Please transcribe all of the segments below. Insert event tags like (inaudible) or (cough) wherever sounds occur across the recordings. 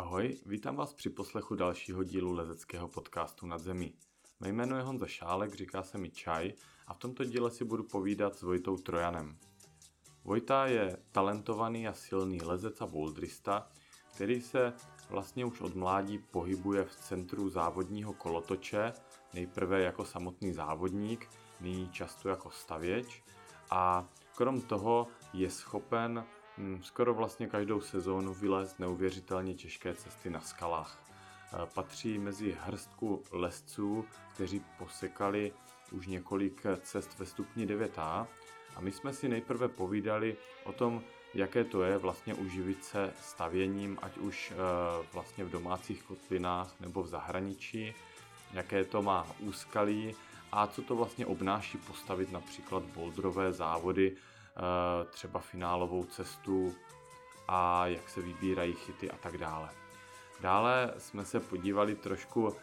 Ahoj, vítám vás při poslechu dalšího dílu lezeckého podcastu Nad zemí. Mé jméno je Honza Šálek, říká se mi Čaj a v tomto díle si budu povídat s Vojtou Trojanem. Vojta je talentovaný a silný lezec a bouldrista, který se vlastně už od mládí pohybuje v centru závodního kolotoče, nejprve jako samotný závodník, nyní často jako stavěč a krom toho je schopen skoro vlastně každou sezónu vylézt neuvěřitelně těžké cesty na skalách. E, patří mezi hrstku lesců, kteří posekali už několik cest ve stupni 9a a my jsme si nejprve povídali o tom, jaké to je vlastně uživit se stavěním, ať už e, vlastně v domácích kotlinách nebo v zahraničí, jaké to má úskalí a co to vlastně obnáší postavit například boulderové závody, třeba finálovou cestu a jak se vybírají chyty a tak dále. Dále jsme se podívali trošku e,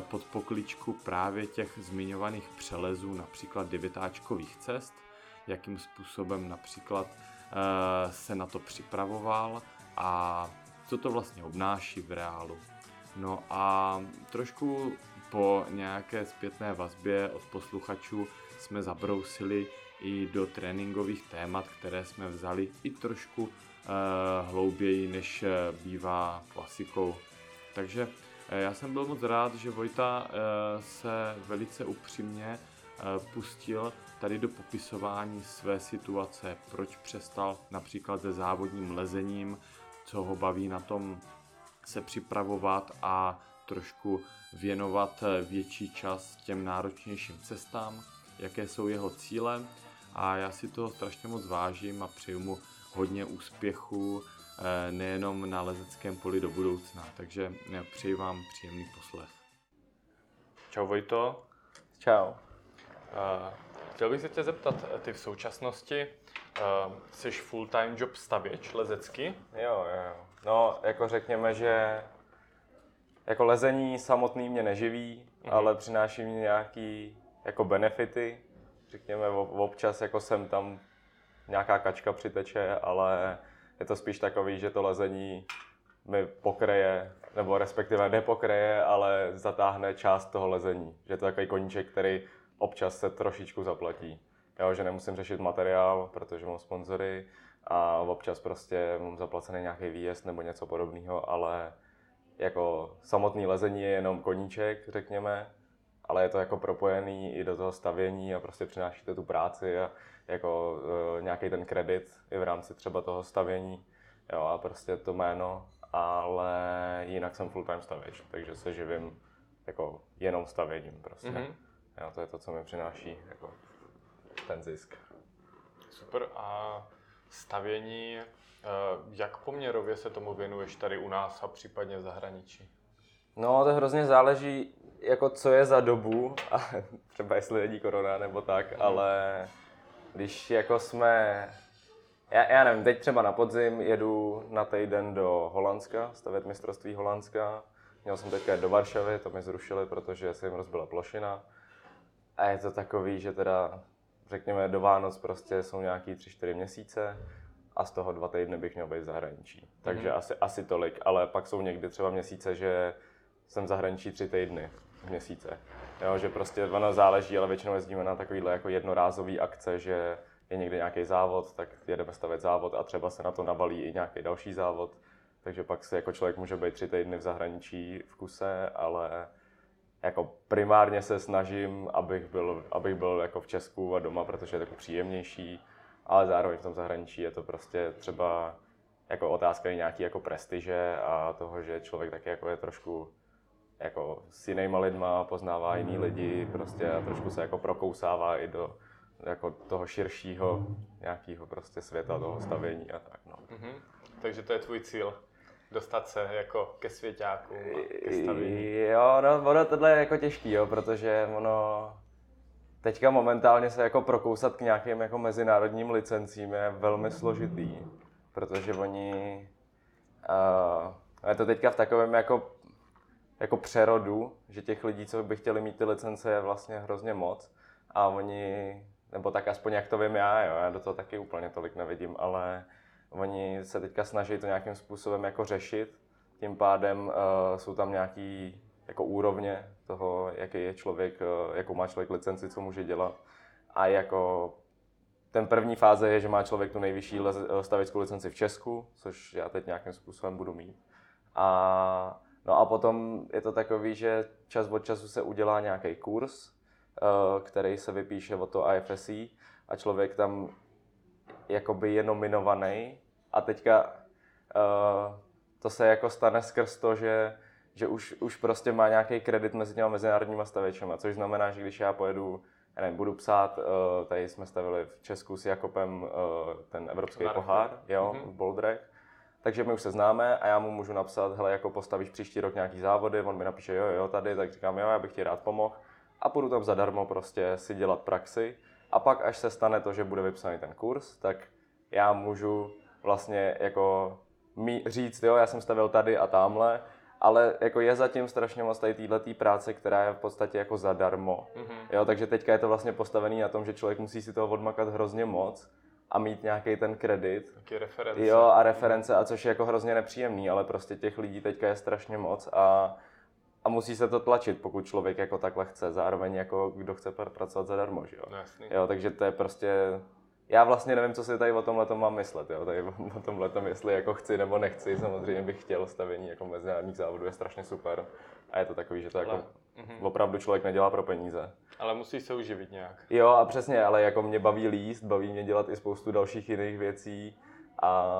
pod pokličku právě těch zmiňovaných přelezů, například devětáčkových cest, jakým způsobem například Eh, se na to připravoval a co to vlastně obnáší v reálu. No a trošku po nějaké zpětné vazbě od posluchačů jsme zabrousili i do tréninkových témat, které jsme vzali i trošku uh, hlouběji, než eh, bývá klasikou. Takže uh, já jsem byl moc rád, že Vojta se velice upřímně pustil tady do popisování své situace, proč přestal například se závodním lezením, co ho baví na tom se připravovat a trošku věnovat větší čas těm náročnějším cestám, jaké jsou jeho cíle a já si toho strašně moc vážím a přeju mu hodně úspěchu eh, nejenom na lezeckém poli do budoucna, takže eh, přeji vám příjemný poslech. Čau Vojto. Čau. Uh, chtěl bych se tě zeptat, ty v současnosti uh, jsi full-time job stavěč lezecky? Jo, jo. No, jako řekněme, že jako lezení samotný mě neživí, mm-hmm. ale přináší mi nějaký jako benefity. Řekněme, občas jako jsem tam nějaká kačka přiteče, ale je to spíš takový, že to lezení mi pokreje, nebo respektive nepokreje, ale zatáhne část toho lezení. Že to takový koníček, který občas se trošičku zaplatí. Jo, že nemusím řešit materiál, protože mám sponzory a občas prostě mám zaplacený nějaký výjezd nebo něco podobného, ale jako samotný lezení je jenom koníček, řekněme, ale je to jako propojený i do toho stavění a prostě přinášíte tu práci a jako uh, nějaký ten kredit i v rámci třeba toho stavění. Jo, a prostě to jméno, ale jinak jsem full time stavěč, takže se živím jako jenom stavěním prostě. Mm-hmm. Jo, to je to, co mi přináší jako ten zisk. Super. A stavění, eh, jak poměrově se tomu věnuješ tady u nás a případně v zahraničí? No, to hrozně záleží, jako co je za dobu, (laughs) a třeba jestli jedí korona nebo tak, hmm. ale když jako jsme, já, já nevím, teď třeba na podzim jedu na týden do Holandska, stavět mistrovství Holandska. Měl jsem teďka do Varšavy, to mi zrušili, protože se jim rozbila plošina. A je to takový, že teda řekněme do Vánoc prostě jsou nějaký 3-4 měsíce a z toho dva týdny bych měl být v zahraničí. Takže mm-hmm. asi, asi tolik, ale pak jsou někdy třeba měsíce, že jsem v zahraničí tři týdny měsíce. Jo, že prostě ono záleží, ale většinou jezdíme na takovýhle jako jednorázový akce, že je někde nějaký závod, tak jedeme stavět závod a třeba se na to nabalí i nějaký další závod. Takže pak se jako člověk může být tři týdny v zahraničí v kuse, ale jako primárně se snažím, abych byl, abych byl jako v Česku a doma, protože je to příjemnější, ale zároveň v tom zahraničí je to prostě třeba jako otázka i nějaký jako prestiže a toho, že člověk taky jako je trošku jako s jinýma lidma, poznává jiný lidi prostě a trošku se jako prokousává i do jako toho širšího nějakého prostě světa, toho stavění a tak. No. Mm-hmm. Takže to je tvůj cíl? dostat se jako ke svěťákům a ke stavění? Jo, no, ono tohle je jako těžký, jo, protože ono teďka momentálně se jako prokousat k nějakým jako mezinárodním licencím je velmi složitý, protože oni, uh, je to teďka v takovém jako, jako přerodu, že těch lidí, co by chtěli mít ty licence, je vlastně hrozně moc a oni, nebo tak aspoň jak to vím já, jo, já do toho taky úplně tolik nevidím, ale Oni se teďka snaží to nějakým způsobem jako řešit, tím pádem uh, jsou tam nějaký jako úrovně toho, jaký je člověk, uh, jakou má člověk licenci, co může dělat. A jako ten první fáze je, že má člověk tu nejvyšší stavickou licenci v Česku, což já teď nějakým způsobem budu mít. A, no a potom je to takový, že čas od času se udělá nějaký kurz, uh, který se vypíše o to IFSC a člověk tam jakoby je nominovaný a teďka uh, to se jako stane skrz to, že, že už, už prostě má nějaký kredit mezi těma mezinárodníma stavěčema, což znamená, že když já pojedu, já nevím, budu psát, uh, tady jsme stavili v Česku s Jakobem ten evropský Varky. pohár, jo, mm-hmm. v Boldrech, takže my už se známe a já mu můžu napsat, hele, jako postavíš příští rok nějaký závody, on mi napíše, jo, jo, tady, tak říkám, jo, já bych ti rád pomohl. A půjdu tam zadarmo prostě si dělat praxi. A pak, až se stane to, že bude vypsaný ten kurz, tak já můžu vlastně jako mi říct, jo, já jsem stavil tady a tamhle, ale jako je zatím strašně moc tady této práce, která je v podstatě jako zadarmo. Mm-hmm. Jo, takže teďka je to vlastně postavený na tom, že člověk musí si toho odmakat hrozně moc a mít nějaký ten kredit. Taky reference. Jo, a reference, a což je jako hrozně nepříjemný, ale prostě těch lidí teďka je strašně moc a a musí se to tlačit, pokud člověk jako takhle chce. Zároveň jako kdo chce pracovat zadarmo, že jo? No, jasný. jo takže to je prostě... Já vlastně nevím, co si tady o tomhle mám myslet, jo? Tady o tomhle jestli jako chci nebo nechci. Samozřejmě bych chtěl stavění jako mezinárodních závodů, je strašně super. A je to takový, že to jako mm-hmm. opravdu člověk nedělá pro peníze. Ale musí se uživit nějak. Jo, a přesně, ale jako mě baví líst, baví mě dělat i spoustu dalších jiných věcí a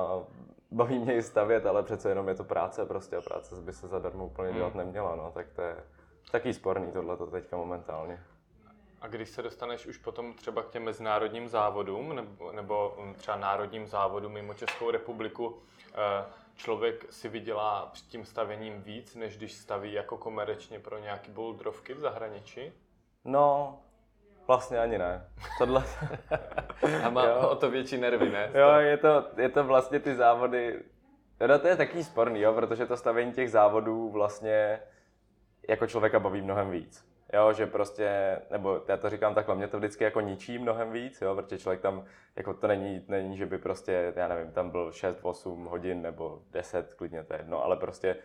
baví mě i stavět, ale přece jenom je to práce prostě a práce by se zadarmo úplně dělat hmm. neměla, no, tak to je taky sporný tohle to teďka momentálně. A když se dostaneš už potom třeba k těm mezinárodním závodům nebo, nebo třeba národním závodům mimo Českou republiku, eh, člověk si vydělá před tím stavěním víc, než když staví jako komerčně pro nějaké bouldrovky v zahraničí? No, Vlastně ani ne. Tohle... (laughs) A má jo. o to větší nervy, ne? Jo, je to, je to vlastně ty závody... No to je taky sporný, jo, protože to stavení těch závodů vlastně jako člověka baví mnohem víc. Jo, že prostě, nebo já to říkám takhle, mě to vždycky jako ničí mnohem víc, jo, protože člověk tam, jako to není, není, že by prostě, já nevím, tam byl 6-8 hodin nebo 10, klidně to je jedno, ale prostě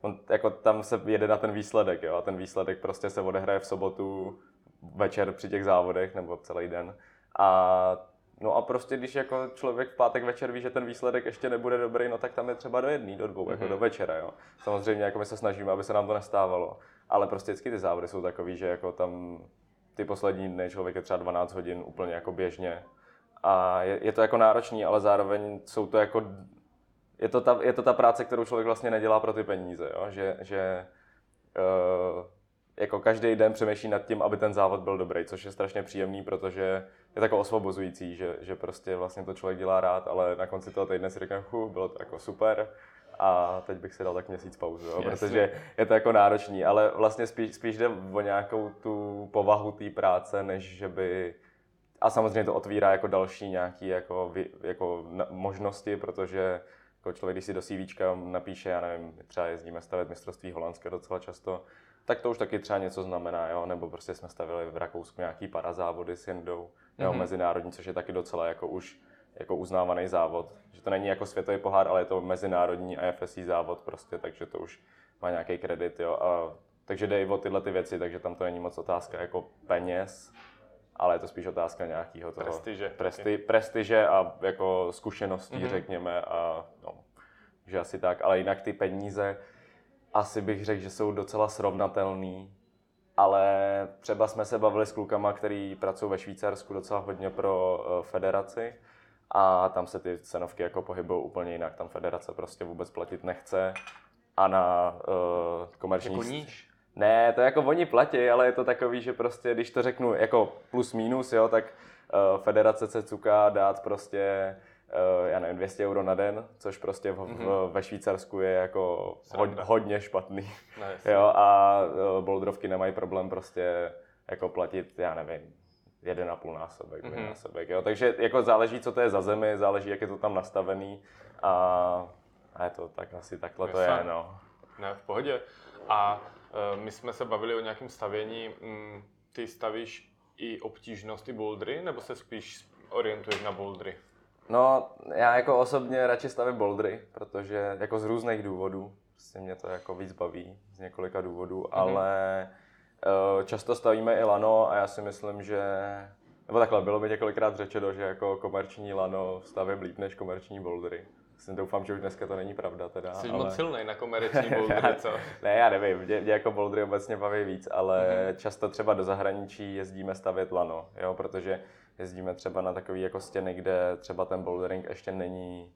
on, jako tam se jede na ten výsledek, jo, a ten výsledek prostě se odehraje v sobotu večer při těch závodech nebo celý den. A No a prostě, když jako člověk v pátek večer ví, že ten výsledek ještě nebude dobrý, no tak tam je třeba do jedné, do dvou, mm-hmm. jako do mhm. večera, jo. Samozřejmě jako my se snažíme, aby se nám to nestávalo, ale prostě vždycky ty závody jsou takový, že jako tam ty poslední dny člověk je třeba 12 hodin úplně jako běžně a je, je to jako náročný, ale zároveň jsou to jako, je to, ta, je to ta práce, kterou člověk vlastně nedělá pro ty peníze, jo? že, že uh, jako každý den přemýšlí nad tím, aby ten závod byl dobrý, což je strašně příjemný, protože je tako osvobozující, že, že prostě vlastně to člověk dělá rád, ale na konci toho týdne si říkám, bylo to jako super a teď bych si dal tak měsíc pauzu, jo, protože je to jako náročný, ale vlastně spíš, spíš jde o nějakou tu povahu té práce, než že by a samozřejmě to otvírá jako další nějaký jako, jako možnosti, protože jako člověk, když si do CV napíše, já nevím, třeba jezdíme stavit mistrovství holandské docela často, tak to už taky třeba něco znamená, jo? nebo prostě jsme stavili v Rakousku nějaký parazávody s jendou, jo? Mm-hmm. mezinárodní, což je taky docela jako už jako uznávaný závod. Že to není jako světový pohár, ale je to mezinárodní IFSC závod prostě, takže to už má nějaký kredit, jo. A, takže jde i o tyhle ty věci, takže tam to není moc otázka jako peněz, ale je to spíš otázka nějakého toho prestiže, presti, prestiže a jako zkušeností, mm-hmm. řekněme, a no, že asi tak, ale jinak ty peníze, asi bych řekl, že jsou docela srovnatelný, ale třeba jsme se bavili s klukama, který pracují ve Švýcarsku docela hodně pro uh, federaci a tam se ty cenovky jako pohybují úplně jinak. Tam federace prostě vůbec platit nechce a na uh, komerční... Jako níž? Ne, to jako oni platí, ale je to takový, že prostě, když to řeknu jako plus minus, jo, tak uh, federace se cuká dát prostě uh, já nevím, 200 euro na den, což prostě v, mm-hmm. v, ve Švýcarsku je jako ho, hodně špatný. No, jo, a uh, boldrovky nemají problém prostě jako platit, já nevím, jeden a půl násobek, mm-hmm. násobek, jo. Takže jako záleží, co to je za zemi, záleží, jak je to tam nastavený a, a je to tak asi takhle to je, no. Ne, v pohodě. A uh, my jsme se bavili o nějakém stavění. Mm, ty stavíš i obtížnosti bouldry, nebo se spíš orientuješ na bouldry? No, já jako osobně radši stavím bouldry, protože jako z různých důvodů. Prostě mě to jako víc baví z několika důvodů, mm-hmm. ale často stavíme i lano a já si myslím, že nebo takhle, bylo by několikrát řečeno, že jako komerční lano stavím líp než komerční bouldery. Jsem doufám, že už dneska to není pravda teda. Jsi ale... moc silný na komerční (laughs) bouldery, co? ne, já nevím, mě, mě jako bouldery obecně baví víc, ale mm-hmm. často třeba do zahraničí jezdíme stavět lano, jo, protože jezdíme třeba na takové jako stěny, kde třeba ten bouldering ještě není,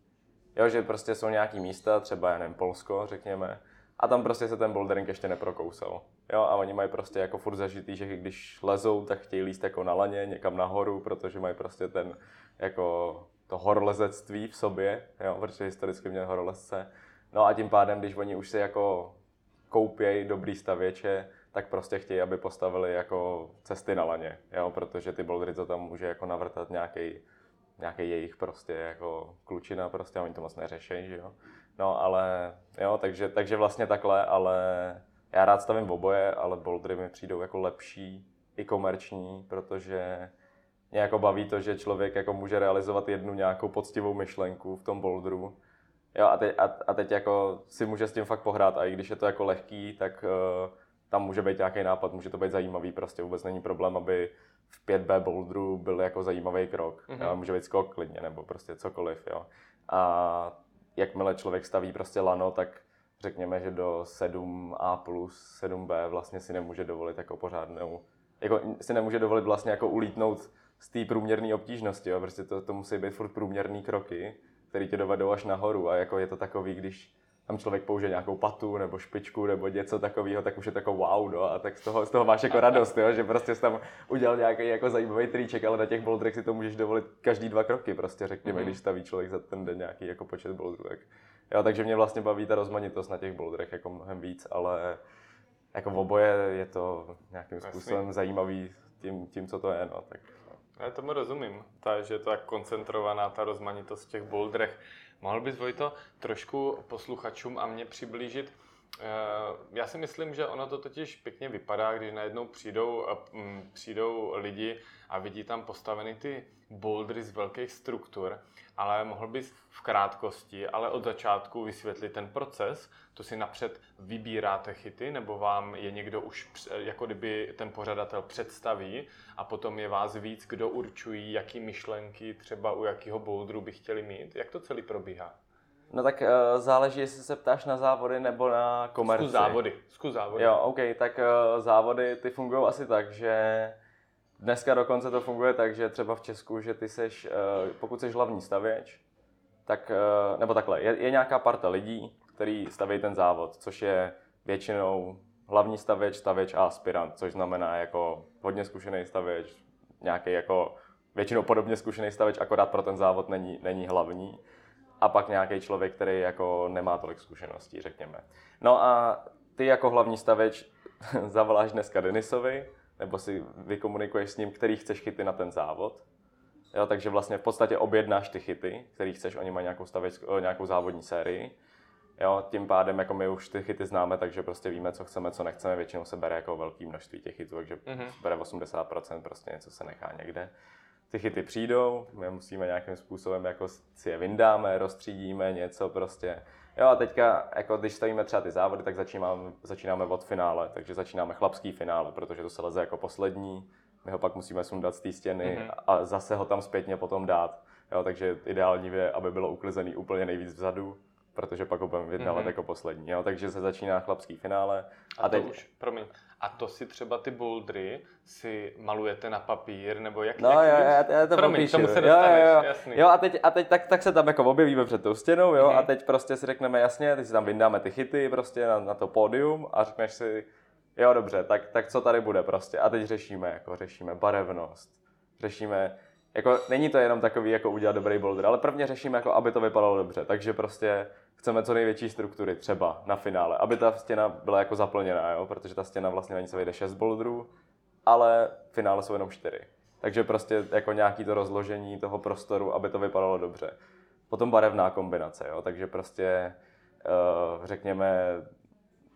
jo, že prostě jsou nějaký místa, třeba, já nevím, Polsko, řekněme, a tam prostě se ten bouldering ještě neprokousal. Jo, a oni mají prostě jako furt zažitý, že když lezou, tak chtějí líst jako na laně, někam nahoru, protože mají prostě ten jako to horolezectví v sobě, jo, protože historicky měli horolezce. No a tím pádem, když oni už si jako koupějí dobrý stavěče, tak prostě chtějí, aby postavili jako cesty na laně, jo, protože ty bouldery to tam může jako navrtat nějaký nějaký jejich prostě jako klučina prostě a oni to moc neřeší, že jo. No ale jo, takže, takže vlastně takhle, ale já rád stavím v oboje, ale bouldery mi přijdou jako lepší i komerční, protože mě jako baví to, že člověk jako může realizovat jednu nějakou poctivou myšlenku v tom boulderu. Jo, a, teď, a, a teď jako si může s tím fakt pohrát a i když je to jako lehký, tak uh, tam může být nějaký nápad, může to být zajímavý, prostě vůbec není problém, aby v 5B boulderu byl jako zajímavý krok. Mm-hmm. Jo, může být skok klidně, nebo prostě cokoliv, jo. A jakmile člověk staví prostě lano, tak řekněme, že do 7A plus 7B vlastně si nemůže dovolit jako pořádnou, jako si nemůže dovolit vlastně jako ulítnout z té průměrné obtížnosti, jo. prostě to, to musí být furt průměrné kroky, které tě dovedou až nahoru a jako je to takový, když tam člověk použije nějakou patu nebo špičku nebo něco takového, tak už je to jako wow, no, a tak z toho, z toho máš jako radost, jo, že prostě jsi tam udělal nějaký jako zajímavý triček, ale na těch boulderech si to můžeš dovolit každý dva kroky, prostě řekněme, mm-hmm. když staví člověk za ten den nějaký jako počet boulderů, tak jo, takže mě vlastně baví ta rozmanitost na těch boulderech jako mnohem víc, ale jako v oboje je to nějakým způsobem Jasný. zajímavý tím, tím, co to je, no, tak já tomu rozumím, takže je to tak koncentrovaná ta rozmanitost v těch boulderech. Mohl bys, Vojto, trošku posluchačům a mě přiblížit, eh, já si myslím, že ono to totiž pěkně vypadá, když najednou přijdou, eh, přijdou lidi a vidí tam postaveny ty bouldery z velkých struktur, ale mohl bys v krátkosti, ale od začátku vysvětlit ten proces, to si napřed vybíráte chyty, nebo vám je někdo už, jako kdyby ten pořadatel představí a potom je vás víc, kdo určují, jaký myšlenky třeba u jakého boulderu by chtěli mít. Jak to celý probíhá? No tak uh, záleží, jestli se ptáš na závody nebo na komerci. Zkus závody. Zkus závody. Jo, OK, tak uh, závody ty fungují asi tak, že dneska dokonce to funguje tak, že třeba v Česku, že ty seš, uh, pokud jsi hlavní stavěč, tak, uh, nebo takhle, je, je nějaká parta lidí, který staví ten závod, což je většinou hlavní stavěč, stavěč a aspirant, což znamená jako hodně zkušený stavěč, nějaký jako většinou podobně zkušený stavěč, akorát pro ten závod není, není hlavní. A pak nějaký člověk, který jako nemá tolik zkušeností, řekněme. No a ty jako hlavní stavěč (laughs) zavoláš dneska Denisovi, nebo si vykomunikuješ s ním, který chceš chyty na ten závod. Jo, takže vlastně v podstatě objednáš ty chyty, který chceš, oni mají nějakou, stavěč, nějakou závodní sérii Jo, tím pádem jako my už ty chyty známe, takže prostě víme, co chceme, co nechceme. Většinou se bere jako velký množství těch chytů, takže mm-hmm. bere 80%, prostě něco se nechá někde. Ty chyty přijdou, my musíme nějakým způsobem jako si je vyndáme, rozstřídíme něco prostě. Jo a teďka, jako když stavíme třeba ty závody, tak začínáme, začínáme od finále, takže začínáme chlapský finále, protože to se leze jako poslední, my ho pak musíme sundat z té stěny mm-hmm. a zase ho tam zpětně potom dát. Jo, takže ideální je, aby bylo uklizený úplně nejvíc vzadu, protože pak ho budeme vyjednávat mm-hmm. jako poslední. Jo? Takže se začíná chlapský finále. A, a teď... to už, promiň, a to si třeba ty bouldry si malujete na papír, nebo jak? No jak, jo, já, já to promiň, popíšu. tomu se dostaneš, jo, jo, jo. jasný. Jo, a teď, a teď tak, tak se tam jako objevíme před tou stěnou, jo, mm-hmm. a teď prostě si řekneme jasně, teď si tam vyndáme ty chyty prostě na, na to pódium a řekneš si, jo dobře, tak, tak co tady bude prostě. A teď řešíme, jako řešíme barevnost, řešíme jako není to jenom takový, jako udělat dobrý boulder, ale prvně řešíme, jako aby to vypadalo dobře. Takže prostě chceme co největší struktury, třeba na finále, aby ta stěna byla jako zaplněná, jo? protože ta stěna vlastně na ní se vejde 6 boulderů, ale v finále jsou jenom 4. Takže prostě jako nějaký to rozložení toho prostoru, aby to vypadalo dobře. Potom barevná kombinace, jo? takže prostě uh, řekněme,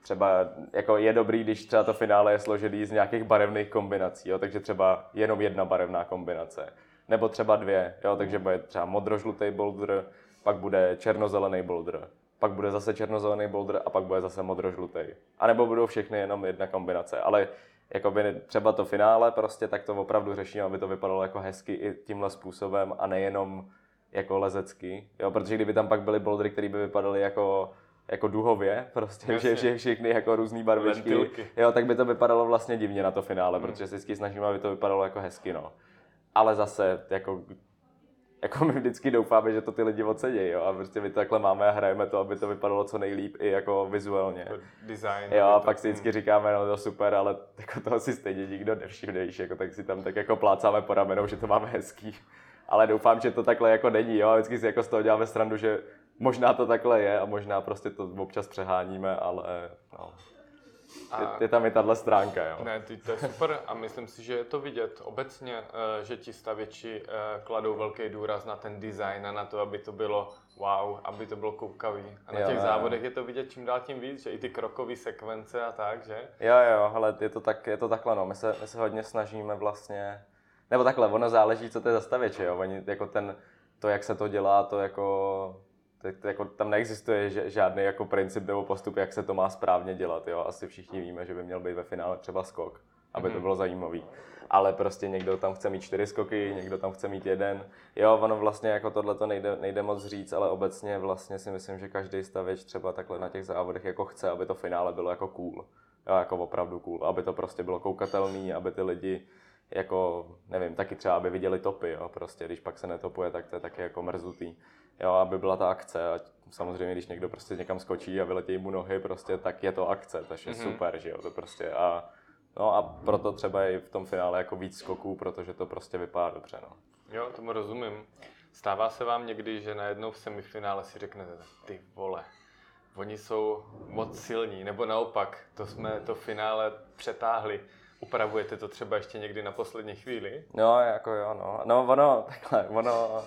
třeba jako je dobrý, když třeba to finále je složený z nějakých barevných kombinací, jo? takže třeba jenom jedna barevná kombinace nebo třeba dvě, jo, takže bude třeba modrožlutý boulder, pak bude černozelený boulder, pak bude zase černozelený boulder a pak bude zase modrožlutý. A nebo budou všechny jenom jedna kombinace. Ale jakoby třeba to finále prostě, tak to opravdu řeším, aby to vypadalo jako hezky i tímhle způsobem a nejenom jako lezecky. Jo, protože kdyby tam pak byly bouldery, které by vypadaly jako jako duhově, prostě, že, že všechny jako různé barvičky, Ventilky. jo, tak by to vypadalo vlastně divně na to finále, hmm. protože se vždycky snažíme, aby to vypadalo jako hezky, no. Ale zase, jako jako my vždycky doufáme, že to ty lidi ocení, jo, a prostě my to takhle máme a hrajeme to, aby to vypadalo co nejlíp i jako vizuálně. Design. Jo, a pak si vždycky říkáme, no to super, ale jako toho si stejně nikdo nevšimne, víš, jako tak si tam tak jako plácáme po ramenou, že to máme hezký. Ale doufám, že to takhle jako není, jo, a vždycky si jako z toho děláme srandu, že možná to takhle je a možná prostě to občas přeháníme, ale no, a... Je, je tam i tahle stránka, jo. Ne, ty, to je super a myslím si, že je to vidět obecně, eh, že ti stavěči eh, kladou velký důraz na ten design a na to, aby to bylo wow, aby to bylo koukavý. A na jo, těch jo. závodech je to vidět čím dál tím víc, že i ty krokové sekvence a tak, že? Jo, jo, ale je to, tak, je to takhle, no. My se, my se hodně snažíme vlastně, nebo takhle, ono záleží, co to je za stavěče, jo. Oni, jako ten, to, jak se to dělá, to jako tak to jako, tam neexistuje žádný jako princip nebo postup, jak se to má správně dělat. Jo? Asi všichni víme, že by měl být ve finále třeba skok, aby mm-hmm. to mhm. bylo zajímavý. Ale prostě někdo tam chce mít čtyři skoky, někdo tam chce mít jeden. Jo, ono vlastně jako tohle to nejde, nejde moc říct, ale obecně vlastně si myslím, že každý stavěč třeba takhle na těch závodech jako chce, aby to finále bylo jako cool. Jo, jako opravdu cool, aby to prostě bylo koukatelný, aby ty lidi jako, nevím, taky třeba, aby viděli topy, jo, prostě, když pak se netopuje, tak to je taky jako mrzutý jo, aby byla ta akce. A samozřejmě, když někdo prostě někam skočí a vyletějí mu nohy, prostě, tak je to akce, takže je mm-hmm. super, že jo, to prostě a No a proto třeba i v tom finále jako víc skoků, protože to prostě vypadá dobře. No. Jo, tomu rozumím. Stává se vám někdy, že najednou v semifinále si řeknete, ty vole, oni jsou moc silní, nebo naopak, to jsme to finále přetáhli. Upravujete to třeba ještě někdy na poslední chvíli? No, jako jo, no. No, ono, takhle, ono,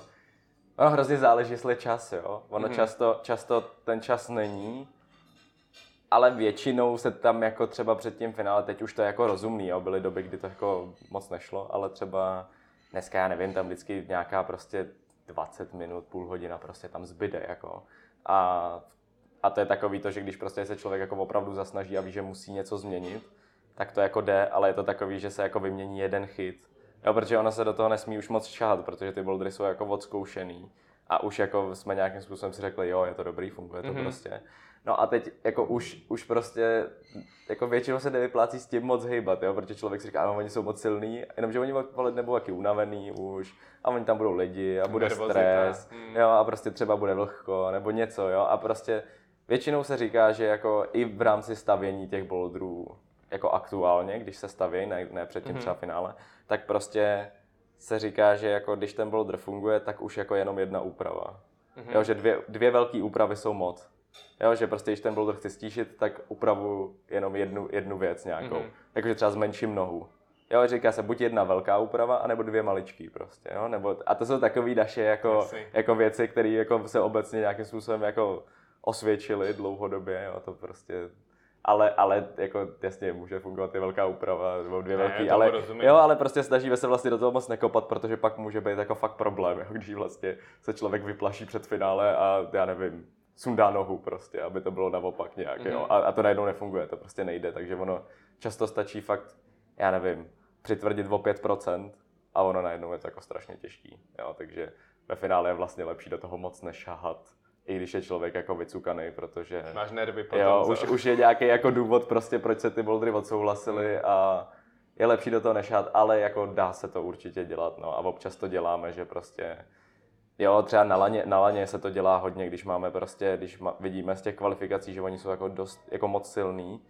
Ono hrozně záleží, jestli je čas, jo. Ono mm-hmm. často, často ten čas není, ale většinou se tam jako třeba před tím finále, teď už to je jako rozumný, jo. Byly doby, kdy to jako moc nešlo, ale třeba dneska, já nevím, tam vždycky nějaká prostě 20 minut, půl hodina prostě tam zbyde, jako. A, a to je takový to, že když prostě se člověk jako opravdu zasnaží a ví, že musí něco změnit, tak to jako jde, ale je to takový, že se jako vymění jeden chyt Jo, protože ona se do toho nesmí už moc šahat, protože ty bouldery jsou jako odzkoušený. A už jako jsme nějakým způsobem si řekli, jo, je to dobrý, funguje to mm-hmm. prostě. No a teď jako už, už prostě jako většinou se nevyplácí s tím moc hejbat, jo, protože člověk si říká, ano, oni jsou moc silní, jenomže oni nebudou taky unavený už a oni tam budou lidi a bude Nervozita. stres, mm. jo, a prostě třeba bude vlhko nebo něco, jo, a prostě většinou se říká, že jako i v rámci stavění těch boulderů jako aktuálně, když se staví, ne, ne před tím mm-hmm. třeba finále, tak prostě se říká, že jako když ten boulder funguje, tak už jako jenom jedna úprava. Mm-hmm. Jo, že dvě, dvě velké úpravy jsou moc. Jo, že prostě když ten boulder chci stíšit, tak upravu jenom jednu, jednu věc nějakou. Mm-hmm. Jakože třeba zmenším nohu. Jo, říká se buď jedna velká úprava, anebo dvě maličký prostě, jo, nebo, a to jsou takové naše jako, jako věci, které jako se obecně nějakým způsobem jako osvědčily dlouhodobě, jo, to prostě ale, ale jako jasně může fungovat i velká úprava nebo dvě ne, velký, ale, jo, ale prostě snažíme se vlastně do toho moc nekopat, protože pak může být jako fakt problém, (laughs) jo, když vlastně se člověk vyplaší před finále a já nevím, sundá nohu prostě, aby to bylo naopak nějak, mm-hmm. jo, mhm. a, a to najednou nefunguje, to prostě nejde, takže ono často stačí fakt, já nevím, přitvrdit o 5% a ono najednou je to jako strašně těžký, jo, takže ve finále je vlastně lepší do toho moc nešahat i když je člověk jako vycukaný, protože... Máš nervy potom. Jo, už, už je nějaký jako důvod prostě, proč se ty boldry odsouhlasily a je lepší do toho nešát, ale jako dá se to určitě dělat, no a občas to děláme, že prostě Jo, třeba na laně, na laně se to dělá hodně, když máme prostě, když ma, vidíme z těch kvalifikací, že oni jsou jako dost, jako moc silný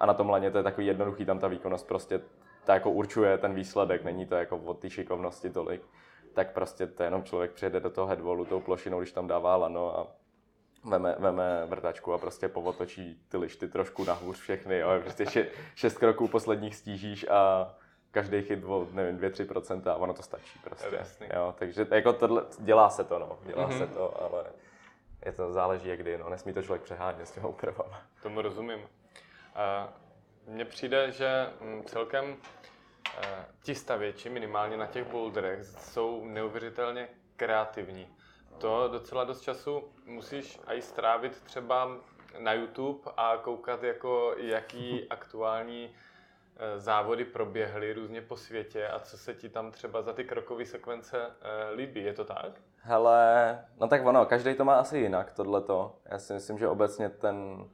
a na tom laně to je takový jednoduchý, tam ta výkonnost prostě ta jako určuje ten výsledek, není to jako od té šikovnosti tolik tak prostě to jenom člověk přijede do toho headwallu tou plošinou, když tam dává lano a veme, veme vrtačku a prostě povotočí ty lišty trošku nahůř všechny, jo, prostě še, šest kroků posledních stížíš a každý chyt o, nevím, 2-3% a ono to stačí prostě. Jo, takže jako tohle, dělá se to, no, dělá mm-hmm. se to, ale je to záleží kdy, no, nesmí to člověk přehánět s těmi úpravama. Tomu rozumím. Mně přijde, že mm, celkem ti stavěči, minimálně na těch boulderech, jsou neuvěřitelně kreativní. to docela dost času musíš i strávit třeba na YouTube a koukat, jako jaký (laughs) aktuální eh, závody proběhly různě po světě a co se ti tam třeba za ty krokové sekvence eh, líbí, je to tak? Hele, no tak ono, každý to má asi jinak, tohleto. Já si myslím, že obecně ten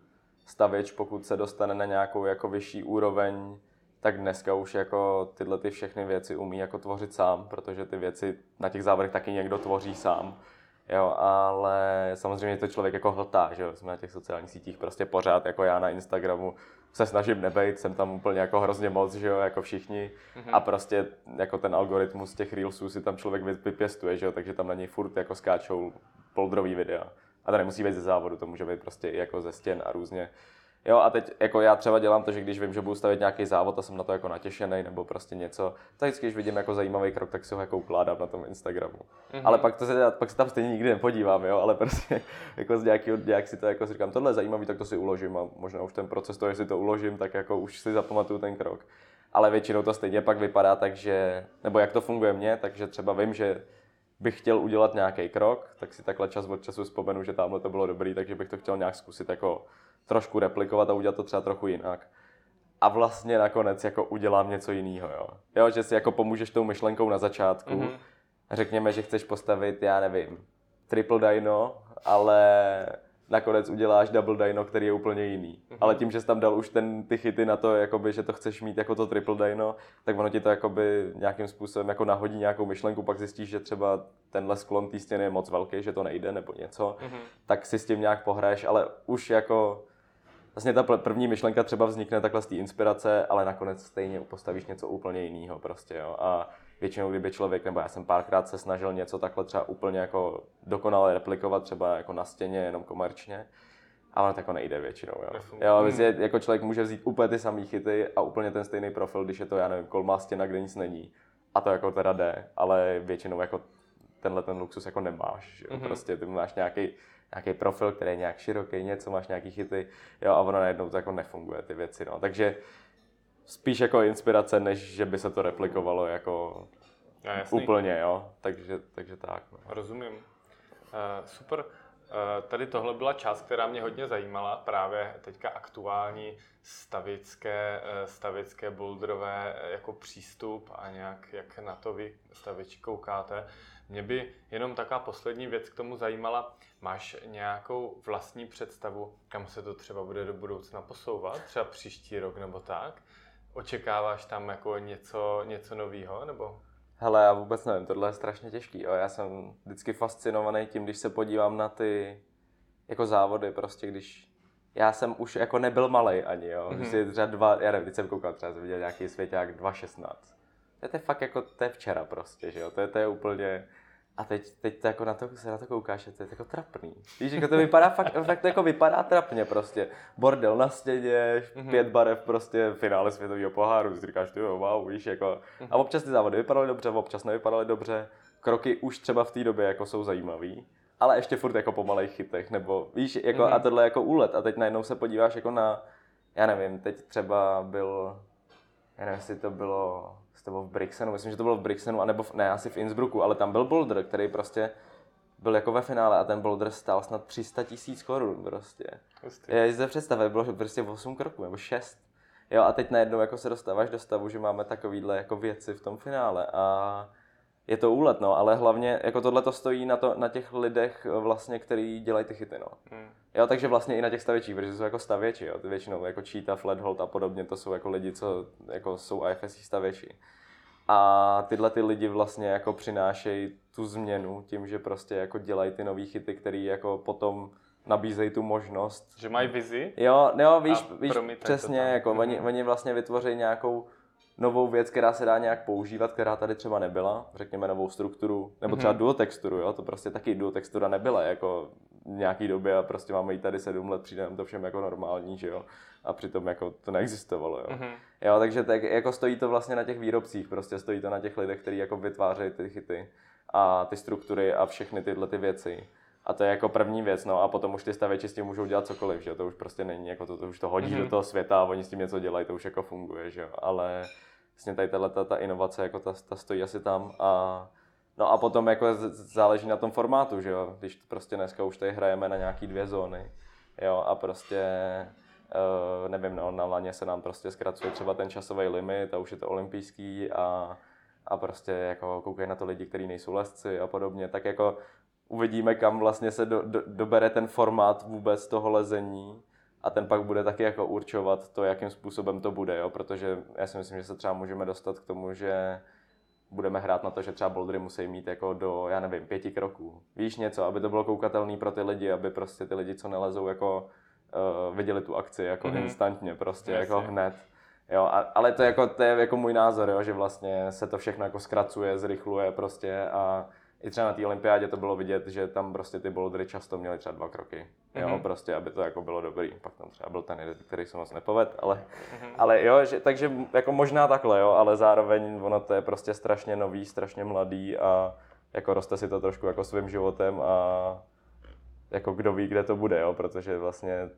stavěč, pokud se dostane na nějakou jako vyšší úroveň, tak dneska už jako tyhle ty všechny věci umí jako tvořit sám, protože ty věci na těch závodech taky někdo tvoří sám. Jo, ale samozřejmě to člověk jako hltá, že jo, jsme na těch sociálních sítích prostě pořád, jako já na Instagramu se snažím nebejt, jsem tam úplně jako hrozně moc, že jo, jako všichni mm-hmm. a prostě jako ten algoritmus těch reelsů si tam člověk vypěstuje, že jo, takže tam na něj furt jako skáčou poldrový videa. A to nemusí být ze závodu, to může být prostě i jako ze stěn a různě. Jo, a teď jako já třeba dělám to, že když vím, že budu stavit nějaký závod a jsem na to jako natěšený nebo prostě něco, tak vždycky, když vidím jako zajímavý krok, tak si ho jako ukládám na tom Instagramu. Mm-hmm. Ale pak, to se, pak se tam stejně nikdy nepodívám, jo, ale prostě (laughs) jako z nějakého, nějak si to jako si říkám, tohle je zajímavý, tak to si uložím a možná už ten proces to, jestli to uložím, tak jako už si zapamatuju ten krok. Ale většinou to stejně pak vypadá tak, že, nebo jak to funguje mně, takže třeba vím, že bych chtěl udělat nějaký krok, tak si takhle čas od času vzpomenu, že tamhle to bylo dobrý, takže bych to chtěl nějak zkusit jako trošku replikovat a udělat to třeba trochu jinak. A vlastně nakonec jako udělám něco jiného, jo. Jo, že si jako pomůžeš tou myšlenkou na začátku. Mm-hmm. Řekněme, že chceš postavit, já nevím, triple dyno, ale nakonec uděláš double dyno, který je úplně jiný. Mm-hmm. Ale tím, že jsi tam dal už ten, ty chyty na to, jakoby, že to chceš mít jako to triple dyno, tak ono ti to jakoby nějakým způsobem jako nahodí nějakou myšlenku, pak zjistíš, že třeba tenhle sklon té stěny je moc velký, že to nejde nebo něco, mm-hmm. tak si s tím nějak pohraješ, ale už jako vlastně ta první myšlenka třeba vznikne takhle z té inspirace, ale nakonec stejně postavíš něco úplně jiného prostě, jo. A většinou, kdyby člověk, nebo já jsem párkrát se snažil něco takhle třeba úplně jako dokonale replikovat, třeba jako na stěně, jenom komerčně, ale tak to nejde většinou, jo. jo je, jako člověk může vzít úplně ty samé chyty a úplně ten stejný profil, když je to, já nevím, kolmá stěna, kde nic není. A to jako teda jde, ale většinou jako tenhle ten luxus jako nemáš, jo. Mm-hmm. Prostě ty máš nějaký nějaký profil, který je nějak široký, něco, máš nějaký chyty, jo, a ono najednou to jako nefunguje, ty věci, no. Takže spíš jako inspirace, než že by se to replikovalo jako no, úplně, jo. Takže, takže tak. No. Rozumím. Uh, super. Uh, tady tohle byla část, která mě hodně zajímala, právě teďka aktuální stavické, uh, stavické boulderové jako přístup a nějak, jak na to vy staviči koukáte. Mě by jenom taková poslední věc k tomu zajímala. Máš nějakou vlastní představu, kam se to třeba bude do budoucna posouvat? Třeba příští rok nebo tak? Očekáváš tam jako něco, něco nového? Nebo? Hele, já vůbec nevím, tohle je strašně těžký. Jo. Já jsem vždycky fascinovaný tím, když se podívám na ty jako závody, prostě když já jsem už jako nebyl malý ani, jo. Mm-hmm. Třeba dva, já nevím, když jsem koukal, třeba jsem viděl nějaký svěťák 2.16. To je fakt jako, to je včera prostě, že jo. To je, to je úplně, a teď, teď to jako na to, se na to koukáš, to je jako trapný. Víš, jako to vypadá fakt, (laughs) fakt to jako vypadá trapně prostě. Bordel na stěně, mm-hmm. pět barev prostě, v finále světového poháru, si říkáš, ty jo, wow, víš, jako. Mm-hmm. A občas ty závody vypadaly dobře, občas nevypadaly dobře. Kroky už třeba v té době jako jsou zajímavý, ale ještě furt jako po malých chytech, nebo víš, jako mm-hmm. a tohle jako úlet. A teď najednou se podíváš jako na, já nevím, teď třeba byl, já nevím, jestli to bylo to bylo v Brixenu, myslím, že to bylo v Brixenu, anebo v, ne, asi v Innsbrucku, ale tam byl boulder, který prostě byl jako ve finále a ten boulder stál snad 300 tisíc korun prostě. Hustý. Já zde představit, bylo prostě 8 kroků nebo 6. Jo a teď najednou jako se dostáváš do stavu, že máme takovýhle jako věci v tom finále a je to úlet, no, ale hlavně jako tohle to stojí na, to, na těch lidech vlastně, který dělají ty chyty, no. Hmm. Jo, takže vlastně i na těch stavěčích, protože jsou jako stavěči, jo, ty většinou jako Cheetah, Flathold a podobně, to jsou jako lidi, co jako jsou IFSC stavěči. A tyhle ty lidi vlastně jako přinášejí tu změnu tím, že prostě jako dělají ty nové chyty, které jako potom nabízejí tu možnost. Že mají vizi? Jo, jo víš, víš přesně, jako mm-hmm. oni, oni vlastně vytvoří nějakou novou věc, která se dá nějak používat, která tady třeba nebyla, řekněme novou strukturu, nebo třeba mm-hmm. duotexturu, jo, to prostě taky duotextura nebyla jako v nějaký době a prostě máme ji tady sedm let, přijde nám to všem jako normální, že jo, a přitom jako to neexistovalo, jo. Mm-hmm. Jo, takže tak jako stojí to vlastně na těch výrobcích, prostě stojí to na těch lidech, kteří jako vytvářejí ty chyty a ty struktury a všechny tyhle ty věci. A to je jako první věc, no a potom už ty stavěči s tím můžou dělat cokoliv, že to už prostě není, jako to, to už to hodí mm-hmm. do toho světa a oni s tím něco dělají, to už jako funguje, že jo, ale vlastně tady tato, ta, ta inovace, jako ta, ta stojí asi tam a No a potom jako záleží na tom formátu, že jo, když prostě dneska už tady hrajeme na nějaký dvě zóny, jo, a prostě uh, nevím, no, na laně se nám prostě zkracuje třeba ten časový limit a už je to olympijský a, a prostě jako koukají na to lidi, kteří nejsou lesci a podobně, tak jako uvidíme, kam vlastně se do, do, dobere ten formát vůbec toho lezení a ten pak bude taky jako určovat to, jakým způsobem to bude, jo? protože já si myslím, že se třeba můžeme dostat k tomu, že budeme hrát na to, že třeba bouldery musí mít jako do, já nevím, pěti kroků. Víš něco, aby to bylo koukatelný pro ty lidi, aby prostě ty lidi, co nelezou, jako uh, viděli tu akci jako mm-hmm. instantně, prostě Jasně. jako hned. Jo, a, ale to, je jako, to je jako můj názor, jo, že vlastně se to všechno jako zkracuje, zrychluje prostě a i třeba na té olympiádě to bylo vidět, že tam prostě ty bouldery často měly třeba dva kroky, jo, mm-hmm. prostě, aby to jako bylo dobrý. Pak tam třeba byl ten jeden, který se moc nepoved, ale, mm-hmm. ale jo, že, takže jako možná takhle, jo, ale zároveň ono to je prostě strašně nový, strašně mladý a jako roste si to trošku jako svým životem a jako kdo ví, kde to bude, jo, protože vlastně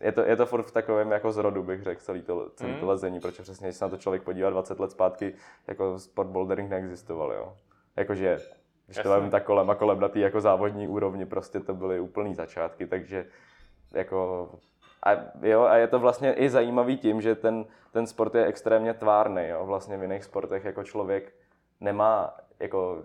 je to, je to furt v takovém jako zrodu, bych řekl, celý to, celý to mhm. lezení, protože přesně, když se na to člověk podívá 20 let zpátky, jako sport bouldering neexistoval, jo. Jakože když to mám tak kolem a kolem na té jako závodní úrovni, prostě to byly úplný začátky, takže jako a, jo, a je to vlastně i zajímavý tím, že ten, ten sport je extrémně tvárný. Jo. Vlastně v jiných sportech jako člověk nemá jako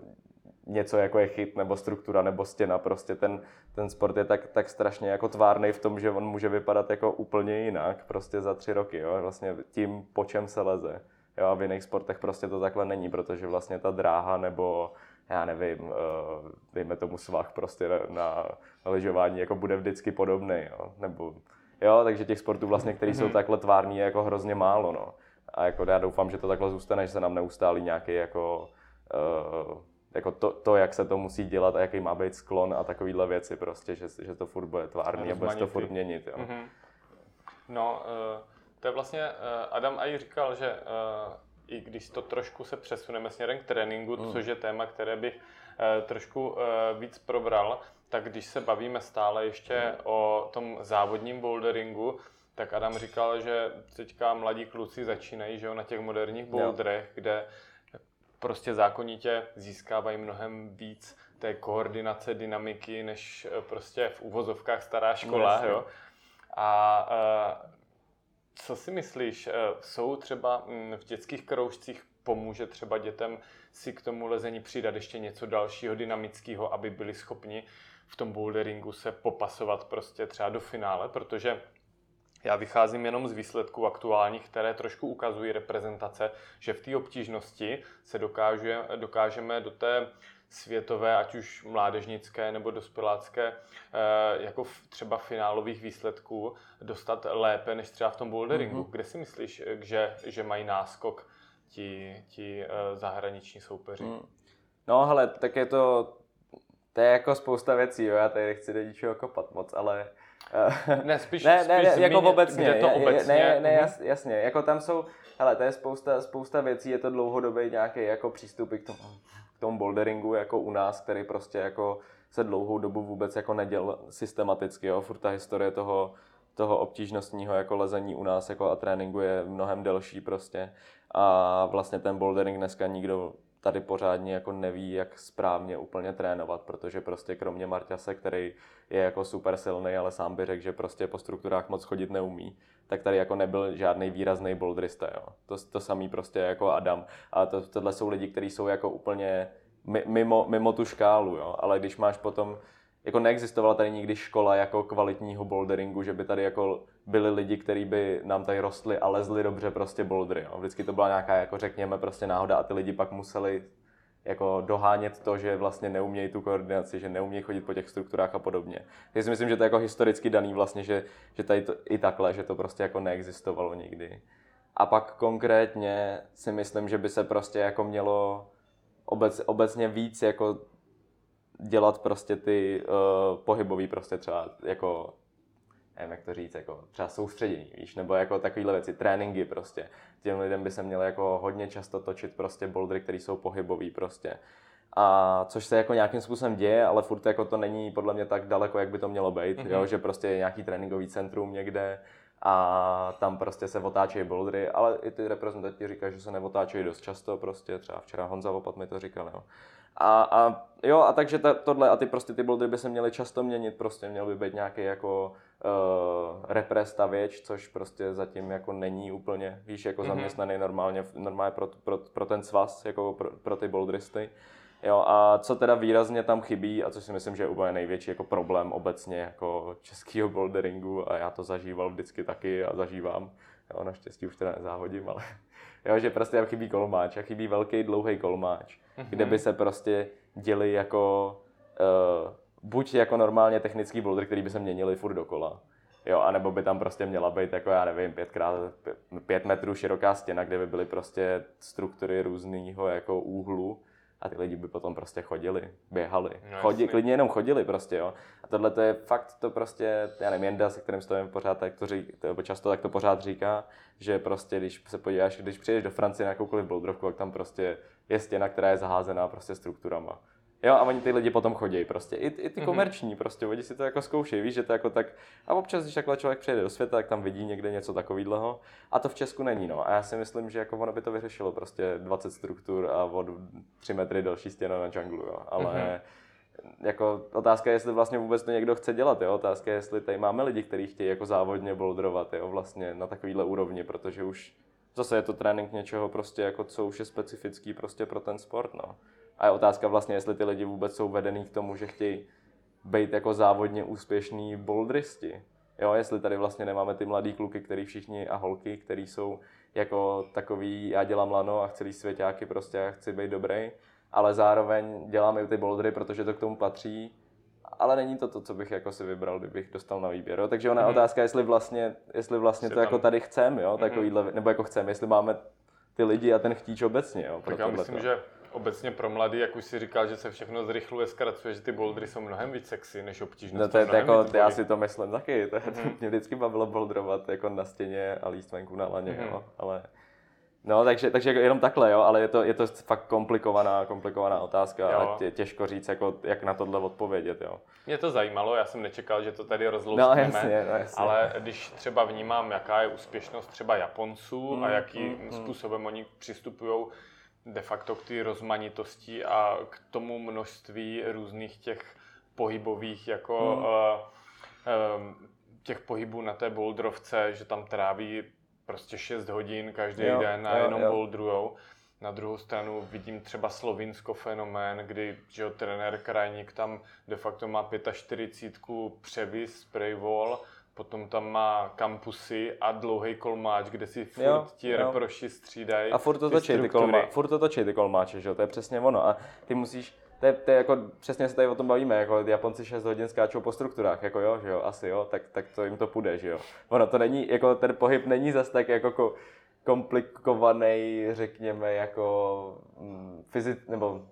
něco jako je chyt nebo struktura nebo stěna. Prostě ten, ten sport je tak, tak strašně jako tvárný v tom, že on může vypadat jako úplně jinak prostě za tři roky. Jo. Vlastně tím, po čem se leze. Jo, a v jiných sportech prostě to takhle není, protože vlastně ta dráha nebo já nevím, eh, dejme tomu svah prostě na, na lyžování jako bude vždycky podobný, jo? nebo jo, takže těch sportů vlastně, které jsou mhm. takhle tvární, je jako hrozně málo, no. A jako já doufám, že to takhle zůstane, že se nám neustálí nějaký jako, uh, jako to, to, jak se to musí dělat a jaký má být sklon a takovéhle věci prostě, že, že to furt bude tvárný a bude to furt měnit, jo. Mm-hmm. No, uh, to je vlastně, uh, Adam i říkal, že uh, i když to trošku se přesuneme směrem k tréninku, mm. což je téma, které bych uh, trošku uh, víc probral, tak když se bavíme stále ještě mm. o tom závodním boulderingu, tak Adam říkal, že teďka mladí kluci začínají že jo, na těch moderních boulderech, jo. kde prostě zákonitě získávají mnohem víc té koordinace, dynamiky, než eh, prostě v úvozovkách stará škola. Jo. A co si myslíš, eh, jsou třeba mm, v dětských kroužcích pomůže třeba dětem si k tomu lezení přidat ještě něco dalšího dynamického, aby byli schopni v tom boulderingu se popasovat prostě třeba do finále, protože já vycházím jenom z výsledků aktuálních, které trošku ukazují reprezentace, že v té obtížnosti se dokáže, dokážeme do té světové, ať už mládežnické nebo dospělácké, eh, jako třeba finálových výsledků dostat lépe než třeba v tom boulderingu. Mm-hmm. Kde si myslíš, že, že mají náskok ti, ti eh, zahraniční soupeři? Mm. No hele, tak je to, to je jako spousta věcí, jo. já tady nechci do ničeho kopat moc, ale eh, ne, spíš, ne, ne, spíš jako obecně, kde to obecně. Ne, ne, jas, jasně, jako tam jsou, hele, to je spousta, spousta věcí, je to dlouhodobý nějaký jako přístup k tomu, tomu boulderingu jako u nás, který prostě jako se dlouhou dobu vůbec jako neděl systematicky, jo. Furt ta historie toho, toho obtížnostního jako lezení u nás jako a tréninku je mnohem delší prostě. A vlastně ten bouldering dneska nikdo tady pořádně jako neví, jak správně úplně trénovat, protože prostě kromě Marťase, který je jako super silný, ale sám by řekl, že prostě po strukturách moc chodit neumí, tak tady jako nebyl žádný výrazný boulderista, jo. To, to samý prostě jako Adam. A to, tohle jsou lidi, kteří jsou jako úplně mimo, mimo tu škálu, jo. Ale když máš potom, jako neexistovala tady nikdy škola jako kvalitního boulderingu, že by tady jako byli lidi, kteří by nám tady rostli a lezli dobře prostě bouldery, jo. Vždycky to byla nějaká, jako řekněme, prostě náhoda a ty lidi pak museli jako dohánět to, že vlastně neumějí tu koordinaci, že neumějí chodit po těch strukturách a podobně. Já si myslím, že to je jako historicky daný vlastně, že, že tady to, i takhle, že to prostě jako neexistovalo nikdy. A pak konkrétně si myslím, že by se prostě jako mělo obec, obecně víc jako dělat prostě ty uh, pohybový prostě třeba jako nevím, jak to říct, jako třeba soustředění, víš, nebo jako takovéhle věci, tréninky prostě. Těm lidem by se mělo jako hodně často točit prostě bouldery, které jsou pohybový prostě. A což se jako nějakým způsobem děje, ale furt jako to není podle mě tak daleko, jak by to mělo být, mm-hmm. jo, že prostě je nějaký tréninkový centrum někde a tam prostě se otáčejí bouldery, ale i ty reprezentanti říkají, že se neotáčejí dost často, prostě třeba včera Honza Opat mi to říkal, jo. A, a jo, a takže ta, tohle a ty prostě ty bouldery by se měly často měnit, prostě měl by být nějaký jako uh, represtavěč, což prostě zatím jako není úplně, víš, jako mm-hmm. zaměstnaný normálně, normálně pro, pro, pro ten svaz, jako pro, pro ty boulderisty. Jo, a co teda výrazně tam chybí, a co si myslím, že je úplně největší jako problém obecně jako českého boulderingu, a já to zažíval vždycky taky a zažívám, jo, naštěstí už teda nezávodím, ale jo, že prostě tam chybí kolmáč a chybí velký dlouhý kolmáč, mm-hmm. kde by se prostě děli jako uh, buď jako normálně technický boulder, který by se měnili furt dokola, Jo, anebo by tam prostě měla být jako, já nevím, pětkrát, pět metrů široká stěna, kde by byly prostě struktury různého jako úhlu a ty lidi by potom prostě chodili, běhali, no, chodí, klidně jenom chodili prostě, jo. A tohle to je fakt to prostě, já nevím, Jenda, se kterým stojím pořád, tak to říká, nebo často tak to pořád říká, že prostě, když se podíváš, když přijdeš do Francie na jakoukoliv bloudrovku, tak tam prostě je stěna, která je zaházená prostě strukturama. Jo, a oni ty lidi potom chodí prostě. I, i ty mm-hmm. komerční prostě, oni si to jako zkoušejí, víš, že to jako tak. A občas, když takhle člověk přijde do světa, tak tam vidí někde něco takového. A to v Česku není, no. A já si myslím, že jako ono by to vyřešilo prostě 20 struktur a od 3 metry další stěna na džunglu, jo. Ale mm-hmm. jako otázka je, jestli vlastně vůbec to někdo chce dělat, jo. Otázka je, jestli tady máme lidi, kteří chtějí jako závodně boulderovat, jo, vlastně na takovýhle úrovni, protože už zase je to trénink něčeho prostě jako, co už je specifický prostě pro ten sport, no. A je otázka vlastně, jestli ty lidi vůbec jsou vedený k tomu, že chtějí být jako závodně úspěšní boulderisti. Jo, jestli tady vlastně nemáme ty mladý kluky, který všichni a holky, který jsou jako takový, já dělám lano a chci svěťáky prostě a chci být dobrý, ale zároveň dělám i ty bouldery, protože to k tomu patří, ale není to to, co bych jako si vybral, kdybych dostal na výběr. Jo? Takže ona mm-hmm. otázka, jestli vlastně, jestli vlastně to jako tam... jako tady chceme, jo? mm-hmm. nebo jako chceme, jestli máme ty lidi a ten chtíč obecně. Jo? tak já myslím, že obecně pro mladý, jak už si říkal, že se všechno zrychluje, zkracuje, že ty bouldery jsou mnohem víc sexy než obtížnost. No to je jako, já si to myslím taky, to, to mm. mě vždycky bavilo boulderovat jako na stěně a líst venku na laně, mm. jo, ale No, takže, takže jenom takhle, jo, ale je to, je to fakt komplikovaná, komplikovaná otázka jo. a tě, těžko říct, jako, jak na tohle odpovědět, jo. Mě to zajímalo, já jsem nečekal, že to tady rozlouskneme, no, jasně, no, jasně. ale když třeba vnímám, jaká je úspěšnost třeba Japonců mm, a jakým mm, mm, způsobem oni přistupují de facto k té rozmanitosti a k tomu množství různých těch pohybových jako hmm. uh, těch pohybů na té bouldrovce, že tam tráví prostě 6 hodin každý jo, den a jo, jenom jo. bouldrujou. Na druhou stranu vidím třeba slovinsko fenomén, kdy že jo, trenér Krajník tam de facto má 45 převis spray wall potom tam má kampusy a dlouhý kolmáč, kde si furt jo, ti reproši střídají. A furt to, točí ty, kolma, furt to točí ty kolmáče, že jo, to je přesně ono. A ty musíš, to je, to je jako, přesně se tady o tom bavíme, jako Japonci 6 hodin skáčou po strukturách, jako jo, že jo, asi jo, tak, tak to jim to půjde, že jo. Ono to není, jako ten pohyb není zas tak jako komplikovaný, řekněme, jako mm, fyzic, nebo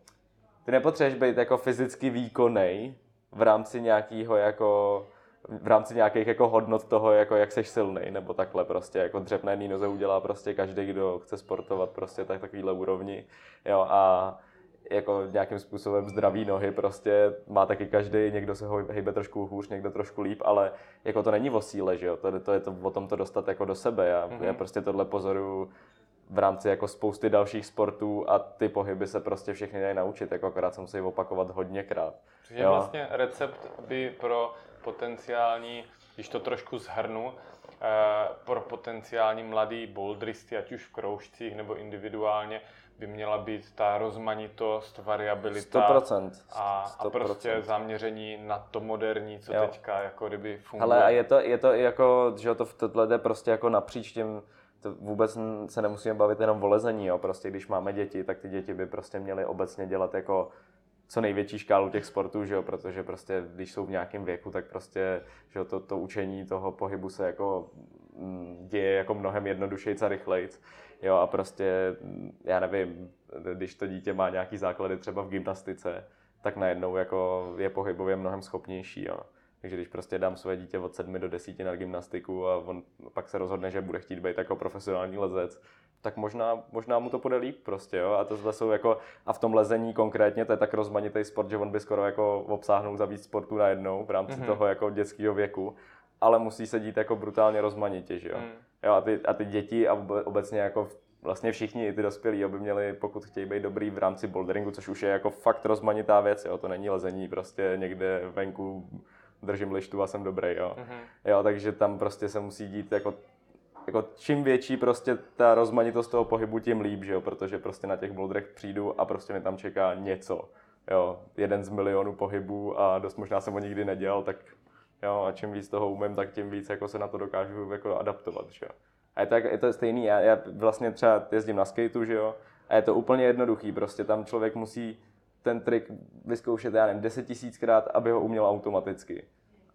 ty nepotřebuješ být jako fyzicky výkonný v rámci nějakého jako v rámci nějakých jako hodnot toho, jako jak seš silný, nebo takhle prostě, jako dřep na jedný noze udělá prostě každý, kdo chce sportovat prostě tak takovýhle úrovni, jo, a jako nějakým způsobem zdraví nohy prostě má taky každý, někdo se ho hýbe trošku hůř, někdo trošku líp, ale jako to není o síle, že jo, to, to je to o tom to dostat jako do sebe, já, mm-hmm. já prostě tohle pozoruju v rámci jako spousty dalších sportů a ty pohyby se prostě všechny dají naučit, jako akorát se musí opakovat hodněkrát. Takže vlastně recept by pro potenciální, když to trošku zhrnu, eh, pro potenciální mladý bouldristy, ať už v kroužcích nebo individuálně, by měla být ta rozmanitost, variabilita 100%, 100%. A, a prostě zaměření na to moderní, co jo. teďka jako kdyby funguje. Ale a je to, je to jako, že to, tohle jde prostě jako napříč tím, to vůbec se nemusíme bavit jenom o lezení, jo. prostě když máme děti, tak ty děti by prostě měly obecně dělat jako co největší škálu těch sportů, že jo, protože prostě když jsou v nějakém věku, tak prostě že jo, to, to učení toho pohybu se jako mm, děje jako mnohem jednodušeji a rychleji. Jo, a prostě, mm, já nevím, když to dítě má nějaký základy třeba v gymnastice, tak najednou jako je pohybově mnohem schopnější. Jo. Takže když prostě dám své dítě od 7 do 10 na gymnastiku a on pak se rozhodne, že bude chtít být jako profesionální lezec, tak možná, možná mu to bude líp prostě, jo. A to jsou jako, a v tom lezení konkrétně, to je tak rozmanitý sport, že on by skoro jako obsáhnul za víc sportů najednou v rámci mm-hmm. toho jako dětského věku, ale musí se dít jako brutálně rozmanitě, že jo. Mm. Jo, a ty, a ty děti a obecně jako vlastně všichni, i ty dospělí, aby měli, pokud chtějí být dobrý v rámci boulderingu, což už je jako fakt rozmanitá věc, jo, to není lezení prostě někde venku držím lištu a jsem dobrý, jo. Mm-hmm. jo takže tam prostě se musí dít jako jako čím větší prostě ta rozmanitost toho pohybu, tím líp, že jo, protože prostě na těch boulderech přijdu a prostě mi tam čeká něco, jo, jeden z milionů pohybů a dost možná jsem ho nikdy nedělal, tak jo, a čím víc toho umím, tak tím víc jako se na to dokážu jako adaptovat, že jo. A je to, je to stejný, já, já vlastně třeba jezdím na skateu, že jo, a je to úplně jednoduchý, prostě tam člověk musí ten trik vyzkoušet, já nevím, deset tisíckrát, aby ho uměl automaticky.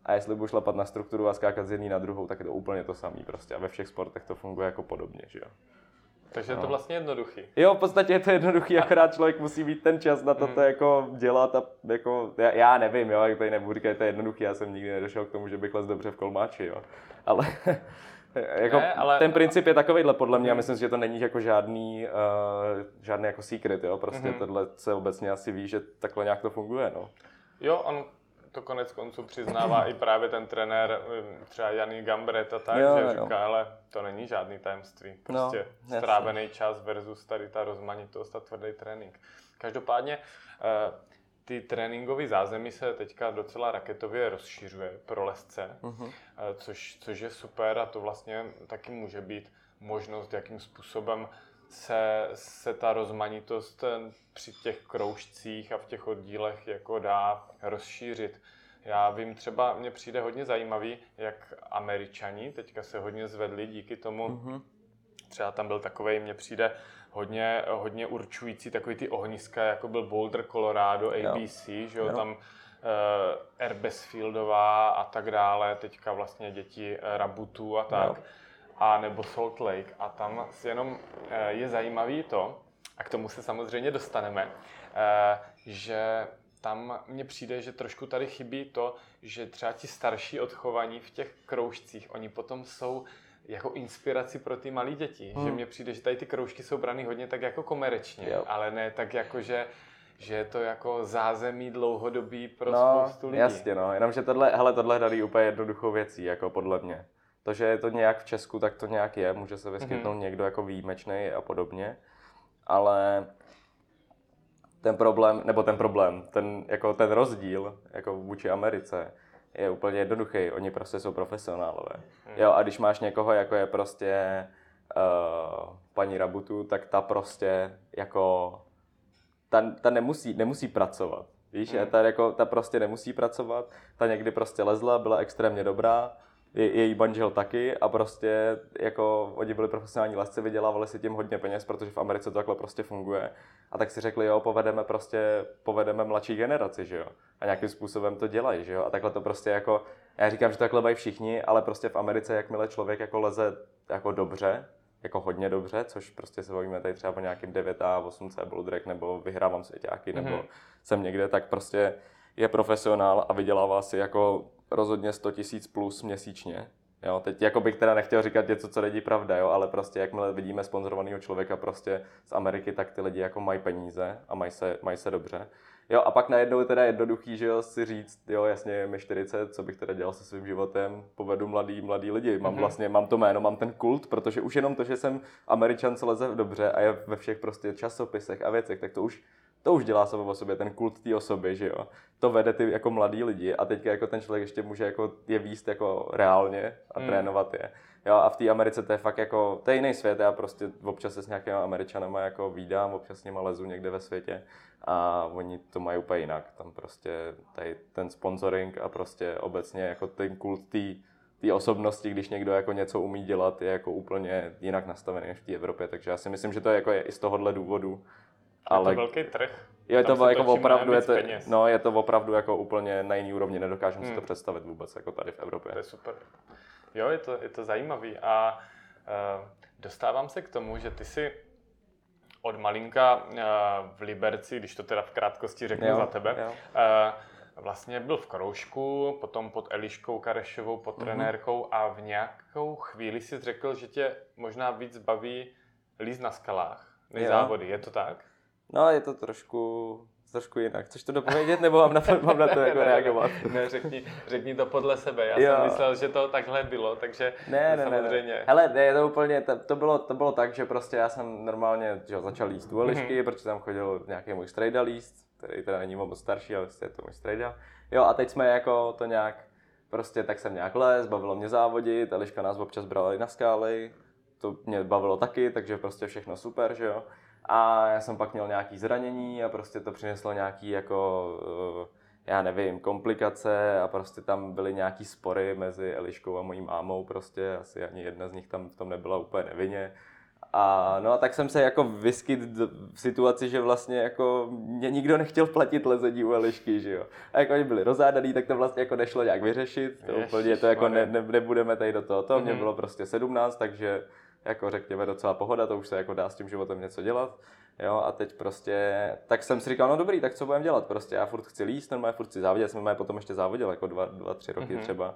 A jestli budu šlapat na strukturu a skákat z jedné na druhou, tak je to úplně to samé prostě. A ve všech sportech to funguje jako podobně, že jo. Takže je to no. vlastně jednoduchý. Jo, v podstatě je to jednoduchý, akorát člověk musí mít ten čas na to, mm. to jako dělat a jako, já, já nevím, jo, jak tady nebudu říkat, to je jednoduchý, já jsem nikdy nedošel k tomu, že bych les dobře v kolmáči, jo. Ale (laughs) (laughs) jako ne, ale... ten princip je takovýhle podle mě a myslím si, že to není jako žádný, uh, žádný jako secret, jo, prostě mm. tohle se obecně asi ví, že takhle nějak to funguje, no. Jo, on to konec konců přiznává i právě ten trenér, um, třeba Janý Gambret a tak, jo, že jo. říká, ale to není žádný tajemství. No, prostě no, strávený čas versus tady ta rozmanitost a tvrdý trénink. Každopádně uh, ty tréninkové zázemí se teďka docela raketově rozšiřuje pro lesce, uh-huh. což, což je super a to vlastně taky může být možnost, jakým způsobem se, se ta rozmanitost eh, při těch kroužcích a v těch oddílech jako dá rozšířit. Já vím třeba, mně přijde hodně zajímavý, jak američani teďka se hodně zvedli díky tomu, mm-hmm. třeba tam byl takový, mně přijde hodně, hodně určující takový ty ohniska, jako byl Boulder, Colorado, ABC, jo. že jo, jo. tam uh, Erbesfieldová a tak dále, teďka vlastně děti Rabutů a tak. Jo a nebo Salt Lake. A tam jenom eh, je zajímavý to, a k tomu se samozřejmě dostaneme, eh, že tam mně přijde, že trošku tady chybí to, že třeba ti starší odchovaní v těch kroužcích, oni potom jsou jako inspiraci pro ty malé děti. Hmm. Že mně přijde, že tady ty kroužky jsou brany hodně tak jako komerčně, jo. ale ne tak jako, že že je to jako zázemí dlouhodobý pro no, spoustu lidí. jasně no, jenomže tohle, hele, tohle darí úplně jednoduchou věcí, jako podle mě. To, že je to nějak v Česku, tak to nějak je, může se vyskytnout mm-hmm. někdo jako výjimečný a podobně, ale ten problém, nebo ten problém, ten, jako ten rozdíl jako vůči Americe je úplně jednoduchý. Oni prostě jsou profesionálové. Mm. Jo, a když máš někoho, jako je prostě uh, paní Rabutu, tak ta prostě jako ta, ta nemusí, nemusí pracovat. Víš, mm. ta, jako, ta prostě nemusí pracovat, ta někdy prostě lezla, byla extrémně dobrá, je, její manžel taky a prostě jako oni byli profesionální lesci, vydělávali si tím hodně peněz, protože v Americe to takhle prostě funguje. A tak si řekli, jo, povedeme prostě, povedeme mladší generaci, že jo. A nějakým způsobem to dělají, že jo. A takhle to prostě jako, já říkám, že to takhle mají všichni, ale prostě v Americe, jakmile člověk jako leze jako dobře, jako hodně dobře, což prostě se bavíme tady třeba o nějakým 9 a 8C boulderek, nebo vyhrávám svěťáky, nebo mm-hmm. jsem někde, tak prostě je profesionál a vydělává si jako rozhodně 100 tisíc plus měsíčně. Jo, teď jako bych teda nechtěl říkat něco, co není pravda, jo, ale prostě jakmile vidíme sponzorovaného člověka prostě z Ameriky, tak ty lidi jako mají peníze a mají se, mají se dobře. Jo, a pak najednou je teda jednoduchý, že jo, si říct, jo, jasně, je mi 40, co bych teda dělal se svým životem, povedu mladý, mladý lidi. Mám mm-hmm. vlastně, mám to jméno, mám ten kult, protože už jenom to, že jsem Američan, co leze dobře a je ve všech prostě časopisech a věcech, tak to už to už dělá samo o sobě, ten kult té osoby, že jo. To vede ty jako mladý lidi a teďka jako ten člověk ještě může jako je výst jako reálně a mm. trénovat je. Jo, a v té Americe to je fakt jako, to je jiný svět, já prostě občas se s nějakými Američanama jako vídám, občas s nimi lezu někde ve světě a oni to mají úplně jinak. Tam prostě tady ten sponsoring a prostě obecně jako ten kult té té osobnosti, když někdo jako něco umí dělat, je jako úplně jinak nastavený než v té Evropě. Takže já si myslím, že to je jako je i z tohohle důvodu, ale... Je to velký trh. Je to jako opravdu, je to, no, je to opravdu jako úplně na jiný úrovni, nedokážeme hmm. si to hmm. představit vůbec jako tady v Evropě. To je super. Jo, je to, je to zajímavý a uh, dostávám se k tomu, že ty si od malinka uh, v Liberci, když to teda v krátkosti řeknu jo, za tebe, jo. Uh, vlastně byl v Kroužku, potom pod Eliškou Karešovou, pod uh-huh. trenérkou a v nějakou chvíli si řekl, že tě možná víc baví líst na skalách než jo. závody, je to tak? No, je to trošku trošku jinak. Chceš to dopovědět, nebo mám na to, mám na to jako reagovat? ne, řekni, řekni to podle sebe. Já Jo. jsem myslel, že to takhle bylo, takže Ne, ne, ne, samozřejmě. ne. Hele, ne, to úplně, to, to, bylo, to bylo tak, že prostě já jsem normálně že začal jíst u Elišky, mm-hmm. protože tam chodil nějaký můj strejda líst, který teda není moc starší, ale prostě je to můj strejda. Jo, a teď jsme jako to nějak, prostě tak jsem nějak les, bavilo mě závodit, Eliška nás občas brala i na skály, to mě bavilo taky, takže prostě všechno super, že jo. A já jsem pak měl nějaký zranění a prostě to přineslo nějaký jako, eh, já nevím, komplikace a prostě tam byly nějaký spory mezi Eliškou a mojí mámou prostě, asi ani jedna z nich tam v tom nebyla úplně nevinně. A no a tak jsem se jako vyskyt v situaci, že vlastně jako mě nikdo nechtěl platit lezení u Elišky, že jo. A jako oni byli rozádaný, tak to vlastně jako nešlo nějak vyřešit, to úplně to jako ne, ne, nebudeme tady do toho, to mě Mhm. bylo prostě 17, takže jako řekněme docela pohoda, to už se jako dá s tím životem něco dělat. Jo, a teď prostě, tak jsem si říkal, no dobrý, tak co budeme dělat, prostě já furt chci líst, normálně furt chci závodit, já jsem normálně potom ještě závodil, jako dva, dva tři roky Mhm. třeba,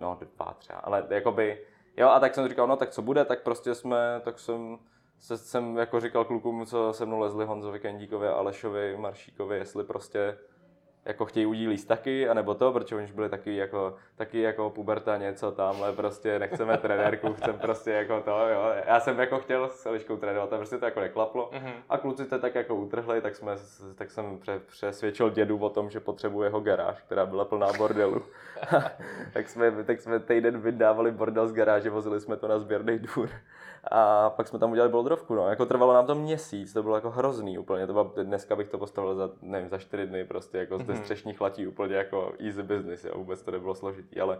no dva třeba, ale jakoby, jo, a tak jsem říkal, no tak co bude, tak prostě jsme, tak jsem, se, jsem jako říkal klukům, co se mnou lezli Honzovi Kendíkovi, Alešovi, Maršíkovi, jestli prostě jako chtějí udí líst taky, anebo to, protože oni už byli taky jako, taky jako puberta něco tamhle, prostě nechceme trenérku, (laughs) chcem prostě jako to, jo. Já jsem jako chtěl s Eliškou trénovat a prostě to jako neklaplo. Mhm. A kluci to tak jako utrhli, tak, jsme, tak jsem pře, přesvědčil dědu o tom, že potřebuje jeho garáž, která byla plná bordelu. (laughs) (laughs) tak, jsme, tak jsme týden vydávali bordel z garáže, vozili jsme to na sběrný dvůr. A pak jsme tam udělali boldrovku, no. Jako trvalo nám to měsíc, to bylo jako hrozný úplně. To bylo, dneska bych to postavil za, nevím, za čtyři dny prostě, jako z Mhm. střešních latí úplně jako easy business, jo. Vůbec to nebylo složitý, ale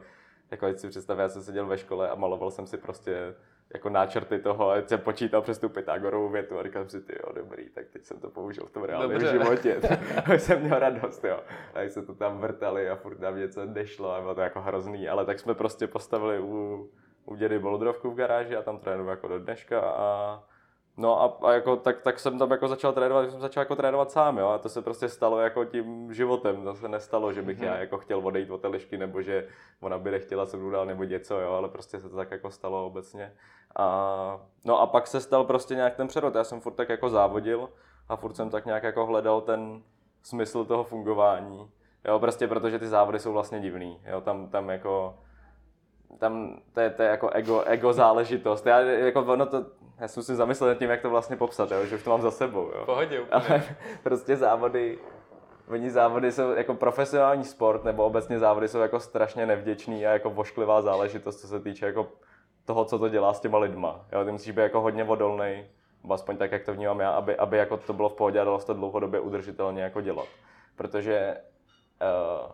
jako si představ, já jsem seděl ve škole a maloval jsem si prostě jako náčrty toho, a jsem počítal přes tu Pythagorovou větu a říkal si, ty jo, dobrý, tak teď jsem to použil v tom reálném Dobře. životě. (laughs) tak jsem měl radost, jo. Tak se to tam vrtali a furt nám něco nešlo a bylo to jako hrozný, ale tak jsme prostě postavili u, u dědy boldrovku v garáži a tam trénuju jako do dneška a No a, a jako, tak, tak, jsem tam jako začal trénovat, jsem začal jako trénovat sám, jo, a to se prostě stalo jako tím životem, to se nestalo, že bych Mhm. já jako chtěl odejít od Elišky, nebo že ona by nechtěla se mnou dál nebo něco, jo, ale prostě se to tak jako stalo obecně. A, no a pak se stal prostě nějak ten přerod, já jsem furt tak jako závodil a furt jsem tak nějak jako hledal ten smysl toho fungování, jo, prostě protože ty závody jsou vlastně divný, jo, tam, tam jako, tam to je, to je jako ego, ego záležitost. Já, jako ono to, já jsem si zamyslel nad tím, jak to vlastně popsat, jo, že už to mám za sebou. Jo. Pohodě úplně. Ale prostě závody, oni závody jsou jako profesionální sport, nebo obecně závody jsou jako strašně nevděčný a jako vošklivá záležitost, co se týče jako toho, co to dělá s těma lidma. Jo, ty musíš být jako hodně odolný, aspoň tak, jak to vnímám já, aby, aby jako to bylo v pohodě a dalo se to dlouhodobě udržitelně jako dělat. Protože uh,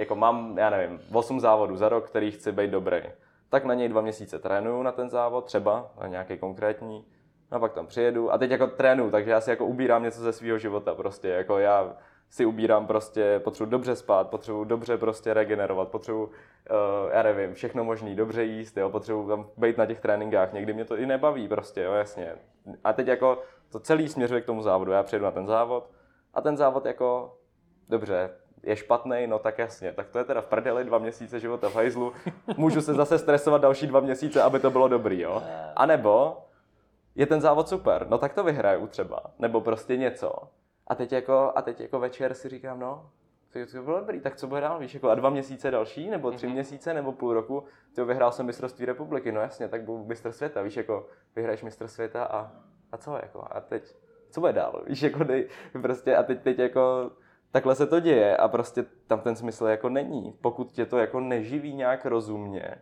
jako mám, já nevím, 8 závodů za rok, který chci být dobrý. Tak na něj dva měsíce trénuju na ten závod, třeba na nějaký konkrétní, no a pak tam přijedu. A teď jako trénuju, takže já si jako ubírám něco ze svého života prostě, jako já si ubírám prostě, potřebuji dobře spát, potřebuji dobře prostě regenerovat, potřebuji, uh, já nevím, všechno možný, dobře jíst, jo, potřebuji tam být na těch tréninkách, někdy mě to i nebaví prostě, jo, jasně. A teď jako to celý směřuje k tomu závodu, já přijedu na ten závod a ten závod jako, dobře, je špatný, no tak jasně, tak to je teda v prdeli dva měsíce života v hajzlu, můžu se zase stresovat další dva měsíce, aby to bylo dobrý, jo. A nebo je ten závod super, no tak to vyhraju třeba, nebo prostě něco. A teď jako, a teď jako večer si říkám, no, to to bylo dobrý, tak co bude dál, víš, jako a dva měsíce další, nebo tři Mhm. měsíce, nebo půl roku, ty vyhrál jsem mistrovství republiky, no jasně, tak budu mistr světa, víš, jako vyhraješ mistr světa a, a co jako, a teď, co bude dál, víš, jako dej, prostě a teď, teď jako, takhle se to děje a prostě tam ten smysl jako není, pokud tě to jako neživí nějak rozumně,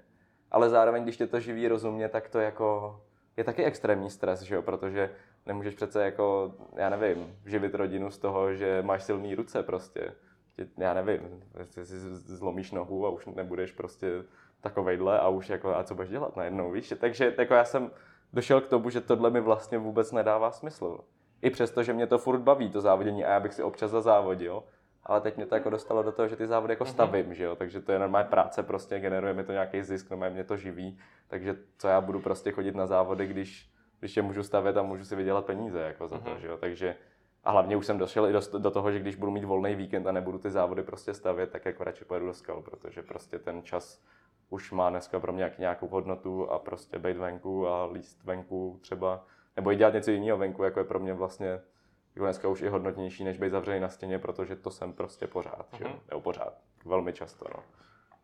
ale zároveň, když tě to živí rozumně, tak to jako je taky extrémní stres, že jo, protože nemůžeš přece jako, já nevím, živit rodinu z toho, že máš silný ruce prostě. Tě- Já nevím, si zlomíš nohu a už nebudeš prostě takovejhle a už jako, a co budeš dělat najednou, víš? Takže jako já jsem došel k tomu, že tohle mi vlastně vůbec nedává smysl. I přesto, že mě to furt baví, to závodění, a já bych si občas zazávodil, ale teď mě to jako dostalo do toho, že ty závody jako stavím, že jo, takže to je normálně práce, prostě generuje mi to nějaký zisk, normálně mě to živí, takže co já budu prostě chodit na závody, když, když je můžu stavět a můžu si vydělat peníze jako za to, Mhm. že jo, takže a hlavně už jsem došel i do, do toho, že když budu mít volný víkend a nebudu ty závody prostě stavět, tak jako radši pojedu do skal, protože prostě ten čas už má dneska pro mě jak- nějakou hodnotu a prostě být venku a líst venku třeba, nebo i dělat něco jiného venku, jako je pro mě vlastně jako dneska už i hodnotnější, než být zavřený na stěně, protože to jsem prostě pořád, mm-hmm. že? Nebo pořád, velmi často, no.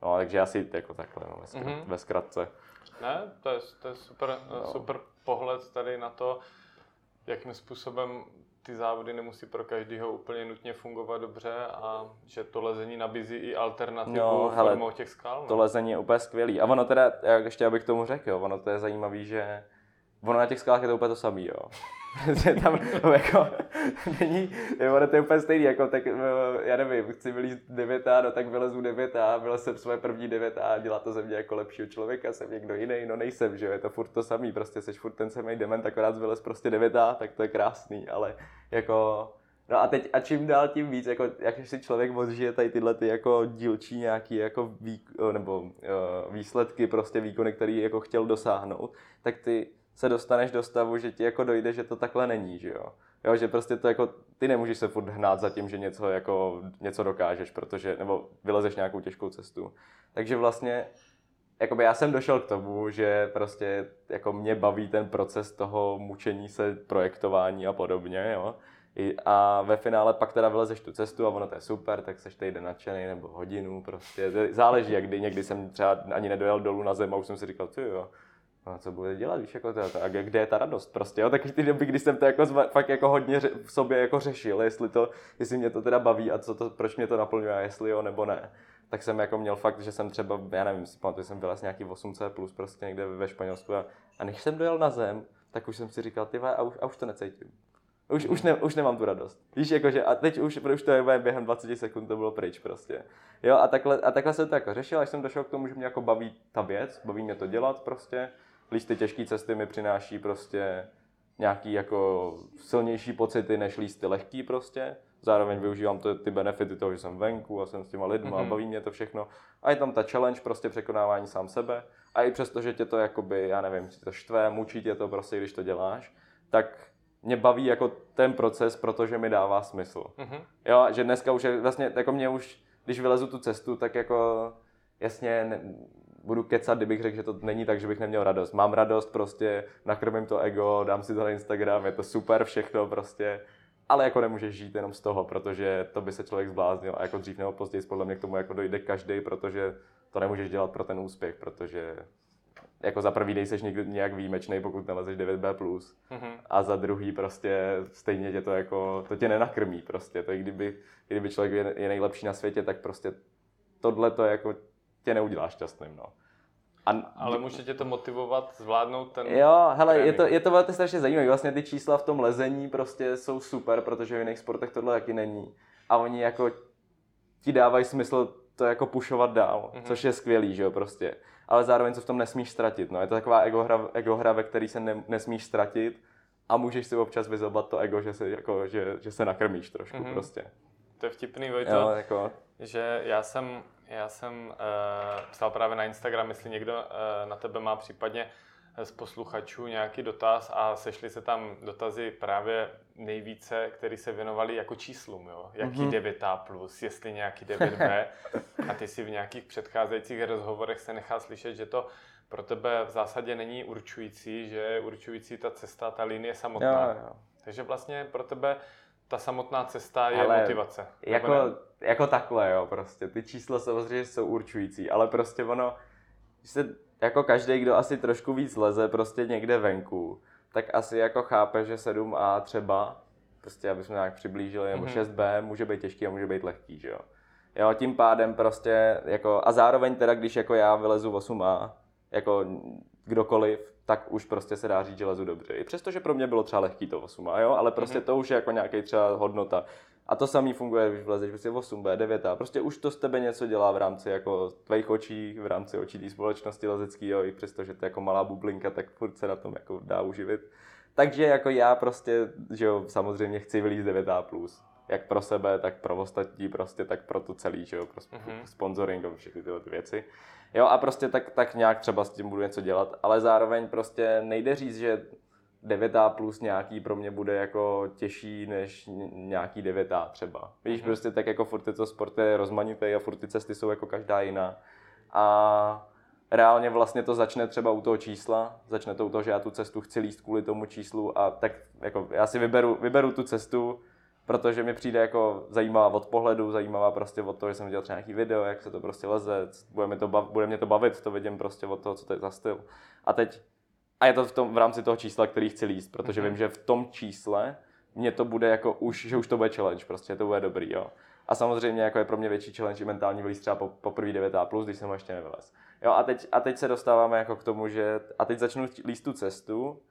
No, takže asi jako takhle, no, ve, zkrat, Mhm. ve zkratce. Ne, to je, to je super, No. super pohled tady na to, jakým způsobem ty závody nemusí pro každého úplně nutně fungovat dobře a že to lezení nabízí i alternativu No, hele, formou těch skal. No. To lezení je úplně skvělý. A ono teda, jak ještě abych k tomu řekl, jo, ono to je zajímavý, že ono na těch skalách je to úplně to samý, jo. (laughs) tam no, jako (laughs) není, ono to je úplně stejný, jako tak, eh, já nevím, chci vylízt 9A, no tak vylezu 9A, byl jsem svoje první 9A, dělá to ze mě jako lepšího člověka, jsem někdo jiný, no nejsem, že jo, je to furt to samý, prostě jsi furt ten samý dement, akorát vylez prostě 9A, tak to je krásný, ale jako, No a teď, a čím dál tím víc, jako, jak si člověk odžije tady tyhle ty jako dílčí nějaký jako výk, nebo uh, výsledky, prostě výkony, který jako chtěl dosáhnout, tak ty se dostaneš do stavu, že ti jako dojde, že to takhle není, že jo. Jo, že prostě to jako, ty nemůžeš se furt hnát za tím, že něco jako, něco dokážeš, protože, nebo vylezeš nějakou těžkou cestu. Takže vlastně, jakoby já jsem došel k tomu, že prostě jako mě baví ten proces toho mučení se, projektování a podobně, jo. A ve finále pak teda vylezeš tu cestu a ono to je super, tak seš týden nadšený nebo hodinu prostě. Záleží, jak kdy, někdy jsem třeba ani nedojel dolů na zem a už jsem si říkal, ty jo, a co bude dělat, víš, jako to, a kde- je ta radost prostě, jo, taky ty doby, kdy jsem to jako zva, fakt jako hodně ře, v sobě jako řešil, jestli to, jestli mě to teda baví a co to, proč mě to naplňuje, a jestli jo nebo ne. Tak jsem jako měl fakt, že jsem třeba, já nevím, si pamatuju, jsem vylez nějaký 8C plus prostě někde ve Španělsku a, a než jsem dojel na zem, tak už jsem si říkal, ty a už, a už to necítím. Už, už, ne, už nemám tu radost. Víš, jakože, a teď už, už to je během 20 sekund to bylo pryč prostě. Jo, a takhle, a takhle jsem to jako řešil, až jsem došel k tomu, že mě jako baví ta věc, baví mě to dělat prostě. Líst ty těžké cesty mi přináší prostě nějaký jako silnější pocity, než líst ty lehký prostě. Zároveň využívám to, ty benefity toho, že jsem venku a jsem s těma lidma mm-hmm. a Mhm. baví mě to všechno. A je tam ta challenge, prostě překonávání sám sebe. A i přesto, že tě to jakoby, já nevím, tě to štve, mučí tě to prostě, když to děláš, tak mě baví jako ten proces, protože mi dává smysl. Mhm. Jo, že dneska už je vlastně, jako mě už, když vylezu tu cestu, tak jako jasně ne, budu kecat, kdybych řekl, že to není tak, že bych neměl radost. Mám radost, prostě nakrmím to ego, dám si to na Instagram, je to super všechno prostě, ale jako nemůžeš žít jenom z toho, protože to by se člověk zbláznil a jako dřív nebo později podle mě k tomu jako dojde každý, protože to nemůžeš dělat pro ten úspěch, protože jako za prvý nejseš nikdy nějak výjimečný, pokud nalezeš 9B+. Mhm. A za druhý prostě stejně tě to jako, to tě nenakrmí prostě. To i kdyby, kdyby člověk je, je nejlepší na světě, tak prostě tohle to jako tě neudělá šťastným, no. A, Ale může tě to motivovat zvládnout ten... Jo, hele, je to, je to velmi strašně zajímavé. Vlastně ty čísla v tom lezení prostě jsou super, protože v jiných sportech tohle taky není. A oni jako ti dávají smysl to jako pušovat dál, Mhm. mm-hmm. což je skvělý, že jo, prostě. Ale zároveň co v tom nesmíš ztratit, no. Je to taková ego hra, ego hra ve který se ne, nesmíš ztratit a můžeš si občas vyzobat to ego, že se, jako, že, že se nakrmíš trošku Mhm. mm-hmm. prostě. To je vtipný, Vojto. Jo, jako, že já jsem, já jsem uh, psal právě na Instagram, jestli někdo uh, na tebe má případně z posluchačů nějaký dotaz a sešly se tam dotazy právě nejvíce, které se věnovaly jako číslům, jo? Jaký Mhm. 9A+, plus, jestli nějaký 9B. a ty si v nějakých předcházejících rozhovorech se nechá slyšet, že to pro tebe v zásadě není určující, že je určující ta cesta, ta linie samotná. jo, jo. Takže vlastně pro tebe ta samotná cesta je Ale motivace. Jako, jako takhle, jo, prostě. Ty čísla samozřejmě jsou určující, ale prostě ono, když se, jako každý, kdo asi trošku víc leze prostě někde venku, tak asi jako chápe, že 7A třeba, prostě aby jsme nějak přiblížili, nebo Mhm. 6B může být těžký a může být lehký, že jo. Jo, tím pádem prostě, jako, a zároveň teda, když jako já vylezu 8A, jako kdokoliv, tak už prostě se dá říct, že lezu dobře. I přesto, že pro mě bylo třeba lehký to 8A, jo, ale prostě Mhm. to už je jako nějaký třeba hodnota. A to samý funguje, když vlezeš prostě 8B, 9A. Prostě už to z tebe něco dělá v rámci jako tvých očí, v rámci očí té společnosti lezecký, jo, i přesto, že to je jako malá bublinka, tak furt se na tom jako dá uživit. Takže jako já prostě, že jo, samozřejmě chci vylízt 9A+. Jak pro sebe, tak pro ostatní prostě, tak pro to celý, že jo, pro Mhm. mm-hmm. sponsoring a všechny tyhle ty věci. Jo a prostě tak, tak nějak třeba s tím budu něco dělat, ale zároveň prostě nejde říct, že 9A plus nějaký pro mě bude jako těžší než nějaký 9A třeba. Víš, Mhm. prostě tak jako furt to sport je rozmanitý a furt ty cesty jsou jako každá jiná. A reálně vlastně to začne třeba u toho čísla, začne to u toho, že já tu cestu chci líst kvůli tomu číslu a tak jako já si vyberu, vyberu tu cestu, protože mi přijde jako zajímavá od pohledu, zajímavá prostě od toho, že jsem viděl třeba nějaký video, jak se to prostě leze, bude mě to, bav, bude mě to bavit, to vidím prostě od toho, co to je za styl. A teď, a je to v, tom, v rámci toho čísla, který chci líst, protože mm-hmm. vím, že v tom čísle mě to bude jako už, že už to bude challenge, prostě to bude dobrý, jo. A samozřejmě jako je pro mě větší challenge i mentální vylíz třeba po, po první 9A+, plus, když jsem ho ještě nevylez. Jo, a teď, a teď se dostáváme jako k tomu, že a teď začnu líst tu cestu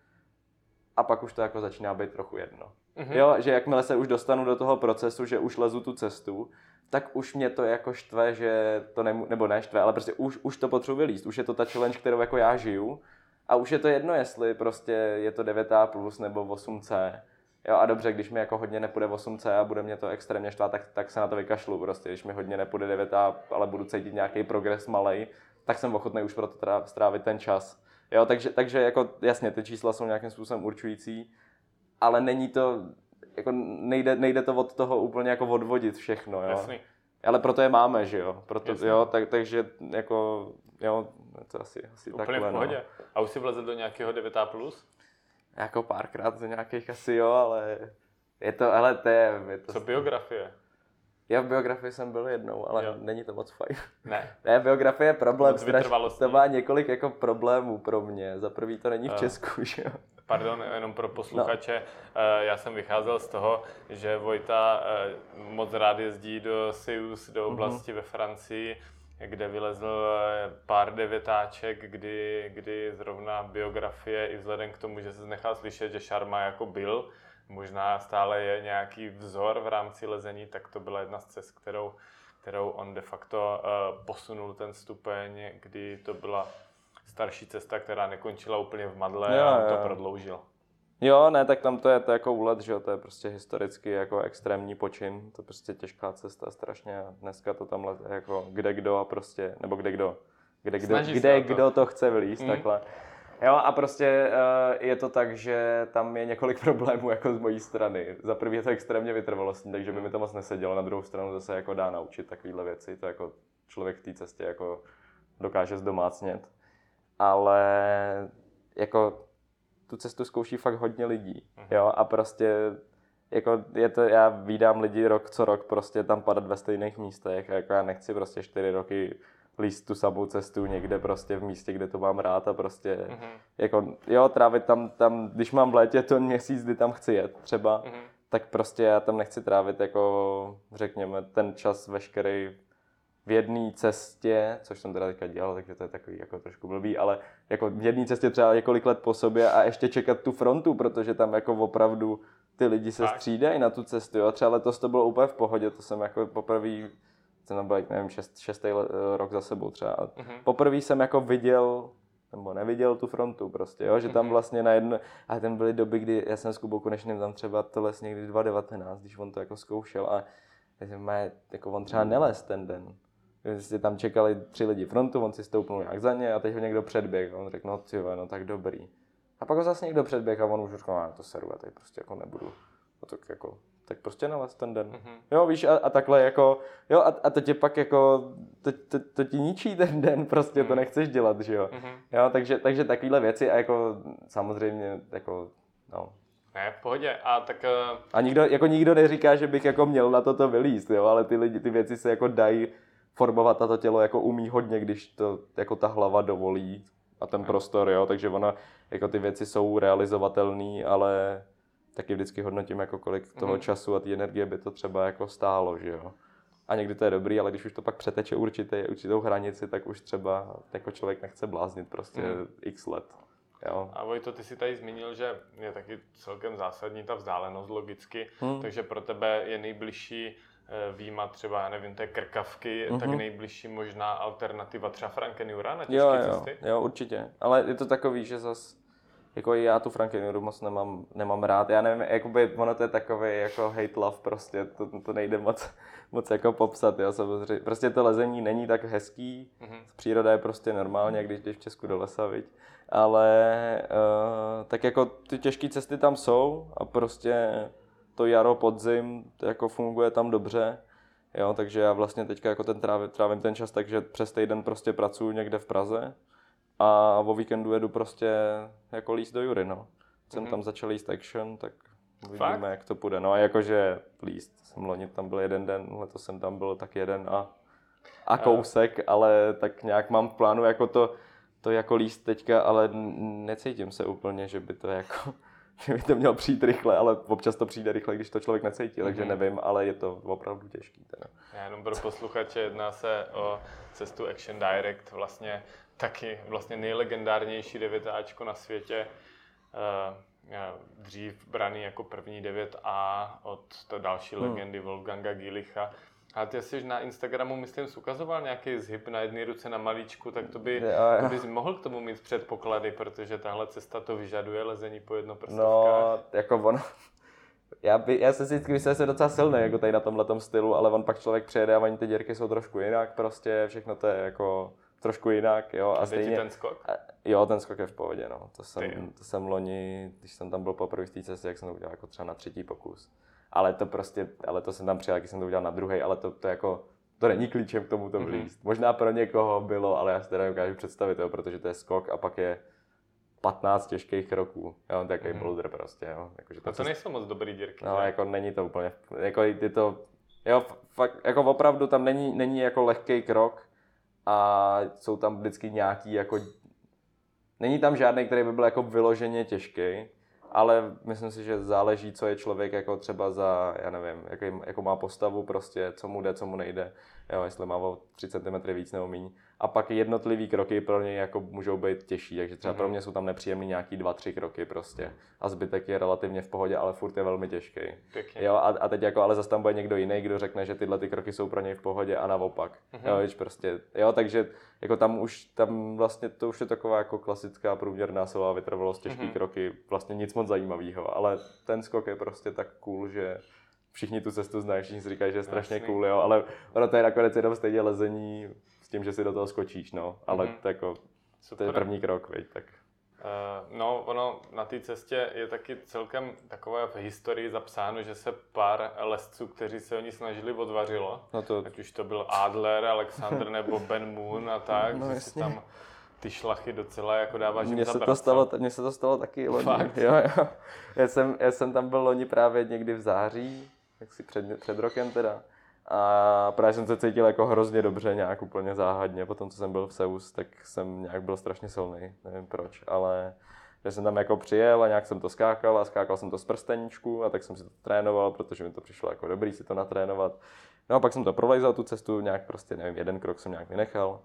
a pak už to jako začíná být trochu jedno. Mm-hmm. Jo, že jakmile se už dostanu do toho procesu, že už lezu tu cestu, tak už mě to jako štve, že to nemů- nebo ne štve, ale prostě už, už to potřebuji vylíst. Už je to ta challenge, kterou jako já žiju a už je to jedno, jestli prostě je to 9A plus nebo 8C. Jo a dobře, když mi jako hodně nepůjde 8C a bude mě to extrémně štvát, tak, tak se na to vykašlu prostě. Když mi hodně nepůjde 9A, ale budu cítit nějaký progres malej, tak jsem ochotný už pro to strávit ten čas. Jo, takže, takže jako jasně, ty čísla jsou nějakým způsobem určující, ale není to, jako nejde, nejde to od toho úplně jako odvodit všechno, jo. Jasný. Ale proto je máme, že jo, proto, Jasný. jo, tak, takže jako, jo, to asi, asi Úplně takhle, v pohodě. no. A už si vlezl do nějakého 9A+. plus? Jako párkrát do nějakých asi jo, ale je to, ale to je, je to, Co biografie? Já v biografii jsem byl jednou, ale Jo. není to moc fajn. Ne. (laughs) Ne, biografie je problém, straš, to má několik jako problémů pro mě. Za prvý to není v. Česku, (laughs) že jo. Pardon, jenom pro posluchače, no. já jsem vycházel z toho, že Vojta eh, moc rád jezdí do Seus, do oblasti mm-hmm. ve Francii, kde vylezl eh, pár devětáček, kdy, kdy zrovna biografie, i vzhledem k tomu, že se nechal slyšet, že Sharma jako byl, možná stále je nějaký vzor v rámci lezení, tak to byla jedna z cest, kterou, kterou on de facto uh, posunul ten stupeň, kdy to byla starší cesta, která nekončila úplně v madle Jo, a on to jo. prodloužil. Jo, ne, tak tam to je to jako úlet, že jo, to je prostě historicky jako extrémní počin, to je prostě těžká cesta strašně a dneska to tam leze jako kde kdo a prostě, nebo kde kdo, kde kdo, Snaží kde to. kdo to chce vylíst, Mm. takhle. Jo, a prostě uh, je to tak, že tam je několik (laughs) problémů jako z mojí strany. Za prvý je to extrémně vytrvalostní, takže by mi to moc nesedělo. Na druhou stranu zase jako dá naučit takovéhle věci. To jako člověk v té cestě jako dokáže zdomácnět. Ale jako tu cestu zkouší fakt hodně lidí. Jo, a prostě jako je to, já vídám lidi rok co rok prostě tam padat ve stejných místech. A jako já nechci prostě čtyři roky líst tu samou cestu někde prostě v místě, kde to mám rád a prostě Mhm. jako jo, trávit tam, tam, když mám v létě ten měsíc, kdy tam chci jet třeba, Mhm. tak prostě já tam nechci trávit jako, řekněme, ten čas veškerý v jedné cestě, což jsem teda teďka dělal, takže to je takový jako trošku blbý, ale jako v jedné cestě třeba několik let po sobě a ještě čekat tu frontu, protože tam jako opravdu ty lidi se střídají na tu cestu, jo. Třeba letos to bylo úplně v pohodě, to jsem jako poprvé, jsem tam byl, jak nevím, šest, šestý le- rok za sebou třeba. A Mhm. Poprvé jsem jako viděl, nebo neviděl tu frontu prostě, jo, že tam Mhm. vlastně na jedno, a tam byly doby, kdy já jsem s Kubou Konečným tam třeba to les někdy 2019, když on to jako zkoušel a "Mé, jako on třeba nelez ten den. Prostě tam čekali tři lidi frontu, on si stoupnul nějak za ně a teď ho někdo předběh a on řekl, no ty no tak dobrý. A pak ho zase někdo předběh a on už řekl, no to seru, já tady prostě jako nebudu. No tak jako, tak prostě nelez ten den. Mhm. Jo, víš, a, a takhle jako, jo, a, a to tě pak jako, to, to, to ti ničí ten den, (laughs) prostě to Mhm. nechceš dělat, že jo. Mhm. Jo, takže, takže takovéhle věci a jako samozřejmě, jako, no. Ne, v pohodě. A tak eh, A nikdo, jako nikdo neříká, že bych jako měl na toto vylíst, jo, ale ty lidi, ty věci se jako dají formovat a to tělo jako umí hodně, když to jako ta hlava dovolí a ten prostor, jo, takže ona, jako ty věci jsou realizovatelné, ale taky vždycky hodnotím, jako kolik toho Mhm. času a té energie by to třeba jako stálo, že jo. A někdy to je dobrý, ale když už to pak přeteče určitě, určitou hranici, tak už třeba jako člověk nechce bláznit prostě Mhm. x let. Jo. A Vojto, ty si tady zmínil, že je taky celkem zásadní ta vzdálenost logicky, Hmm. takže pro tebe je nejbližší eh, výjima třeba, já nevím, té krkavky, tak Mhm. nejbližší možná alternativa třeba Frankenjura na těžké Jo, jo, cesty? jo, určitě. Ale je to takový, že zas, jako já tu Frankenuru moc nemám, nemám rád. Já nevím, jakoby ono to je takový jako hate love prostě, to, to nejde moc, moc jako popsat, jo, samozřejmě. Prostě to lezení není tak hezký, Mhm. příroda je prostě normálně, když jdeš v Česku do lesa, viď? Ale uh, tak jako ty těžké cesty tam jsou a prostě to jaro, podzim, to jako funguje tam dobře. Jo, takže já vlastně teďka jako ten trávím, trávím ten čas, takže přes týden prostě pracuji někde v Praze a o víkendu jedu prostě jako líst do Jury, no. Jsem mm-hmm. tam začal líst action, tak uvidíme, Fakt? jak to půjde. No a jakože líst, jsem loni tam byl jeden den, letos jsem tam byl tak jeden a, a kousek, ale tak nějak mám v plánu jako to, to jako líst teďka, ale necítím se úplně, že by to jako, (laughs) že by to mělo přijít rychle, ale občas to přijde rychle, když to člověk necítí, mm-hmm. takže nevím, ale je to opravdu těžký. Teda. Já jenom pro posluchače, jedná se o cestu Action Direct, vlastně taky vlastně nejlegendárnější 9Ačko na světě. Eh, dřív braný jako první 9A od té další Hmm. legendy Wolfganga Gilicha. A ty jsi na Instagramu, myslím, ukazoval nějaký zhyb na jedné ruce na malíčku, tak to, by, Jo, to bys mohl k tomu mít předpoklady, protože tahle cesta to vyžaduje lezení po jednoprstovkách. No, jako ono, (laughs) já, by, já jsem si vždycky myslel, že jsem docela silný jako tady na tomhle stylu, ale on pak člověk přijede a oni ty dírky jsou trošku jinak prostě, všechno to je jako trošku jinak, jo. A ti stejně, ten skok? a, jo, ten skok je v pohodě, no. To jsem, to jsem loni, když jsem tam byl poprvé v té cestě, jak jsem to udělal jako třeba na třetí pokus. Ale to prostě, ale to jsem tam přijel, jak jsem to udělal na druhý, ale to, to jako, to není klíčem k tomu to Mhm. vlízt. Možná pro někoho bylo, ale já si teda dokážu představit, jo, protože to je skok a pak je 15 těžkých kroků. Jo, takový Mhm. mm-hmm. boulder prostě, jo. Jako, že A to nejsou moc dobrý dírky, No, že? jako není to úplně, jako je to, jo, fakt, jako opravdu tam není, není jako lehký krok a jsou tam vždycky nějaký jako, není tam žádný, který by byl jako vyloženě těžký, ale myslím si, že záleží, co je člověk jako třeba za, já nevím, jaký, jako má postavu prostě, co mu jde, co mu nejde, jo, jestli má o 3 cm víc nebo míň. A pak jednotlivý kroky pro něj jako můžou být těžší, takže třeba pro Mhm. mě jsou tam nepříjemný nějaký dva, tři kroky prostě. A zbytek je relativně v pohodě, ale furt je velmi těžký. Pěkně. Jo, a, a teď jako, ale zase tam bude někdo jiný, kdo řekne, že tyhle ty kroky jsou pro něj v pohodě a naopak. Mhm. Jo, víš, prostě, jo, takže jako tam už, tam vlastně to už je taková jako klasická průměrná silová vytrvalost, těžký Mhm. kroky, vlastně nic moc zajímavého, ale ten skok je prostě tak cool, že všichni tu cestu znají, všichni si říkají, že je strašně Jasný. cool, jo, ale ono to je nakonec jenom stejně lezení tím, že si do toho skočíš, no, ale Mhm. to jako, to je první krok, veď, tak. Uh, no, ono na té cestě je taky celkem takové v historii zapsáno, že se pár lesců, kteří se o ní snažili, odvařilo. No to, Ať už to byl Adler, Alexander (laughs) nebo Ben Moon a tak, No, že si tam ty šlachy docela jako dáváš jim Mně se, to stalo, mně se to stalo taky loni. Fakt? Jo, jo. Já jsem, já jsem tam byl loni právě někdy v září, jak si před, před rokem teda. A právě jsem se cítil jako hrozně dobře, nějak úplně záhadně. Potom, co jsem byl v Seus, tak jsem nějak byl strašně silný, nevím proč, ale že jsem tam jako přijel a nějak jsem to skákal a skákal jsem to z prsteničku a tak jsem si to trénoval, protože mi to přišlo jako dobrý si to natrénovat. No a pak jsem to prolejzal tu cestu, nějak prostě, nevím, jeden krok jsem nějak vynechal.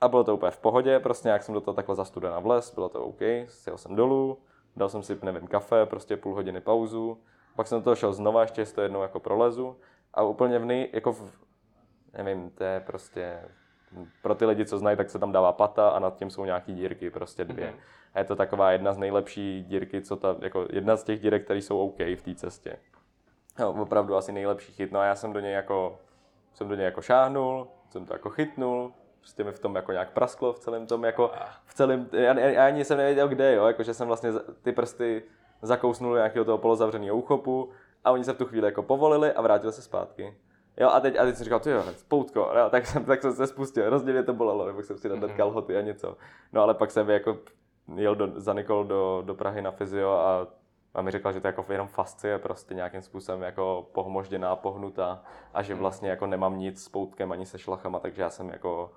A bylo to úplně v pohodě, prostě nějak jsem do toho takhle za studena vles, bylo to OK, sjel jsem dolů, dal jsem si, nevím, kafe, prostě půl hodiny pauzu, pak jsem do toho šel znova, ještě to jednou jako prolezu a úplně v nej, jako v, nevím, to je prostě, pro ty lidi, co znají, tak se tam dává pata a nad tím jsou nějaký dírky, prostě dvě. Mhm. A je to taková jedna z nejlepší dírky, co ta, jako jedna z těch dírek, které jsou OK v té cestě. Jo, opravdu asi nejlepší chyt. No a já jsem do něj jako, jsem do něj jako šáhnul, jsem to jako chytnul, prostě mi v tom jako nějak prasklo v celém tom jako, v celém, já, já ani jsem nevěděl kde, jo, jakože jsem vlastně ty prsty zakousnul do nějakého toho polozavřeného úchopu a oni se v tu chvíli jako povolili a vrátili se zpátky. Jo, a teď, a teď jsem říkal, ty jo, poutko, jo, tak, jsem, tak jsem se spustil, hrozně mě to bolelo, nebo jsem si dal kalhoty a něco. No ale pak jsem jako jel do, za Nikol do, do Prahy na fyzio a, a mi řekla, že to je jako jenom fascie, prostě nějakým způsobem jako pohmožděná, pohnutá a že vlastně jako nemám nic s poutkem ani se šlachama, takže já jsem jako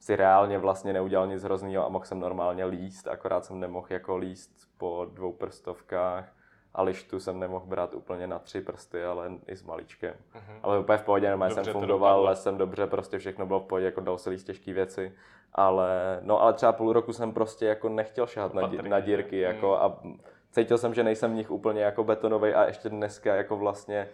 si reálně vlastně neudělal nic hroznýho a mohl jsem normálně líst, akorát jsem nemohl jako líst po dvou prstovkách a lištu jsem nemohl brát úplně na tři prsty, ale i s maličkem. Mhm. Ale úplně v pohodě, normálně Dobře jsem fungoval, les jsem dobře, prostě všechno bylo v pohodě, jako dal se líst těžké věci. Ale, no ale třeba půl roku jsem prostě jako nechtěl šahat na, dí, na dírky, ne? jako a cítil jsem, že nejsem v nich úplně jako betonový a ještě dneska jako vlastně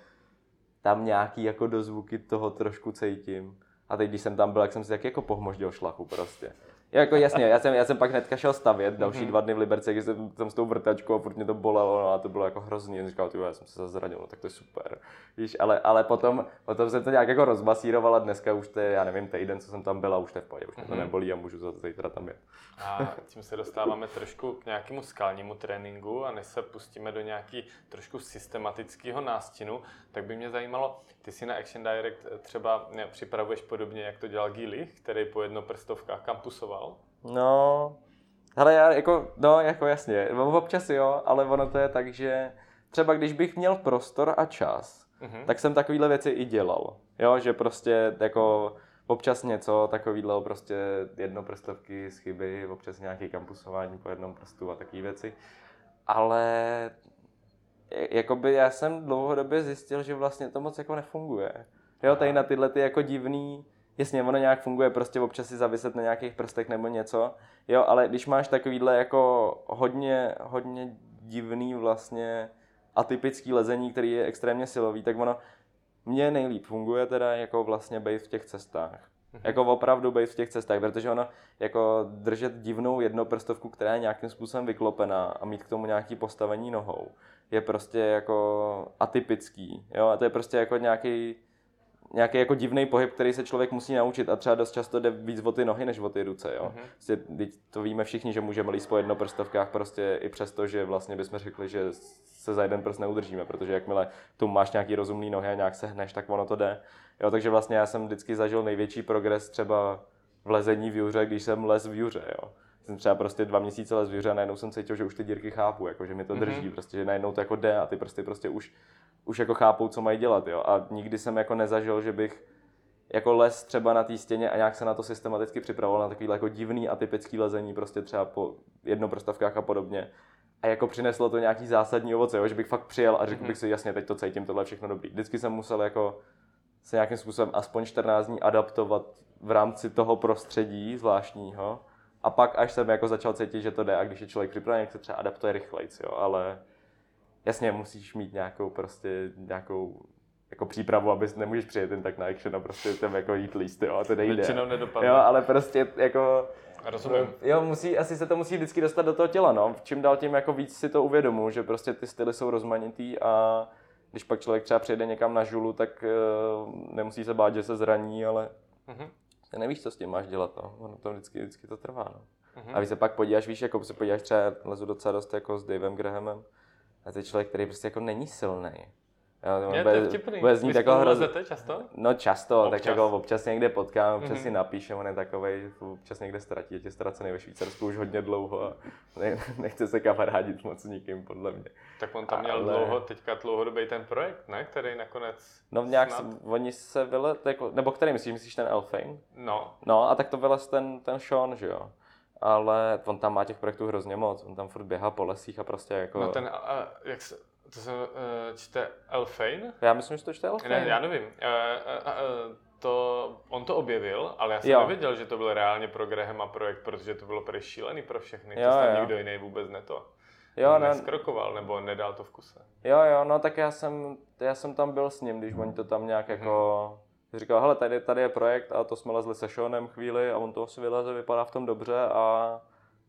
tam nějaký jako dozvuky toho trošku cítím. A teď, když jsem tam byl, jak jsem si tak jako pohmoždil šlachu prostě. Jako jasně, já jsem, já jsem pak hnedka šel stavět další Mhm. dva dny v Liberci, když jsem tam s tou vrtačkou a furt mě to bolelo no, a to bylo jako hrozný. Jsem říkal, ty já jsem se zranil, no, tak to je super. Víš, ale, ale potom, potom jsem to nějak jako rozmasíroval a dneska už to je, já nevím, týden, co jsem tam byl a už to je v pohodě, už mě to Mhm. nebolí a můžu zase zítra tam jet. A tím se dostáváme trošku k nějakému skalnímu tréninku a než se pustíme do nějaký trošku systematického nástinu, tak by mě zajímalo, ty si na Action Direct třeba ne, připravuješ podobně, jak to dělal Gili, který po jednoprstovkách kampusoval? No, hele, já jako, no, jako jasně, občas jo, ale ono to je tak, že třeba když bych měl prostor a čas, Mhm. tak jsem takovýhle věci i dělal. Jo, že prostě jako občas něco takovýhle prostě jednoprstovky z chyby, občas nějaký kampusování po jednom prstu a takové věci. Ale jakoby já jsem dlouhodobě zjistil, že vlastně to moc jako nefunguje. Jo, tady na tyhle ty jako divný, jasně, ono nějak funguje, prostě občas si zaviset na nějakých prstech nebo něco, jo, ale když máš takovýhle jako hodně, hodně divný vlastně atypický lezení, který je extrémně silový, tak ono mně nejlíp funguje teda jako vlastně být v těch cestách. Jako opravdu být v těch cestách, protože ono jako držet divnou jednoprstovku, která je nějakým způsobem vyklopená a mít k tomu nějaký postavení nohou, je prostě jako atypický, jo, a to je prostě jako nějaký nějaký jako divný pohyb, který se člověk musí naučit a třeba dost často jde víc o ty nohy než o ty ruce, jo. Mhm. Prostě, to víme všichni, že můžeme líst po jednoprstovkách prostě i přesto, že vlastně bychom řekli, že se za jeden prst neudržíme, protože jakmile tu máš nějaký rozumný nohy a nějak se hneš, tak ono to jde. Jo, takže vlastně já jsem vždycky zažil největší progres třeba v lezení v juře, když jsem les v juře, jo. Jsem třeba prostě dva měsíce les juře a najednou jsem cítil, že už ty dírky chápu, jako, že mi to drží, Mhm. prostě, že najednou to jako jde a ty prsty prostě už, už jako chápou, co mají dělat, jo. A nikdy jsem jako nezažil, že bych jako les třeba na té stěně a nějak se na to systematicky připravoval na takový jako divný atypický lezení, prostě třeba po jednoprstovkách a podobně. A jako přineslo to nějaký zásadní ovoce, jo? že bych fakt přijel a řekl Mhm. bych si, jasně, teď to cítím, tohle všechno dobrý. Vždycky jsem musel jako se nějakým způsobem aspoň 14 dní adaptovat v rámci toho prostředí zvláštního. A pak až jsem jako začal cítit, že to jde a když je člověk připravený, tak se třeba adaptuje rychleji, jo, ale jasně musíš mít nějakou prostě nějakou jako přípravu, abys nemůžeš přijet jen tak na action a prostě tam jako jít líst, jo, a to nejde. Většinou nedopadne. Jo, ale prostě jako Rozumím. Jo, musí, asi se to musí vždycky dostat do toho těla, no. Čím dál tím jako víc si to uvědomuji, že prostě ty styly jsou rozmanitý a když pak člověk třeba přijede někam na žulu, tak uh, nemusí se bát, že se zraní, ale Mhm. Ty nevíš, co s tím máš dělat, no. Ono to vždycky, vždycky to trvá, no. Mhm. A když se pak podíváš, víš, jako se podíváš třeba, lezu docela dost jako s Davem Grahamem, a to je člověk, který prostě jako není silný. Jo, Je, to je bude- vtipný. bude znít jako často? No často, občas. tak jako občas někde potkám, občas Mhm. si napíše, on je takovej, občas někde ztratí, je tě ztracený ve Švýcarsku už hodně dlouho a ne, nechce se kamarádit moc s nikým, podle mě. Tak on tam měl Ale- dlouho, teďka dlouhodobý ten projekt, ne? Který nakonec No nějak, snad... oni se vyle, jako, nebo který myslíš, myslíš ten Elfane? No, No a tak to vylez ten, ten Sean, že jo. Ale on tam má těch projektů hrozně moc, on tam furt běhá po lesích a prostě jako... no ten, a, jak se, to se uh, čte Elfane? Já myslím, že to čte Elfane. Ne, já nevím. Uh, uh, uh, to, on to objevil, ale já jsem Jo. nevěděl, že to byl reálně pro Grahama projekt, protože to bylo prý šílený pro všechny. Jo, to snad nikdo jiný vůbec ne to. Jo, ne, Neskrokoval, nebo nedal to v kuse. Jo, jo, no tak já jsem, já jsem tam byl s ním, když oni to tam nějak jako... Říkal, hele, tady, tady je projekt a to jsme lezli se Seanem chvíli a on to asi vyleze, vypadá v tom dobře a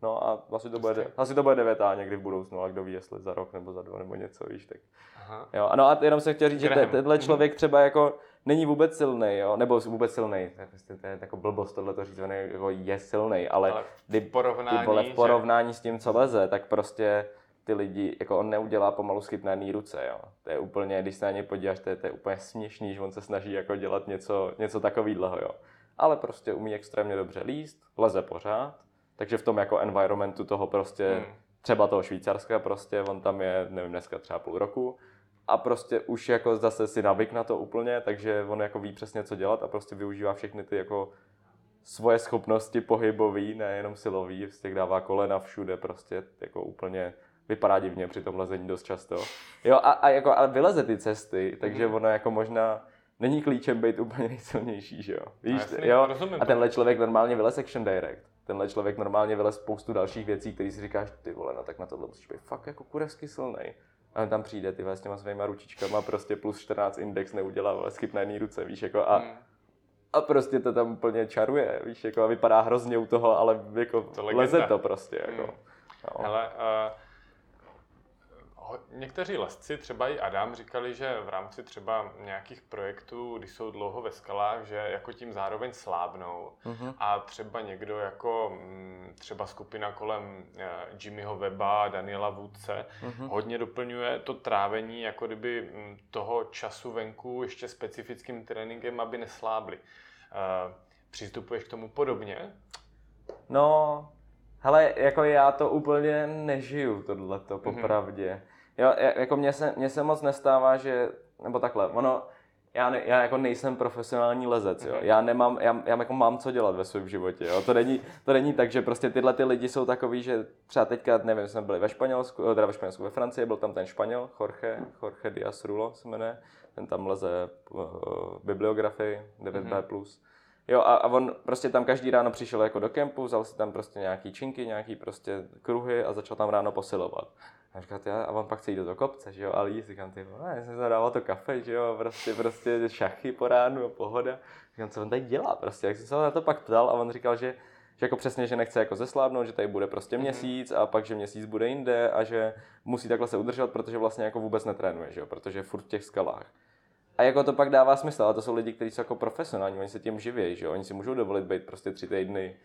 no a asi to, bude, Hezky. asi to bude 9 a někdy v budoucnu, a kdo ví, jestli za rok nebo za dva nebo něco, víš, tak. Aha. Jo, ano a jenom jsem chtěl říct, že te, Graham. tenhle Mhm. člověk třeba jako není vůbec silný, jo, nebo vůbec silný, to je, prostě, to je jako blbost tohle to říct, on je, jako je silný, ale, Ale kdy, v porovnání, ty vole, v že- porovnání s tím, co leze, tak prostě ty lidi, jako on neudělá pomalu na jedné ruce, jo. To je úplně, když se na něj podíváš, to je, to je úplně směšný, že on se snaží jako dělat něco, něco takového, jo. Ale prostě umí extrémně dobře líst, leze pořád, takže v tom jako environmentu toho prostě, Hmm. třeba toho Švýcarska prostě, on tam je, nevím, dneska třeba půl roku, a prostě už jako zase si navyk na to úplně, takže on jako ví přesně, co dělat a prostě využívá všechny ty jako svoje schopnosti pohybový, nejenom silový, prostě dává kolena všude, prostě jako úplně vypadá divně při tom lezení dost často. Jo, a, a jako a vyleze ty cesty, takže Mhm. ono jako možná není klíčem být úplně nejsilnější, že jo? Víš, jasně, jo? rozumím A tenhle člověk normálně vylez Action Direct. Tenhle člověk normálně vylez spoustu dalších věcí, které si říkáš, ty vole, no tak na tohle musíš být fakt jako kurevsky silný. A tam přijde, ty vole, s těma svýma ručičkama, prostě plus 14 index neudělá, vole, skip na jedné ruce, víš, jako a, Hmm. a prostě to tam úplně čaruje, víš, jako a vypadá hrozně u toho, ale jako To leze to prostě, jako. Hmm. No. Hele, uh, někteří lesci, třeba i Adam, říkali, že v rámci třeba nějakých projektů, když jsou dlouho ve skalách, že jako tím zároveň slábnou. Mhm. A třeba někdo jako mm, třeba skupina kolem eh, Jimmyho Weba, Daniela Vůdce, Mhm. hodně doplňuje to trávení jako kdyby mm, toho času venku ještě specifickým tréninkem, aby neslábli. Eh, Přistupuješ k tomu podobně? No, hele, jako já to úplně nežiju, tohleto, popravdě. Jo, ja- jako mně se, mně se moc nestává, že, nebo takhle, ono, já, ne, já jako nejsem profesionální lezec, jo. Mhm. Já nemám, já, já jako mám co dělat ve svém životě, jo. To není, to není tak, že prostě tyhle ty lidi jsou takový, že třeba teďka, nevím, jsme byli ve Španělsku, teda ve Španělsku, ve Francii, byl tam ten Španěl, Jorge, Jorge Díaz Rulo se jmenuje, ten tam leze uh, bibliografii 9B+. Jo, a, a on prostě tam každý ráno přišel jako do kempu, vzal si tam prostě nějaký činky, nějaký prostě kruhy a začal tam ráno posilovat. A říkal, ty, a on pak chce jít do kopce, že jo, ale jíst, říkám, ty, já jsem zadával to kafe, že jo, prostě, prostě šachy po ránu a pohoda. Říkám, co on tady dělá prostě, jak jsem se na to pak ptal a on říkal, že, že jako přesně, že nechce jako zeslábnout, že tady bude prostě měsíc a pak, že měsíc bude jinde a že musí takhle se udržovat, protože vlastně jako vůbec netrénuje, že jo, protože je furt v těch skalách. A jako to pak dává smysl, ale to jsou lidi, kteří jsou jako profesionální, oni se tím živějí, že jo? Oni si můžou dovolit být prostě tři týdny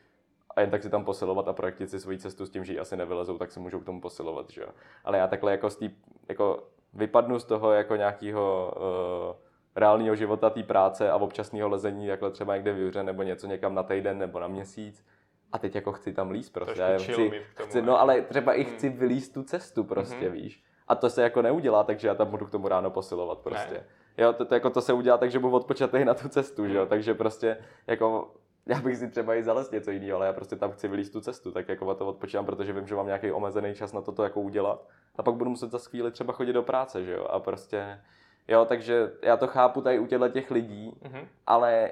a jen tak si tam posilovat a projektit si svoji cestu s tím, že ji asi nevylezou, tak si můžou k tomu posilovat, že jo? Ale já takhle jako, z tý, jako vypadnu z toho jako nějakého uh, reálného života, té práce a občasného lezení, takhle třeba někde vyvře nebo něco někam na týden nebo na měsíc. A teď jako chci tam líst prostě. Já chci, tomu, chci, no ale třeba i Hmm. chci vylíst tu cestu prostě, Mhm. víš. A to se jako neudělá, takže já tam budu k tomu ráno posilovat prostě. Ne. Jo, to, to, jako to se udělá tak, že budu odpočatý na tu cestu, že jo, Hmm. takže prostě jako já bych si třeba i zalez něco jiného, ale já prostě tam chci vylíst tu cestu, tak jako to odpočívám, protože vím, že mám nějaký omezený čas na to, to jako udělat. A pak budu muset za chvíli třeba chodit do práce, že jo, a prostě, jo, takže já to chápu tady u těchto těch lidí, Mhm. ale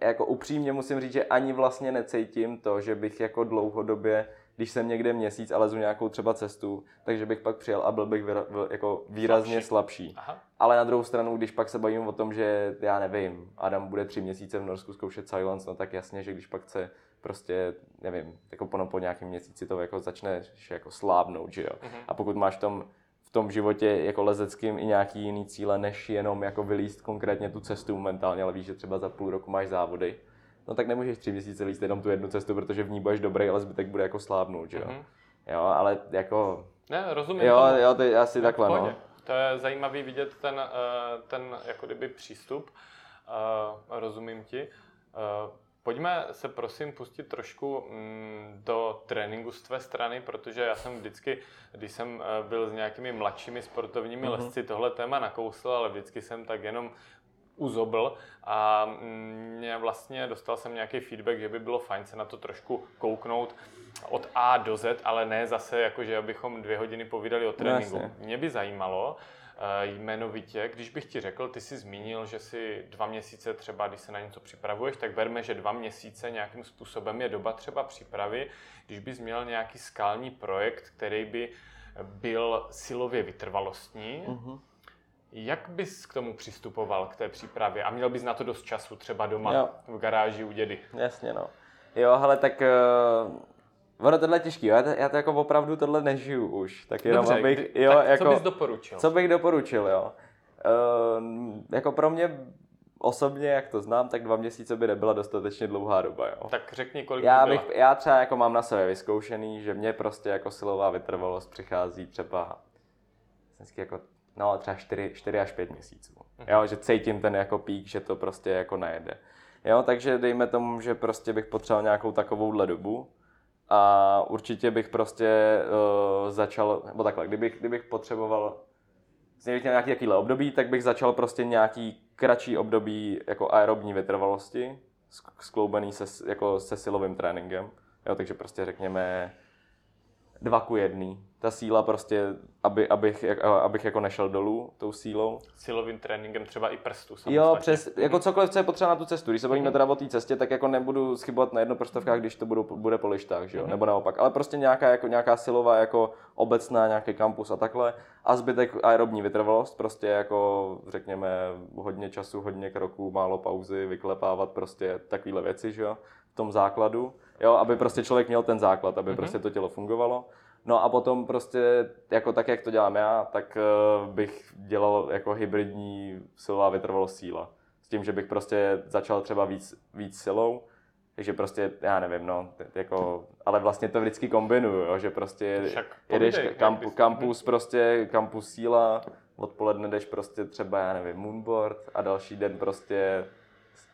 jako upřímně musím říct, že ani vlastně necítím to, že bych jako dlouhodobě, když jsem někde měsíc a lezu nějakou třeba cestu, takže bych pak přijel a byl bych vyra, byl jako výrazně Slabší. slabší. Aha. Ale na druhou stranu, když pak se bavím o tom, že já nevím, Adam bude tři měsíce v Norsku zkoušet silence, no tak jasně, že když pak chce prostě, nevím, jako po, po nějakém měsíci to jako začne jako slábnout, že jo. Mhm. A pokud máš v tom, v tom životě jako lezeckým i nějaký jiný cíle, než jenom jako vylíst konkrétně tu cestu momentálně, ale víš, že třeba za půl roku máš závody, no tak nemůžeš tři měsíce líst jenom tu jednu cestu, protože v ní budeš dobrý, ale zbytek bude jako slábnout, že jo. Mhm. Jo, ale jako, Ne, rozumím jo, tomu. jo, to je asi takhle, no. To je zajímavý vidět ten, eh, ten jako kdyby přístup. Eh, Rozumím ti. Eh, Pojďme se prosím pustit trošku mm, do tréninku z tvé strany, protože já jsem vždycky, když jsem byl s nějakými mladšími sportovními Mhm. lesci, tohle téma nakousl, ale vždycky jsem tak jenom uzobl a mě vlastně dostal jsem nějaký feedback, že by bylo fajn se na to trošku kouknout od A do Z, ale ne zase jako, že abychom dvě hodiny povídali o tréninku. jasně. Mě by zajímalo, eh, jmenovitě, když bych ti řekl, ty jsi zmínil, že si dva měsíce třeba, když se na něco připravuješ, tak berme, že dva měsíce nějakým způsobem je doba třeba přípravy. Když bys měl nějaký skalní projekt, který by byl silově vytrvalostní, Mhm. Jak bys k tomu přistupoval, k té přípravě? A měl bys na to dost času, třeba doma Jo. v garáži u dědy. Jasně, no. Jo, ale tak... Uh, ono tohle je těžký, jo? Já, to, já to jako opravdu tohle nežiju už. Tak jenom Dobře, abych, kdy, jo, tak jako, co bys doporučil? co bych doporučil, jo? Uh, jako pro mě osobně, jak to znám, tak dva měsíce by nebyla dostatečně dlouhá doba, jo? Tak řekni, kolik Já, by byla. bych, já třeba jako mám na sebe vyzkoušený, že mě prostě jako silová vytrvalost přichází třeba vždycky jako, no třeba 4, 4 až 5 měsíců. Jo, že cítím ten jako pík, že to prostě jako najede. Jo, takže dejme tomu, že prostě bych potřeboval nějakou takovouhle dobu a určitě bych prostě uh, začal, nebo takhle, kdybych, kdybych potřeboval kdybych měl nějaký takovýhle období, tak bych začal prostě nějaký kratší období jako aerobní vytrvalosti, sk- skloubený se, jako se silovým tréninkem. Jo, takže prostě řekněme dva ku jedný, ta síla prostě, aby, abych, jak, abych jako nešel dolů tou sílou. Silovým tréninkem třeba i prstů Jo, přes, jako cokoliv, co je potřeba na tu cestu. Když se bavíme mm-hmm. teda o té cestě, tak jako nebudu schybovat na jednoprstovkách, když to budu, bude po lištách, že jo? Mm-hmm. nebo naopak. Ale prostě nějaká, jako, nějaká silová, jako obecná, nějaký kampus a takhle. A zbytek aerobní vytrvalost, prostě jako řekněme hodně času, hodně kroků, málo pauzy, vyklepávat prostě takovéhle věci, že jo? V tom základu, jo, aby prostě člověk měl ten základ, aby mm-hmm. prostě to tělo fungovalo. No a potom prostě, jako tak, jak to dělám já, tak uh, bych dělal jako hybridní silová vytrvalost síla. S tím, že bych prostě začal třeba víc, víc silou, takže prostě, já nevím, no, jako, ale vlastně to vždycky kombinuju, jo, že prostě Však jedeš kampu, kampus, prostě kampus síla, odpoledne jdeš prostě třeba, já nevím, moonboard a další den prostě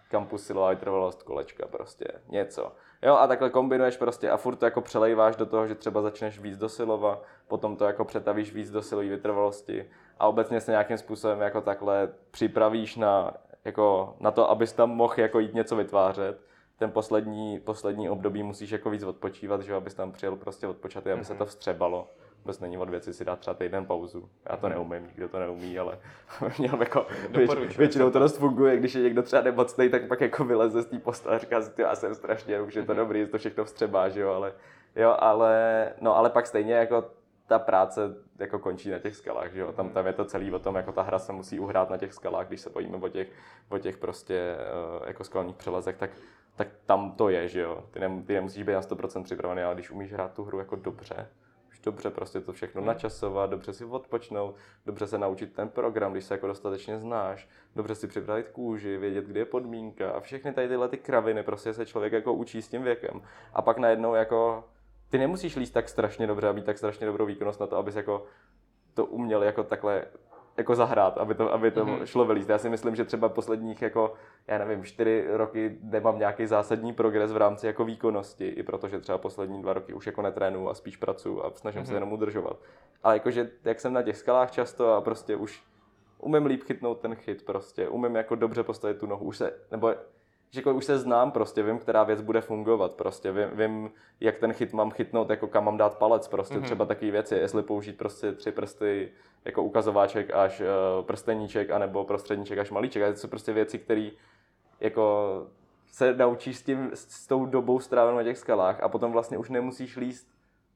kampus silová vytrvalost kolečka prostě, něco. Jo, a takhle kombinuješ prostě a furt to jako přelejváš do toho, že třeba začneš víc do silova, potom to jako přetavíš víc do silové vytrvalosti a obecně se nějakým způsobem jako takhle připravíš na, jako, na to, abys tam mohl jako jít něco vytvářet. Ten poslední, poslední období musíš jako víc odpočívat, že abys tam přijel prostě odpočatý, aby mm-hmm. se to vstřebalo vůbec není od věci si dát třeba týden pauzu. Já to neumím, nikdo to neumí, ale (laughs) měl jako, věč, většinou to dost funguje, když je někdo třeba nemocný, tak pak jako vyleze z té postele a říká si, já jsem strašně, už je to mhm. dobrý, to všechno vstřebá, že jo, ale, jo, ale, no, ale pak stejně jako ta práce jako končí na těch skalách, že jo? Tam, tam je to celý o tom, jako ta hra se musí uhrát na těch skalách, když se bojíme o těch, o těch prostě uh, jako skalních přelezech, tak, tak tam to je, že jo? Ty, ne, ty nemusíš být na 100% připravený, ale když umíš hrát tu hru jako dobře, dobře prostě to všechno hmm. načasovat, dobře si odpočnout, dobře se naučit ten program, když se jako dostatečně znáš, dobře si připravit kůži, vědět, kde je podmínka a všechny tady tyhle ty kraviny prostě se člověk jako učí s tím věkem. A pak najednou jako ty nemusíš líst tak strašně dobře a být tak strašně dobrou výkonnost na to, abys jako to uměl jako takhle jako zahrát, aby to, aby to mm-hmm. šlo vylíst. Já si myslím, že třeba posledních jako, já nevím, čtyři roky nemám nějaký zásadní progres v rámci jako výkonnosti, i protože třeba poslední dva roky už jako netrénu a spíš pracuji a snažím mm-hmm. se mhm. jenom udržovat. Ale jakože, jak jsem na těch skalách často a prostě už umím líp chytnout ten chyt prostě, umím jako dobře postavit tu nohu, už se, nebo že jako už se znám prostě, vím, která věc bude fungovat prostě, vím, vím jak ten chyt mám chytnout, jako kam mám dát palec prostě, mm-hmm. třeba takové věci, jestli použít prostě tři prsty jako ukazováček až uh, prsteníček, anebo prostředníček až malíček, a to jsou prostě věci, které jako se naučíš s, tím, s tou dobou strávenou na těch skalách a potom vlastně už nemusíš líst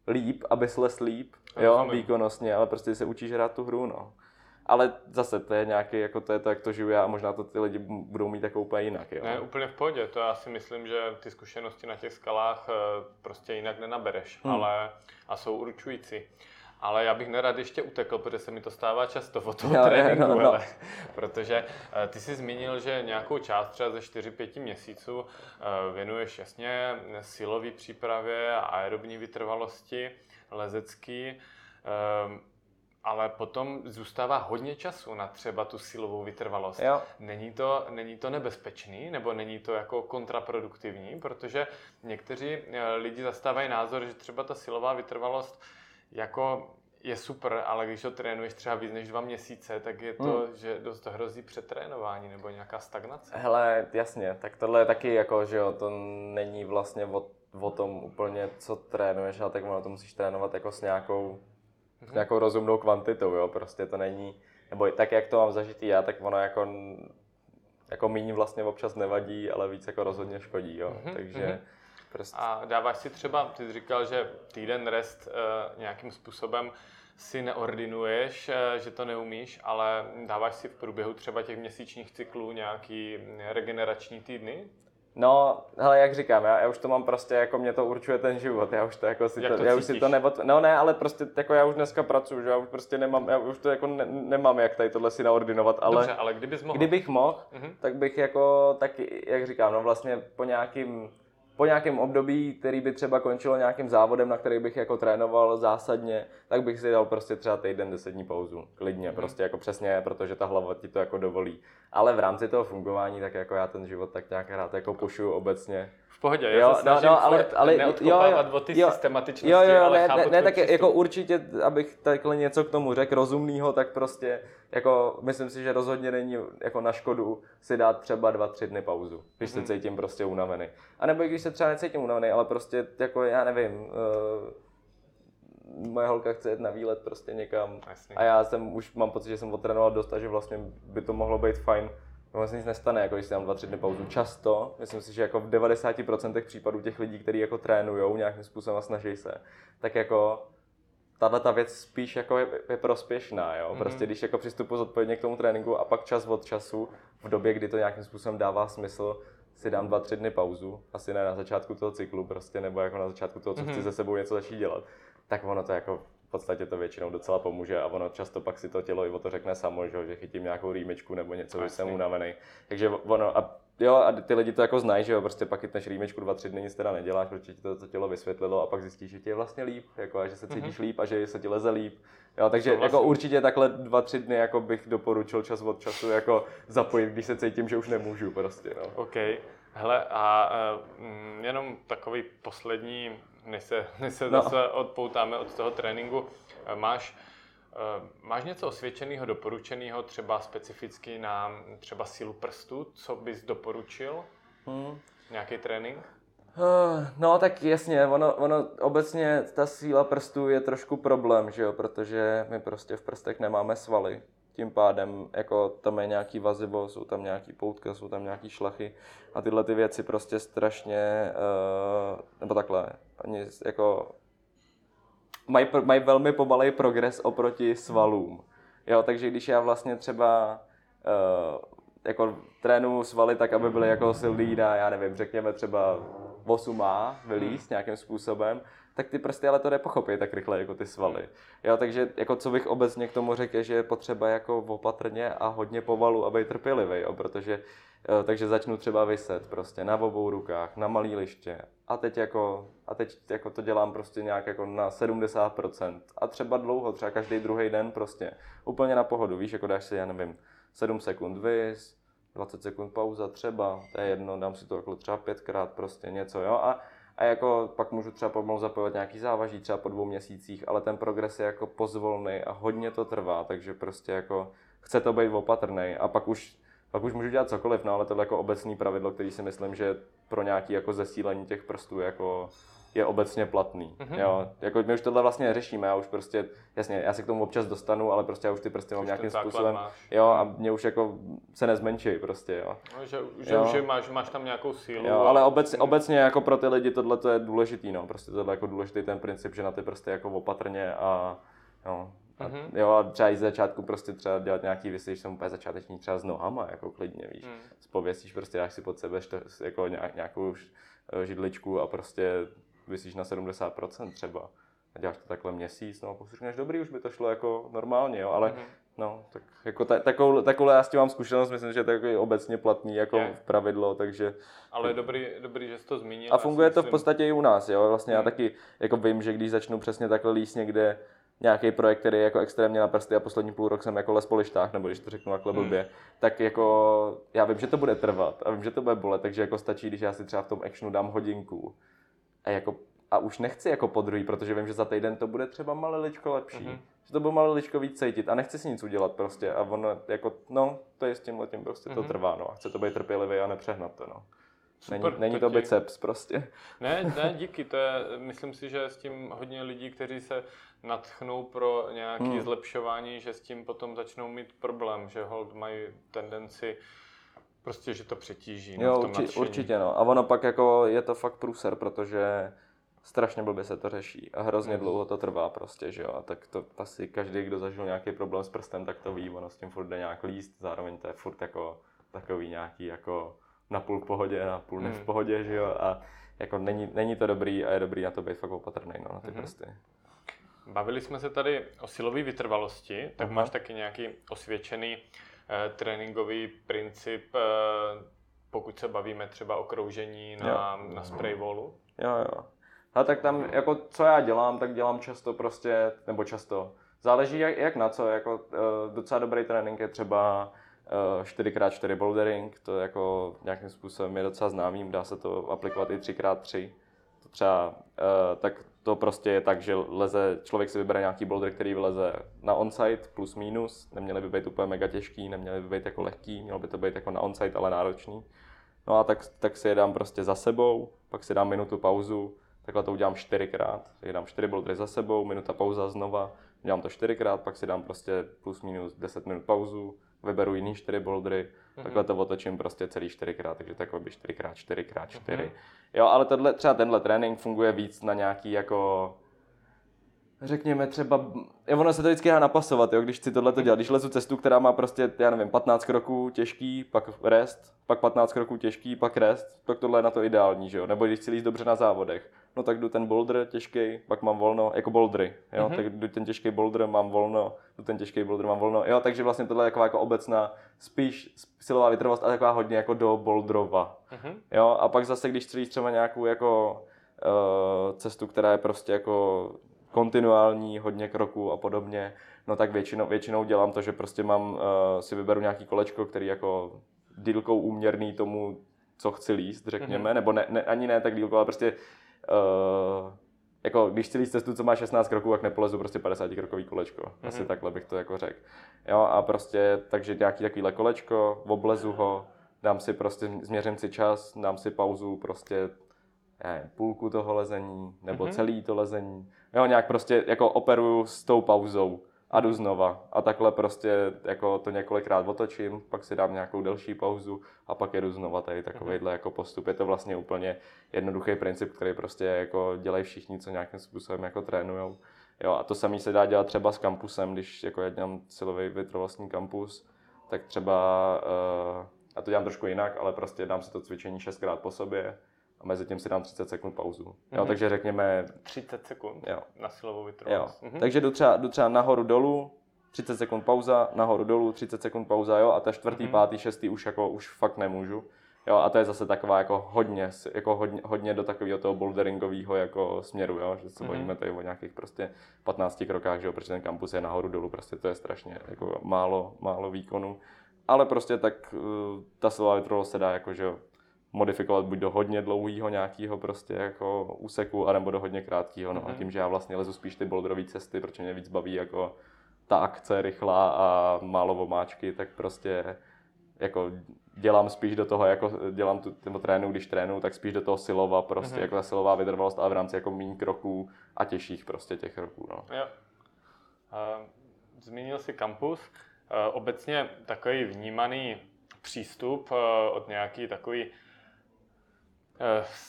líp, aby les líp, jo, výkonnostně, ale prostě se učíš hrát tu hru, no. Ale zase to je nějaký, jako to je to, jak to žiju já a možná to ty lidi budou mít jako úplně jinak. Jo? Ne, úplně v pohodě. To já si myslím, že ty zkušenosti na těch skalách eh, prostě jinak nenabereš, hmm. ale a jsou určující. Ale já bych nerad ještě utekl, protože se mi to stává často o tom (laughs) jo, tréninku, no, no. Ale, protože uh, ty jsi zmínil, že nějakou část třeba ze 4-5 měsíců uh, věnuješ jasně silové přípravě a aerobní vytrvalosti, lezecký. Uh, ale potom zůstává hodně času na třeba tu silovou vytrvalost. Jo. Není, to, není to nebezpečný, nebo není to jako kontraproduktivní, protože někteří eh, lidi zastávají názor, že třeba ta silová vytrvalost jako je super, ale když to trénuješ třeba víc než dva měsíce, tak je to, hmm. že dost hrozí přetrénování nebo nějaká stagnace. Hele, jasně, tak tohle je taky jako, že jo, to není vlastně o, o tom úplně, co trénuješ, ale tak ono to musíš trénovat jako s nějakou mm-hmm. nějakou rozumnou kvantitou, jo, prostě to není, nebo tak jak to mám zažitý já, tak ono jako, jako méně vlastně občas nevadí, ale víc jako rozhodně škodí, jo, mm-hmm. takže mm-hmm. Prostě... A dáváš si třeba, ty jsi říkal, že týden rest uh, nějakým způsobem si neordinuješ, uh, že to neumíš, ale dáváš si v průběhu třeba těch měsíčních cyklů nějaký regenerační týdny? No, hele, jak říkám, já, já už to mám prostě, jako mě to určuje ten život, já už to jako si jak to, já už si to nebo, no ne, ale prostě jako já už dneska pracuji, že já už prostě nemám, já už to jako ne, nemám jak tady tohle si naordinovat, ale, Dobře, ale kdybys mohl. kdybych mohl, uh-huh. tak bych jako taky, jak říkám, no vlastně po nějakým po nějakém období, který by třeba končilo nějakým závodem, na který bych jako trénoval zásadně, tak bych si dal prostě třeba týden, deset dní pauzu. Klidně, mm. prostě jako přesně, protože ta hlava ti to jako dovolí. Ale v rámci toho fungování, tak jako já ten život tak nějak rád jako pušuju obecně pohodě, já jo, se no, no, ale, ale, neodkopávat jo, o ty jo, systematičnosti, jo, jo, ale ne, chápu ne, ne tak jako určitě, abych takhle něco k tomu řekl rozumného, tak prostě jako myslím si, že rozhodně není jako na škodu si dát třeba dva, tři dny pauzu, když mm-hmm. se mhm. cítím prostě unavený. A nebo když se třeba necítím unavený, ale prostě jako já nevím, uh, moje holka chce jet na výlet prostě někam Jasně. a já jsem už mám pocit, že jsem otrénoval dost a že vlastně by to mohlo být fajn. Vlastně nic nestane, jako když si dám 2-3 dny pauzu. Často, myslím si, že jako v 90% případů těch lidí, kteří jako trénujou nějakým způsobem a snaží se, tak jako tahle ta věc spíš jako je, je prospěšná, jo. Prostě když jako přistupuji zodpovědně k tomu tréninku a pak čas od času, v době, kdy to nějakým způsobem dává smysl, si dám dva, tři dny pauzu, asi ne na začátku toho cyklu prostě, nebo jako na začátku toho, co chci se sebou něco začít dělat, tak ono to jako podstatě to většinou docela pomůže a ono často pak si to tělo i o to řekne samo, že, chytím nějakou rýmičku nebo něco, že jsem unavený. Takže ono, a jo, a ty lidi to jako znají, že jo, prostě pak chytneš rýmičku dva, tři dny, nic teda neděláš, protože ti to, to tělo vysvětlilo a pak zjistíš, že ti je vlastně líp, jako a že se cítíš líp a že se ti leze líp. Jo, takže Souhlasím. jako určitě takhle dva, tři dny jako bych doporučil čas od času jako zapojit, když se cítím, že už nemůžu prostě, no. OK. Hele, a uh, jenom takový poslední, než se, než se No. zase odpoutáme od toho tréninku, eh, máš, uh, máš něco osvědčeného, doporučeného, třeba specificky na třeba sílu prstu, co bys doporučil? Hmm. Nějaký trénink? Eh, No tak jasně, ono, ono obecně ta síla prstů je trošku problém, že jo, protože my prostě v prstech nemáme svaly. Tím pádem jako tam je nějaký vazivo, jsou tam nějaký poutka, jsou tam nějaký šlachy a tyhle ty věci prostě strašně, uh, nebo takhle, oni jako mají, mají velmi pomalej progres oproti svalům. Jo, takže když já vlastně třeba uh, jako trénuju svaly tak, aby byly jako silný na, já nevím, řekněme třeba 8A vylíst nějakým způsobem, tak ty prsty ale to nepochopí tak rychle jako ty svaly. Jo, takže jako co bych obecně k tomu řekl, je, že je potřeba jako opatrně a hodně pomalu a být trpělivý, jo, protože takže začnu třeba vyset prostě na obou rukách, na malý liště. A teď jako, a teď jako to dělám prostě nějak jako na 70% a třeba dlouho, třeba každý druhý den prostě, úplně na pohodu, víš, jako dáš si, já nevím, 7 sekund vys, 20 sekund pauza třeba, to je jedno, dám si to jako třeba pětkrát prostě něco, jo, a, a jako pak můžu třeba pomalu zapojovat nějaký závaží třeba po dvou měsících, ale ten progres je jako pozvolný a hodně to trvá, takže prostě jako chce to být opatrný a pak už pak už můžu dělat cokoliv, no ale tohle jako obecný pravidlo, který si myslím, že pro nějaký jako zesílení těch prstů jako je obecně platný. Mm-hmm. Jo, jako my už tohle vlastně neřešíme, já už prostě, jasně, já se k tomu občas dostanu, ale prostě já už ty prsty mám nějakým způsobem, máš. jo, a mě už jako se nezmenší prostě, jo. No, že že Jo. už máš, máš tam nějakou sílu. Jo, ale obecně, obecně jako pro ty lidi tohle to je důležitý, no, prostě tohle je jako důležitý ten princip, že na ty prsty jako opatrně a jo, a, Mhm. jo, a třeba i z začátku prostě třeba dělat nějaký věci, když jsem úplně začáteční třeba s nohama, jako klidně, víš. Mhm. Pověsíš prostě, dáš si pod sebe što- jako nějak, nějakou židličku a prostě vysíš na 70% třeba. A děláš to takhle měsíc, no a pak si řekneš, dobrý, už by to šlo jako normálně, jo, ale Mhm. no, tak jako ta, takovou, takovou já s tím mám zkušenost, myslím, že to je takový obecně platný jako Je. pravidlo, takže Ale je dobrý, dobrý, že jsi to zmínil. a funguje to v myslím- podstatě i u nás, jo. Vlastně já Hmm. taky jako vím, že když začnu přesně takhle líst někde nějaký projekt, který je jako extrémně na prsty a poslední půl rok jsem jako les po lištách, nebo když to řeknu takhle Hmm. blbě, tak jako já vím, že to bude trvat a vím, že to bude bolet, takže jako stačí, když já si třeba v tom actionu dám hodinku a jako a už nechci jako po druhý, protože vím, že za týden to bude třeba maliličko lepší. Mhm. Že to bude maliličko víc cítit a nechci si nic udělat prostě a ono jako, no, to je s tím letím prostě to Mhm. trvá, no a chce to být trpělivý a nepřehnat to, no. Není, Super, není to to ti- biceps prostě. Ne, ne, díky, to je, myslím si, že s tím hodně lidí, kteří se natchnou pro nějaké Hmm. zlepšování, že s tím potom začnou mít problém, že hold mají tendenci prostě, že to přetíží no, Jo, v tom urči, nadšení. určitě no. A ono pak jako je to fakt průser, protože strašně blbě se to řeší a hrozně Mhm. dlouho to trvá prostě, že jo. A tak to asi každý, kdo zažil nějaký problém s prstem, tak to ví, ono s tím furt jde nějak líst, zároveň to je furt jako takový nějaký jako napůl v pohodě, napůl ne v Hmm. pohodě, že jo. A jako není, není to dobrý a je dobrý na to být fakt opatrný, no, na ty Mhm. prsty. Bavili jsme se tady o silové vytrvalosti, tak Aha. máš taky nějaký osvědčený tréninkový princip, eh, pokud se bavíme třeba o kroužení na, na spray wallu? Jo, jo. A tak tam, jako co já dělám, tak dělám často prostě, nebo často, záleží jak, jak na co, jako uh, docela dobrý trénink je třeba uh, 4x4 bouldering, to jako nějakým způsobem je docela známým, dá se to aplikovat i 3x3. To třeba, tak to prostě je tak, že leze, člověk si vybere nějaký boulder, který vyleze na onsite plus minus, neměly by být úplně mega těžký, neměly by být jako lehký, mělo by to být jako na onsite, ale náročný. No a tak, tak si je dám prostě za sebou, pak si dám minutu pauzu, Takhle to udělám čtyřikrát. Tak dám čtyři bouldry za sebou, minuta pauza znova. Dělám to čtyřikrát, pak si dám prostě plus minus 10 minut pauzu, vyberu jiný čtyři bouldry, mm-hmm. takhle to otočím prostě celý čtyřikrát, takže takové by čtyřikrát, čtyřikrát, čtyři. Mm-hmm. Jo, ale tohle, třeba tenhle trénink funguje víc na nějaký jako řekněme třeba, jo, ono se to vždycky dá napasovat, jo, když chci tohle to dělat. Když lezu cestu, která má prostě, já nevím, 15 kroků těžký, pak rest, pak 15 kroků těžký, pak rest, tak tohle je na to ideální, že jo. Nebo když chci líst dobře na závodech, no tak jdu ten boulder těžký, pak mám volno, jako bouldery, jo, mm-hmm. tak jdu ten těžký boulder, mám volno, jdu ten těžký boulder, mám volno, jo, takže vlastně tohle je taková jako obecná, spíš silová vytrvalost a taková hodně jako do boulderova, mm-hmm. jo, a pak zase, když střílíš třeba nějakou jako uh, cestu, která je prostě jako kontinuální, hodně kroků a podobně, no tak většinou, většinou dělám to, že prostě mám, uh, si vyberu nějaký kolečko, který jako dílkou úměrný tomu, co chci líst, řekněme, mm-hmm. nebo ne, ne, ani ne tak dílkou, ale prostě uh, jako když chci líst cestu, co má 16 kroků, tak nepolezu prostě 50 krokový kolečko. Mm-hmm. Asi takhle bych to jako řekl. Jo, a prostě, takže nějaký takovýhle kolečko, oblezu ho, dám si prostě, změřím si čas, dám si pauzu, prostě nevím, půlku toho lezení, nebo mm-hmm. celý to lezení. Jo, nějak prostě jako operuju s tou pauzou a jdu znova. A takhle prostě jako to několikrát otočím, pak si dám nějakou delší pauzu a pak jedu znova tady takovýhle mm-hmm. jako postup. Je to vlastně úplně jednoduchý princip, který prostě jako dělají všichni, co nějakým způsobem jako trénujou. Jo, a to samé se dá dělat třeba s kampusem, když jako já dělám silový vytrvalostní kampus, tak třeba, uh, a to dělám trošku jinak, ale prostě dám si to cvičení šestkrát po sobě, a mezi tím si dám 30 sekund pauzu. Mm-hmm. Jo, mhm. takže řekněme... 30 sekund jo. na silovou vytrvalost. Mm-hmm. Takže jdu třeba, jdu třeba nahoru dolů, 30 sekund pauza, nahoru dolů, 30 sekund pauza, jo, a ta čtvrtý, mm-hmm. pátý, šestý už jako už fakt nemůžu. Jo, a to je zase taková jako hodně, jako hodně, hodně do takového toho boulderingového jako směru, jo, že se mm-hmm. bavíme tady o nějakých prostě 15 krokách, že jo, protože ten kampus je nahoru dolů, prostě to je strašně jako málo, málo výkonu. Ale prostě tak uh, ta silová vytrvalost se dá jako, že jo, modifikovat buď do hodně dlouhého nějakého prostě jako úseku, anebo do hodně krátkého. No. Mm-hmm. A mhm. tím, že já vlastně lezu spíš ty boulderové cesty, protože mě víc baví jako ta akce rychlá a málo omáčky, tak prostě jako dělám spíš do toho, jako dělám tu, nebo trénu, když trénu, tak spíš do toho silova, prostě mm-hmm. jako ta silová vytrvalost, ale v rámci jako méně kroků a těžších prostě těch kroků, no. Jo. Uh, zmínil si kampus. Uh, obecně takový vnímaný přístup uh, od nějaký takový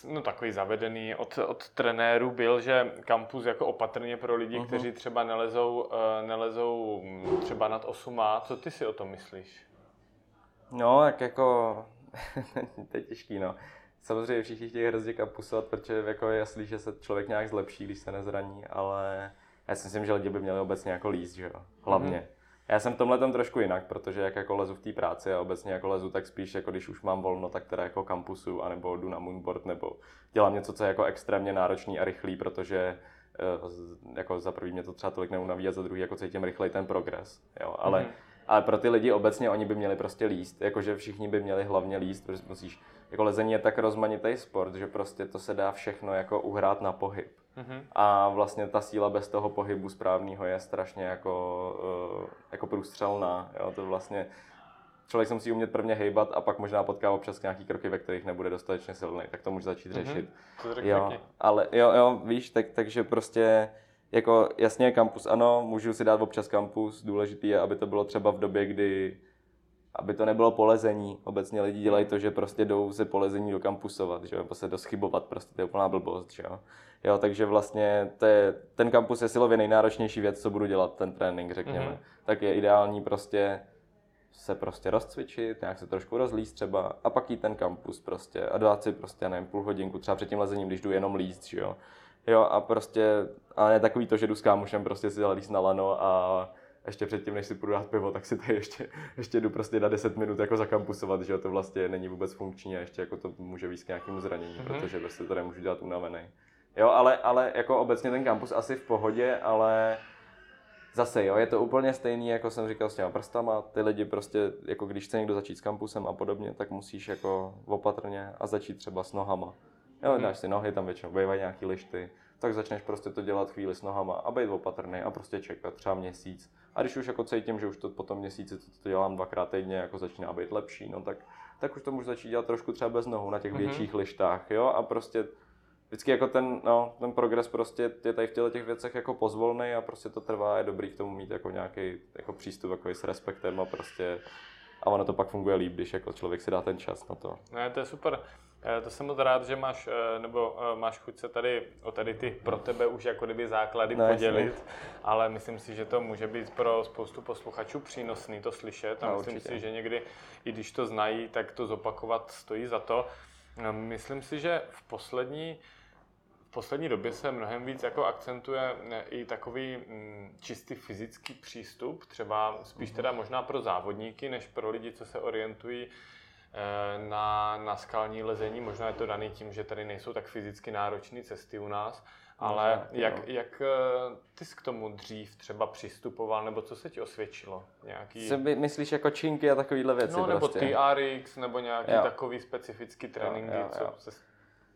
no takový zavedený od, od trenérů byl, že kampus jako opatrně pro lidi, uh-huh. kteří třeba nelezou, eh, nelezou mm, třeba nad 8 Co ty si o tom myslíš? No, tak jako, (laughs) to je těžký, no. Samozřejmě všichni chtějí hrozně kampusovat, protože jako je jasný, že se člověk nějak zlepší, když se nezraní, ale já si myslím, že lidi by měli obecně jako líst, že jo, hlavně. Uh-huh. Já jsem v tomhle tam trošku jinak, protože jak jako lezu v té práci a obecně jako lezu, tak spíš jako když už mám volno, tak teda jako kampusu, anebo jdu na moonboard, nebo dělám něco, co je jako extrémně náročný a rychlý, protože eh, jako za prvý mě to třeba tolik neunaví a za druhý jako cítím rychlej ten progres, jo, ale mm. Ale pro ty lidi obecně oni by měli prostě líst, jakože všichni by měli hlavně líst, protože musíš, jako lezení je tak rozmanitý sport, že prostě to se dá všechno jako uhrát na pohyb. Mm-hmm. A vlastně ta síla bez toho pohybu správného je strašně jako, uh, jako průstřelná. Jo? To vlastně člověk se musí umět prvně hejbat a pak možná potká občas nějaký kroky, ve kterých nebude dostatečně silný, tak to může začít mm-hmm. řešit. To jo, ale jo, jo, víš, tak, takže prostě jako jasně kampus ano, můžu si dát občas kampus, důležitý je, aby to bylo třeba v době, kdy aby to nebylo polezení. Obecně lidi dělají to, že prostě jdou se polezení do kampusovat, že jo, nebo se doschybovat, prostě to je úplná blbost, že jo. Jo, takže vlastně to je, ten kampus je silově nejnáročnější věc, co budu dělat, ten trénink, řekněme. Mm-hmm. Tak je ideální prostě se prostě rozcvičit, nějak se trošku rozlíst třeba a pak jít ten kampus prostě a dát si prostě, nevím, půl hodinku, třeba před tím lezením, když jdu jenom líst, že jo. Jo, a prostě, a ne takový to, že jdu s kámošem prostě si líst na lano a ještě předtím, než si půjdu dát pivo, tak si tady ještě, ještě jdu prostě na 10 minut jako zakampusovat, že to vlastně není vůbec funkční a ještě jako to může víc k nějakému zranění, mm-hmm. protože prostě to nemůžu dělat unavený. Jo, ale, ale jako obecně ten kampus asi v pohodě, ale zase jo, je to úplně stejný, jako jsem říkal s těma prstama, ty lidi prostě, jako když chce někdo začít s kampusem a podobně, tak musíš jako opatrně a začít třeba s nohama. Jo, dáš si nohy, tam většinou bývají nějaký lišty, tak začneš prostě to dělat chvíli s nohama a být opatrný a prostě čekat třeba měsíc. A když už jako cítím, že už to po tom měsíci to, to dělám dvakrát týdně, jako začíná být lepší, no tak, tak už to můžu začít dělat trošku třeba bez nohou na těch mm-hmm. větších lištách, jo, a prostě vždycky jako ten, no, ten progres prostě je tady v těchto těch věcech jako pozvolný a prostě to trvá, je dobrý k tomu mít jako nějaký jako přístup jako s respektem a prostě a ono to pak funguje líp, když jako člověk si dá ten čas na to. Ne, to je super. Eh, to jsem moc rád, že máš, eh, nebo eh, máš chuť se tady o tady ty pro tebe už jako kdyby základy no, podělit, jasný. ale myslím si, že to může být pro spoustu posluchačů přínosný to slyšet a no, myslím určitě. si, že někdy, i když to znají, tak to zopakovat stojí za to. Myslím si, že v poslední v poslední době se mnohem víc jako akcentuje i takový mm, čistý fyzický přístup, třeba spíš mhm. teda možná pro závodníky, než pro lidi, co se orientují na, na skalní lezení. Možná je to daný tím, že tady nejsou tak fyzicky náročné cesty u nás, ale Možná, jak, jak eh, ty jsi k tomu dřív třeba přistupoval, nebo co se ti osvědčilo? Nějaký... Co by, myslíš jako činky a takovéhle věci No, nebo prostě. TRX, nebo nějaký jo. takový specifický tréninky, jo, jo, jo. co se...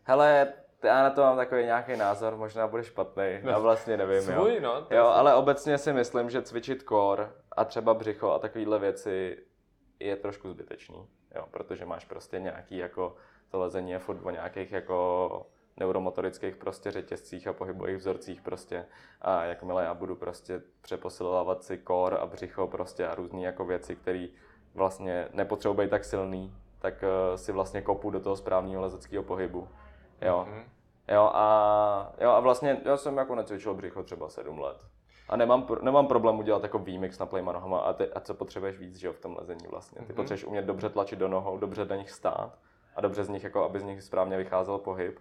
Hele, já na to mám takový nějaký názor, možná bude špatný, (laughs) já vlastně nevím. Svůj, jo. no. Jo, ale obecně si myslím, že cvičit core a třeba břicho a takovéhle věci je trošku zbytečný jo, protože máš prostě nějaký jako to lezení je furt o nějakých jako neuromotorických prostě řetězcích a pohybových vzorcích prostě a jakmile já budu prostě přeposilovávat si kor a břicho prostě a různé jako věci, které vlastně nepotřebují tak silný, tak uh, si vlastně kopu do toho správného lezeckého pohybu. Jo. Mm-hmm. Jo a, jo a vlastně já jsem jako necvičil břicho třeba sedm let. A nemám, nemám problém udělat jako výmix na playma nohama a, ty, a co potřebuješ víc, že jo, v tom lezení vlastně. Ty mm-hmm. potřebuješ umět dobře tlačit do nohou, dobře na nich stát a dobře z nich, jako aby z nich správně vycházel pohyb.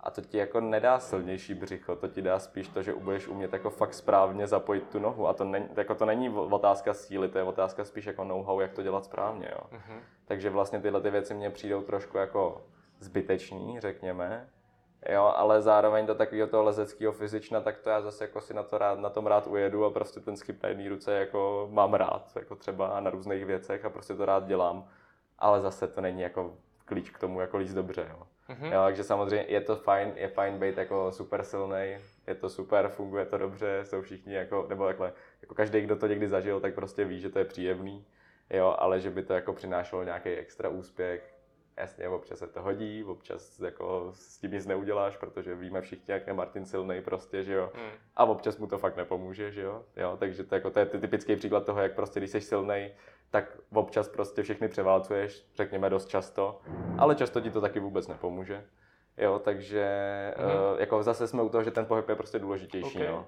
A to ti jako nedá silnější břicho, to ti dá spíš to, že budeš umět jako fakt správně zapojit tu nohu. A to, není, jako to není otázka síly, to je otázka spíš jako know-how, jak to dělat správně. Jo. Mm-hmm. Takže vlastně tyhle ty věci mně přijdou trošku jako zbyteční, řekněme. Jo, ale zároveň do takového toho lezeckého fyzična, tak to já zase jako si na, to rád, na tom rád ujedu a prostě ten skip na jedné ruce jako mám rád, jako třeba na různých věcech a prostě to rád dělám, ale zase to není jako klíč k tomu jako líst dobře, jo. Mm-hmm. jo takže samozřejmě je to fajn, je fajn být jako super silný, je to super, funguje to dobře, jsou všichni jako, nebo takhle, jako každý, kdo to někdy zažil, tak prostě ví, že to je příjemný, jo, ale že by to jako přinášelo nějaký extra úspěch, Jasně, občas se to hodí, občas jako s tím nic neuděláš, protože víme všichni, jak je Martin silný prostě, že jo. Hmm. A občas mu to fakt nepomůže, že jo. jo takže to, jako, to je typický příklad toho, jak prostě, když jsi silný, tak občas prostě všechny převálcuješ, řekněme dost často, ale často ti to taky vůbec nepomůže. Jo, takže hmm. uh, jako zase jsme u toho, že ten pohyb je prostě důležitější. Okay. No.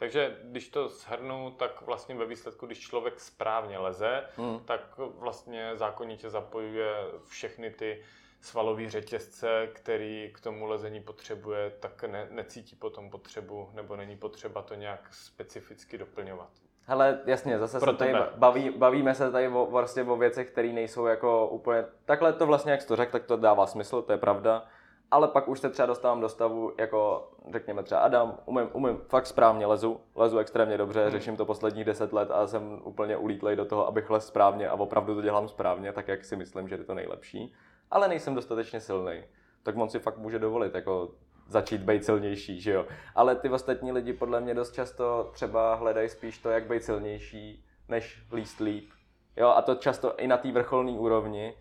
Takže když to shrnu, tak vlastně ve výsledku, když člověk správně leze, hmm. tak vlastně zákonitě zapojuje všechny ty svalové řetězce, který k tomu lezení potřebuje, tak ne, necítí potom potřebu, nebo není potřeba to nějak specificky doplňovat. Hele, jasně, zase Pro se tady baví, bavíme se tady o, vlastně o věcech, které nejsou jako úplně... Takhle to vlastně, jak jsi to řekl, tak to dává smysl, to je pravda ale pak už se třeba dostávám do stavu, jako řekněme třeba Adam, umím, umím fakt správně lezu, lezu extrémně dobře, hmm. řeším to posledních deset let a jsem úplně ulítlej do toho, abych les správně a opravdu to dělám správně, tak jak si myslím, že je to nejlepší, ale nejsem dostatečně silný. Tak on si fakt může dovolit jako začít být silnější, že jo. Ale ty ostatní lidi podle mě dost často třeba hledají spíš to, jak být silnější, než líst líp. Jo, a to často i na té vrcholné úrovni,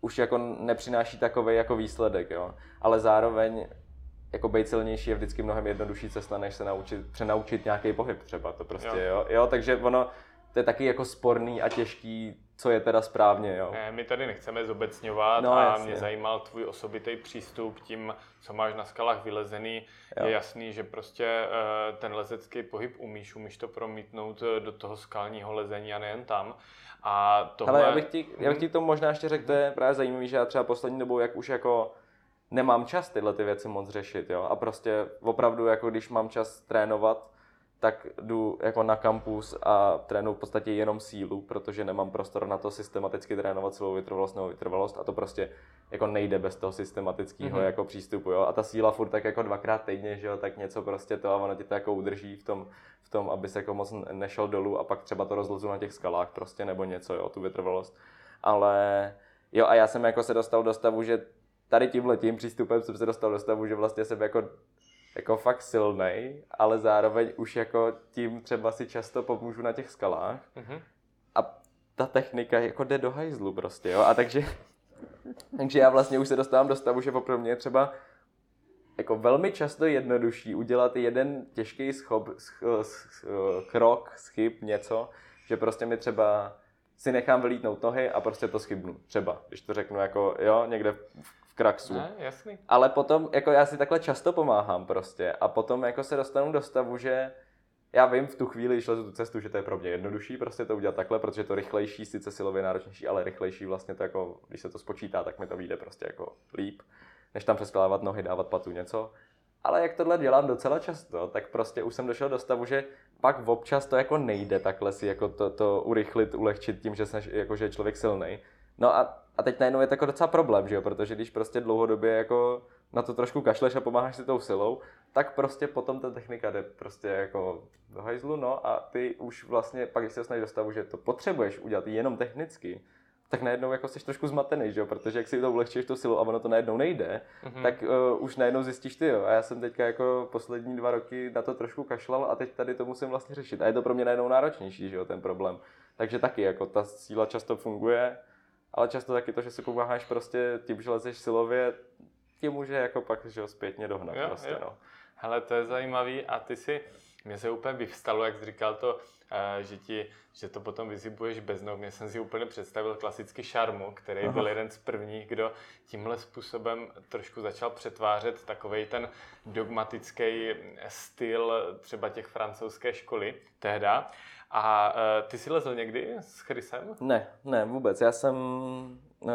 už jako nepřináší takový jako výsledek, jo. Ale zároveň jako být silnější je vždycky mnohem jednodušší cesta, než se naučit, přenaučit nějaký pohyb třeba, to prostě, jo. jo. jo takže ono, to je taky jako sporný a těžký, co je teda správně, jo. Ne, my tady nechceme zobecňovat no, a jasně. mě zajímal tvůj osobitý přístup tím, co máš na skalách vylezený. Jo. Je jasný, že prostě eh, ten lezecký pohyb umíš, umíš to promítnout eh, do toho skalního lezení a nejen tam. A tohle... Ale já bych ti, já bych ti to možná ještě řekl, to je právě zajímavé, že já třeba poslední dobou, jak už jako nemám čas tyhle ty věci moc řešit, jo. A prostě opravdu, jako když mám čas trénovat, tak jdu jako na kampus a trénuji v podstatě jenom sílu, protože nemám prostor na to systematicky trénovat celou vytrvalost nebo vytrvalost a to prostě jako nejde bez toho systematického mm-hmm. jako přístupu, jo. A ta síla furt tak jako dvakrát týdně, že jo, tak něco prostě to a ono ti to jako udrží v tom, v tom, aby se jako moc nešel dolů a pak třeba to rozlezu na těch skalách prostě nebo něco, jo, tu vytrvalost. Ale jo a já jsem jako se dostal do stavu, že tady tímhle tím přístupem jsem se dostal do stavu, že vlastně jsem jako jako fakt silný, ale zároveň už jako tím třeba si často pomůžu na těch skalách. Mm-hmm. A ta technika jako jde do hajzlu prostě, jo. A takže, (laughs) takže já vlastně už se dostávám do stavu, že pro mě třeba jako velmi často jednodušší udělat jeden těžký schop, sch, sch, krok, schyb, něco, že prostě mi třeba si nechám vylítnout nohy a prostě to schybnu. Třeba, když to řeknu jako, jo, někde v kraxu. Ne, jasný. Ale potom, jako já si takhle často pomáhám prostě a potom jako se dostanu do stavu, že já vím v tu chvíli, když lezu tu cestu, že to je pro mě jednodušší prostě to udělat takhle, protože to rychlejší, sice silově náročnější, ale rychlejší vlastně to jako, když se to spočítá, tak mi to vyjde prostě jako líp, než tam přesklávat nohy, dávat patu něco. Ale jak tohle dělám docela často, tak prostě už jsem došel do stavu, že pak občas to jako nejde takhle si jako to, to urychlit, ulehčit tím, že, jsem, jako, že je člověk silný. No a, a teď najednou je to jako docela problém, že jo? protože když prostě dlouhodobě jako na to trošku kašleš a pomáháš si tou silou, tak prostě potom ta technika jde prostě jako do hajzlu, no a ty už vlastně pak, když se dostaneš do stavu, že to potřebuješ udělat jenom technicky, tak najednou jako jsi trošku zmatený, že jo? protože jak si to ulehčíš tu silu a ono to najednou nejde, mm-hmm. tak uh, už najednou zjistíš ty jo. A já jsem teďka jako poslední dva roky na to trošku kašlal a teď tady to musím vlastně řešit. A je to pro mě najednou náročnější, že jo, ten problém. Takže taky jako ta síla často funguje, ale často taky to, že si pomáháš prostě tím, že lezeš silově, ti může jako pak že jo, zpětně dohnat jo, prostě, jo. no. Hele, to je zajímavý a ty si, mě se úplně vyvstalo, jak jsi říkal to, eh, že ti, že to potom vyzibuješ bez noh. Mě jsem si úplně představil klasický šarmu, který Aha. byl jeden z prvních, kdo tímhle způsobem trošku začal přetvářet takový ten dogmatický styl třeba těch francouzské školy tehda. A uh, ty jsi lezl někdy s Chrisem? Ne, ne, vůbec. Já jsem... Uh,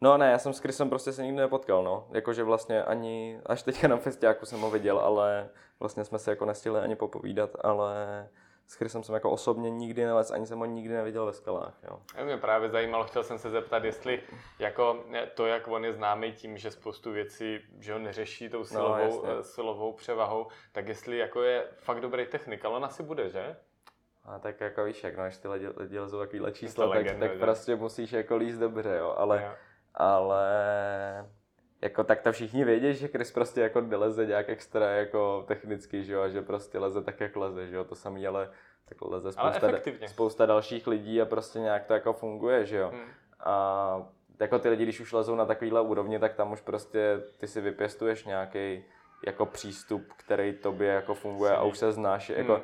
no ne, já jsem s Chrisem prostě se nikdy nepotkal, no. Jakože vlastně ani... Až teďka na festiáku jsem ho viděl, ale vlastně jsme se jako nestihli ani popovídat, ale s Chrisem jsem jako osobně nikdy nelez, ani jsem ho nikdy neviděl ve skalách. Jo. Mě právě zajímalo, chtěl jsem se zeptat, jestli jako to, jak on je známý tím, že spoustu věcí že ho neřeší tou no, silovou, no, silovou převahou, tak jestli jako je fakt dobrý technik, ale on asi bude, že? A tak jako víš, jak no, až ty lidi, lidi lezou takovýhle čísla, tak, legenda, tak prostě musíš jako líst dobře, jo. Ale, jo. Ale jako tak to všichni vědí, že Chris prostě jako neleze nějak extra jako technicky, že jo, a že prostě leze tak, jak leze, že jo, to samý, ale tak leze spousta, spousta dalších lidí a prostě nějak to jako funguje, že jo. Hmm. A jako ty lidi, když už lezou na takovýhle úrovni, tak tam už prostě ty si vypěstuješ nějaký jako přístup, který tobě jako funguje a už se znáš, jako hmm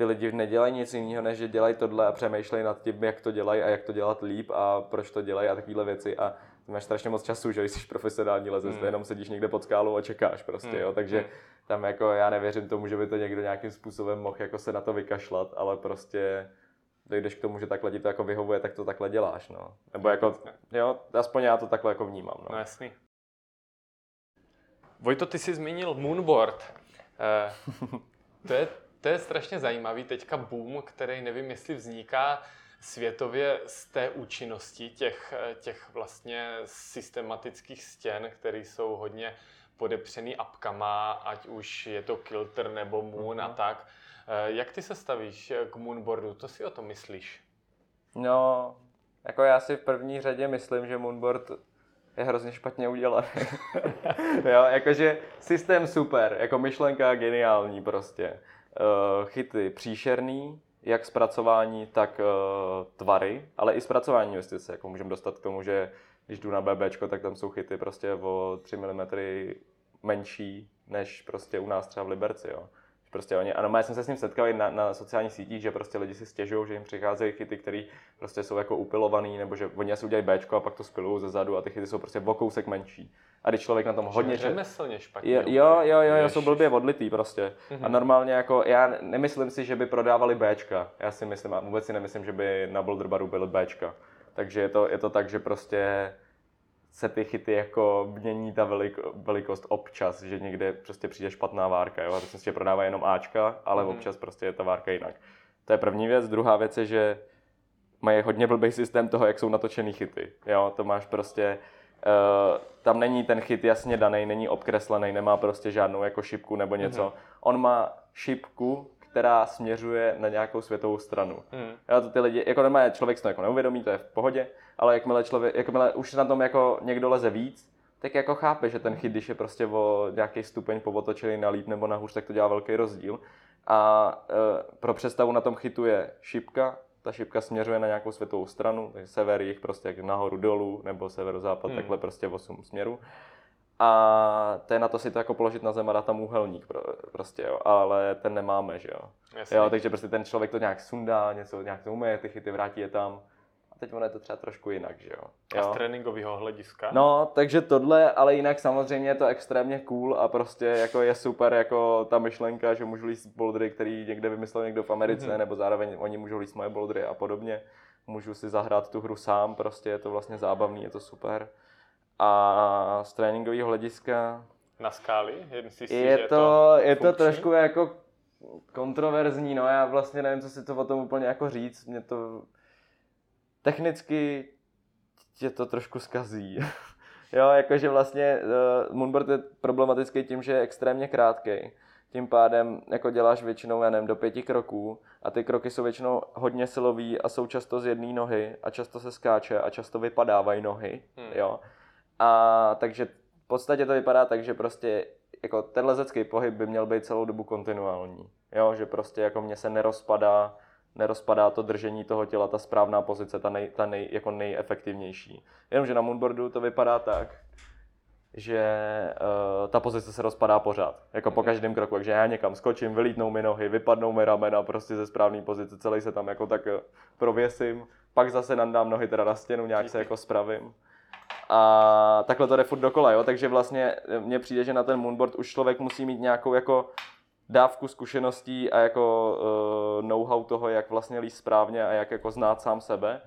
ty lidi nedělají nic jiného, než že dělají tohle a přemýšlejí nad tím, jak to dělají a jak to dělat líp a proč to dělají a takovéhle věci. A máš strašně moc času, že když jsi profesionální lezec, mm. jenom sedíš někde pod skálou a čekáš prostě, mm. jo. Takže mm. tam jako já nevěřím tomu, že by to někdo nějakým způsobem mohl jako se na to vykašlat, ale prostě dojdeš k tomu, že takhle ti to jako vyhovuje, tak to takhle děláš, no. Nebo jako, jo, aspoň já to takhle jako vnímám, no. No jasný. Vojto, ty jsi zmínil moonboard. Uh, (laughs) to je to je strašně zajímavý teďka boom, který nevím, jestli vzniká světově z té účinnosti těch, těch vlastně systematických stěn, které jsou hodně podepřený apkama, ať už je to Kilter nebo Moon mm-hmm. a mhm. tak. Eh, jak ty se stavíš k Moonboardu? Co si o tom myslíš? No, jako já si v první řadě myslím, že Moonboard je hrozně špatně udělaný. (laughs) jo, jakože systém super, jako myšlenka geniální prostě. Eh, chyty příšerný, jak zpracování, tak uh, tvary, ale i zpracování investice. Jako můžeme dostat k tomu, že když jdu na BB, tak tam jsou chyty prostě o 3 mm menší než prostě u nás třeba v Liberci. Jo. Prostě oni, ano, já jsem se s ním setkal i na, na sociálních sítích, že prostě lidi si stěžují, že jim přicházejí chyty, které prostě jsou jako upilovaný, nebo že oni asi udělají B a pak to spilují ze zadu a ty chyty jsou prostě o kousek menší. A když člověk na tom hodně... Řemeslně špatně. Jo, jo, jo, jo, jsou blbě odlitý prostě. Mm-hmm. A normálně jako, já nemyslím si, že by prodávali Bčka. Já si myslím, a vůbec si nemyslím, že by na Boulderbaru byly Bčka. Takže je to, je to tak, že prostě se ty chyty jako mění ta veliko, velikost občas, že někde prostě přijde špatná várka, jo, a to se prodává jenom Ačka, ale mm-hmm. občas prostě je ta várka jinak. To je první věc. Druhá věc je, že mají hodně blbý systém toho, jak jsou natočený chyty. Jo, to máš prostě, uh, tam není ten chyt jasně daný, není obkreslený, nemá prostě žádnou jako šipku nebo něco. Mm-hmm. On má šipku, která směřuje na nějakou světovou stranu. Mm. Jo, to ty lidi, jako nemá, člověk si to jako neuvědomí, to je v pohodě, ale jakmile, člověk, jakmile už na tom jako někdo leze víc, tak jako chápe, že ten chyt, když je prostě o nějaký stupeň povotočený na líp nebo nahoř, tak to dělá velký rozdíl. A e, pro představu na tom chytu je šipka, ta šipka směřuje na nějakou světovou stranu, sever, jich prostě jak nahoru dolů, nebo severozápad, hmm. takhle prostě v 8 směrů. A to je na to si to jako položit na zem a dát tam úhelník pro, prostě, jo. Ale ten nemáme, že jo. Jasně. Jo, takže prostě ten člověk to nějak sundá, něco nějak to umije, ty chyty vrátí je tam. A teď ono je to třeba trošku jinak, že jo. A z jo. tréninkového hlediska? No, takže tohle, ale jinak samozřejmě je to extrémně cool a prostě jako je super jako ta myšlenka, že můžu líst bouldry, který někde vymyslel někdo v Americe, Mhm. mm-hmm. nebo zároveň oni můžou líst moje bouldry a podobně. Můžu si zahrát tu hru sám, prostě je to vlastně zábavný, je to super. A z tréninkového hlediska Na skály? Jen si je to, je to funkční? trošku jako kontroverzní, no já vlastně nevím, co si to o tom úplně jako říct, mě to technicky tě to trošku skazí. (laughs) jo, jakože vlastně uh, Moonboard je problematický tím, že je extrémně krátký. Tím pádem jako děláš většinou, já nevím, do pěti kroků a ty kroky jsou většinou hodně silový a jsou často z jedné nohy a často se skáče a často vypadávají nohy, Hmm. jo. A takže v podstatě to vypadá tak, že prostě jako ten lezecký pohyb by měl být celou dobu kontinuální. Jo, že prostě jako mě se nerozpadá, nerozpadá to držení toho těla, ta správná pozice, ta, nej, ta nej, jako nejefektivnější. Jenomže na moonboardu to vypadá tak, že uh, ta pozice se rozpadá pořád, jako po každém kroku, takže já někam skočím, vylítnou mi nohy, vypadnou mi ramena prostě ze správné pozice, celý se tam jako tak eh, prověsím, pak zase nandám nohy teda na stěnu, nějak se jako spravím. A takhle to jde furt dokola, jo? takže vlastně eh, mně přijde, že na ten moonboard už člověk musí mít nějakou jako dávku zkušeností a jako uh, know-how toho, jak vlastně líst správně a jak jako znát sám sebe.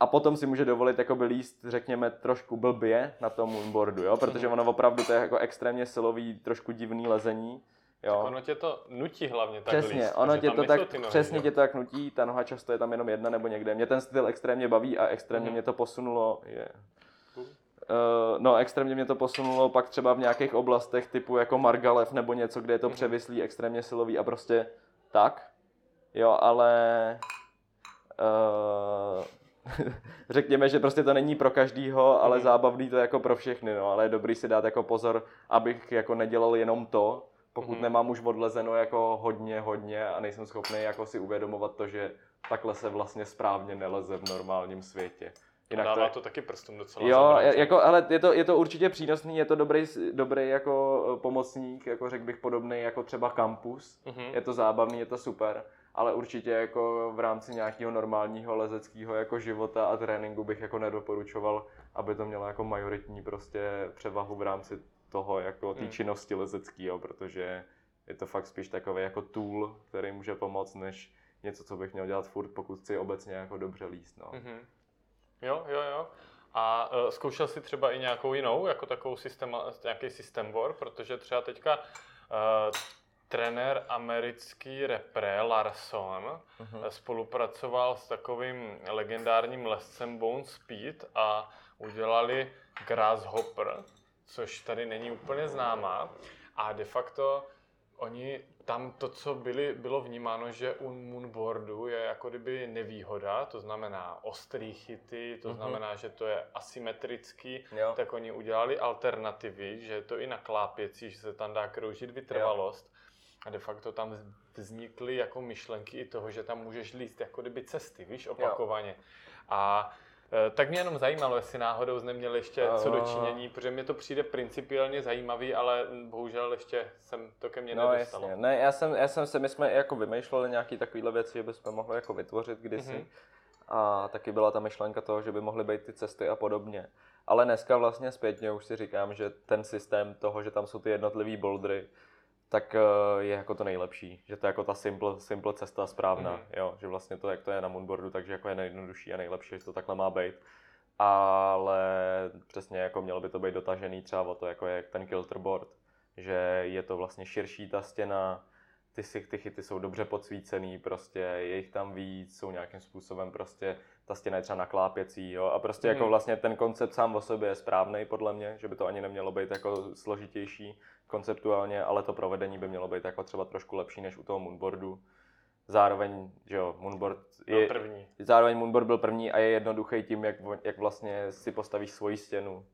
A potom si může dovolit jakoby líst, řekněme, trošku blbě na tom moonboardu, jo? protože ono opravdu to je jako extrémně silový, trošku divný lezení. Jo? Ono tě to nutí hlavně tak Přesně, líst, ono tě to tak, nohy, přesně že? tě to tak nutí, ta noha často je tam jenom jedna nebo někde. Mě ten styl extrémně baví a extrémně Mhm. mě to posunulo, je, no, extrémně mě to posunulo pak třeba v nějakých oblastech typu jako Margalev nebo něco, kde je to Mhm. převislý, extrémně silový a prostě tak. Jo, ale uh, (laughs) řekněme, že prostě to není pro každýho, ale Mhm. zábavný to jako pro všechny, no, ale je dobrý si dát jako pozor, abych jako nedělal jenom to, pokud Mhm. nemám už odlezeno jako hodně, hodně a nejsem schopný jako si uvědomovat to, že takhle se vlastně správně neleze v normálním světě. To dává je- to taky prstům docela Jo, je- jako, ale je to, je to určitě přínosný, je to dobrý, dobrý jako eh, pomocník, jako řekl bych podobný jako třeba kampus. Mhm. Je to zábavný, je to super, ale určitě jako v rámci nějakého normálního lezeckého jako života a tréninku bych jako nedoporučoval, aby to mělo jako majoritní prostě převahu v rámci toho jako té Hmm. činnosti lezeckého, protože je to fakt spíš takový jako tool, který může pomoct, než něco, co bych měl dělat furt, pokud chci obecně jako dobře líst. No. Mhm. Jo, jo, jo. A uh, zkoušel jsi třeba i nějakou jinou, jako takovou systém, nějaký systém war, protože třeba teďka uh, trenér americký repre Larson eh, spolupracoval s takovým legendárním lescem Bone Speed a udělali Grasshopper, což tady není úplně známá. A de facto oni tam to, co byli, bylo vnímáno, že u moonboardu je jako kdyby nevýhoda, to znamená ostrý chyty, to Mhm. znamená, že to je asymetrický, Jo. tak oni udělali alternativy, že je to i na klápěcí, že se tam dá kroužit vytrvalost. A de facto tam vznikly jako myšlenky i toho, že tam můžeš líst jako kdyby cesty, víš, opakovaně. A e, tak mě jenom zajímalo, jestli náhodou jsi neměl ještě co A- dočinění, protože mi to přijde principiálně zajímavý, ale bohužel ještě jsem to ke mně No nedostalo. jasně, ne, já jsem, já jsem se, my jsme jako vymýšleli nějaký takovýhle věci, že bychom mohli jako vytvořit kdysi. Mhm. A taky byla ta myšlenka toho, že by mohly být ty cesty a podobně. Ale dneska vlastně zpětně už si říkám, že ten systém toho, že tam jsou ty jednotlivý bouldry, tak eh, je jako to nejlepší. Že to je jako ta simple, simple cesta správná. Mhm. Jo, že vlastně to, jak to je na moonboardu, takže jako je nejjednodušší a nejlepší, že to takhle má být. Ale přesně jako mělo by to být dotažený třeba o to, jako je ten kilterboard, že je to vlastně širší ta stěna, ty, si, ty chyty jsou dobře podsvícený, prostě je jich tam víc, jsou nějakým způsobem prostě, ta stěna je třeba naklápěcí, jo, a prostě jako Mhm. vlastně ten koncept sám o sobě je správný podle mě, že by to ani nemělo být jako složitější konceptuálně, ale to provedení by mělo být jako třeba trošku lepší než u toho moonboardu. Zároveň, že jo, moonboard Byl je, první. zároveň moonboard byl první a je jednoduchý tím, jak, jak vlastně si postavíš svoji stěnu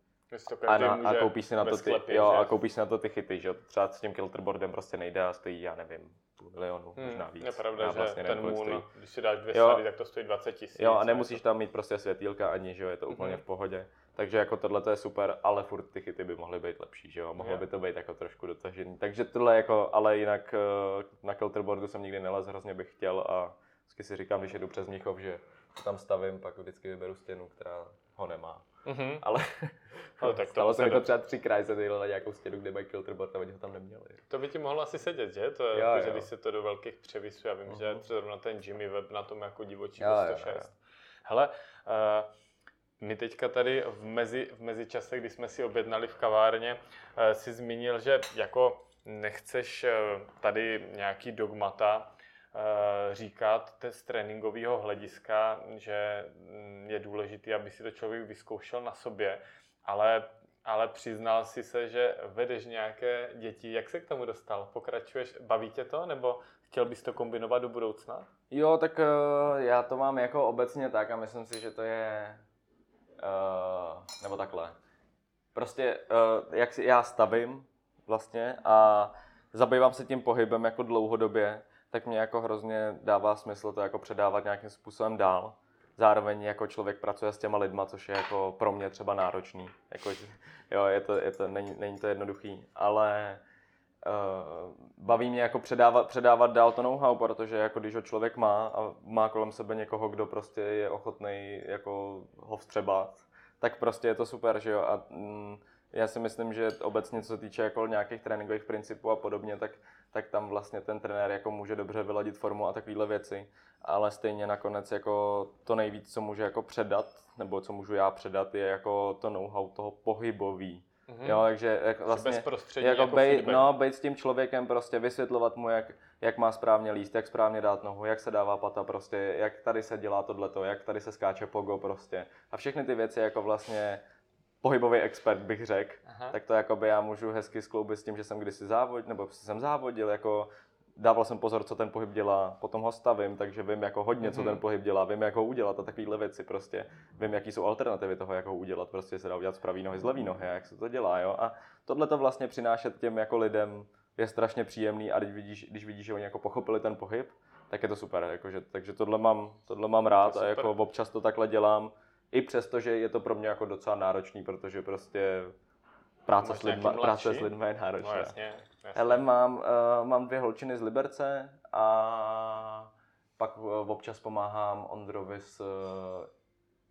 a, na, a koupíš si na to ty, sklepě, jo, že? a koupíš si na to ty chyty, že jo. Třeba s tím kilterboardem prostě nejde a stojí, já nevím, půl milionu, Hmm, možná víc. Je pravda, že vlastně ten Moon, stojí. když si dáš dvě Jo. sady, tak to stojí 20 tisíc. Jo, a nemusíš tam mít prostě světýlka ani, že jo, je to úplně Mhm. v pohodě. Takže jako tohle to je super, ale furt ty chyty by mohly být lepší, že jo? Mohlo Jo. by to být jako trošku dotažený. Takže tohle jako, ale jinak eh, na kelterboardu jsem nikdy nelez, hrozně bych chtěl a vždycky si říkám, když jedu přes Mnichov, že to tam stavím, pak vždycky vyberu stěnu, která ho nemá. Mhm. Ale Ale (laughs) tak to stalo se mi to třeba třikrát, jsem na nějakou stěnu, kde mají kelterboard a oni ho tam neměli. To by ti mohlo asi sedět, že? To je, Jo, jako, že jo. když se to do velkých převisů, já vím, že Mhm. zrovna ten Jimmy Webb na tom jako divočí Jo, jo, 106. jo. Hele, uh, my teďka tady v, mezi, v mezičase, kdy jsme si objednali v kavárně, uh, si zmínil, že jako nechceš eh, tady nějaký dogmata eh, říkat z tréninkového hlediska, že mm, je důležité, aby si to člověk vyzkoušel na sobě, ale, ale přiznal si se, že vedeš nějaké děti. Jak se k tomu dostal? Pokračuješ? Baví tě to? Nebo chtěl bys to kombinovat do budoucna? Jo, tak já to mám jako obecně tak a myslím si, že to je, uh, nebo takhle. Prostě, uh, jak si já stavím vlastně a zabývám se tím pohybem jako dlouhodobě, tak mě jako hrozně dává smysl to jako předávat nějakým způsobem dál. Zároveň jako člověk pracuje s těma lidma, což je jako pro mě třeba náročný. Jako, jo, je to, je to, není, není to jednoduchý, ale baví mě jako předávat, předávat dál to know-how, protože jako když ho člověk má a má kolem sebe někoho, kdo prostě je ochotný jako ho vstřebat, tak prostě je to super, že jo. A mm, já si myslím, že obecně co se týče jako nějakých tréninkových principů a podobně, tak, tak tam vlastně ten trenér jako může dobře vyladit formu a takovéhle věci, ale stejně nakonec jako to nejvíc, co může jako předat, nebo co můžu já předat, je jako to know-how toho pohybový. Mhm. Jo, takže jak vlastně, bezprostřední jako, jako bej, feedback. no, být s tím člověkem, prostě vysvětlovat mu, jak, jak má správně líst, jak správně dát nohu, jak se dává pata, prostě, jak tady se dělá tohleto, jak tady se skáče pogo, prostě. A všechny ty věci jako vlastně pohybový expert bych řekl, tak to jakoby já můžu hezky skloubit s tím, že jsem kdysi závodil, nebo jsem závodil, jako dával jsem pozor, co ten pohyb dělá, potom ho stavím, takže vím jako hodně, co Mhm. ten pohyb dělá, vím, jak ho udělat a takovéhle věci prostě. Vím, jaký jsou alternativy toho, jak ho udělat, prostě se dá udělat z pravý nohy, z levý nohy, a jak se to dělá, jo. A tohle to vlastně přinášet těm jako lidem je strašně příjemný a když vidíš, když vidíš, že oni jako pochopili ten pohyb, tak je to super, jakože, takže tohle mám, tohle mám rád To a jako občas to takhle dělám, i přesto, že je to pro mě jako docela náročný, protože prostě práce, s lidma, práce s lidmi je náročná. No jasně, jasně. Hele, mám, uh, mám dvě holčiny z Liberce a pak uh, občas pomáhám Ondrovi s, uh,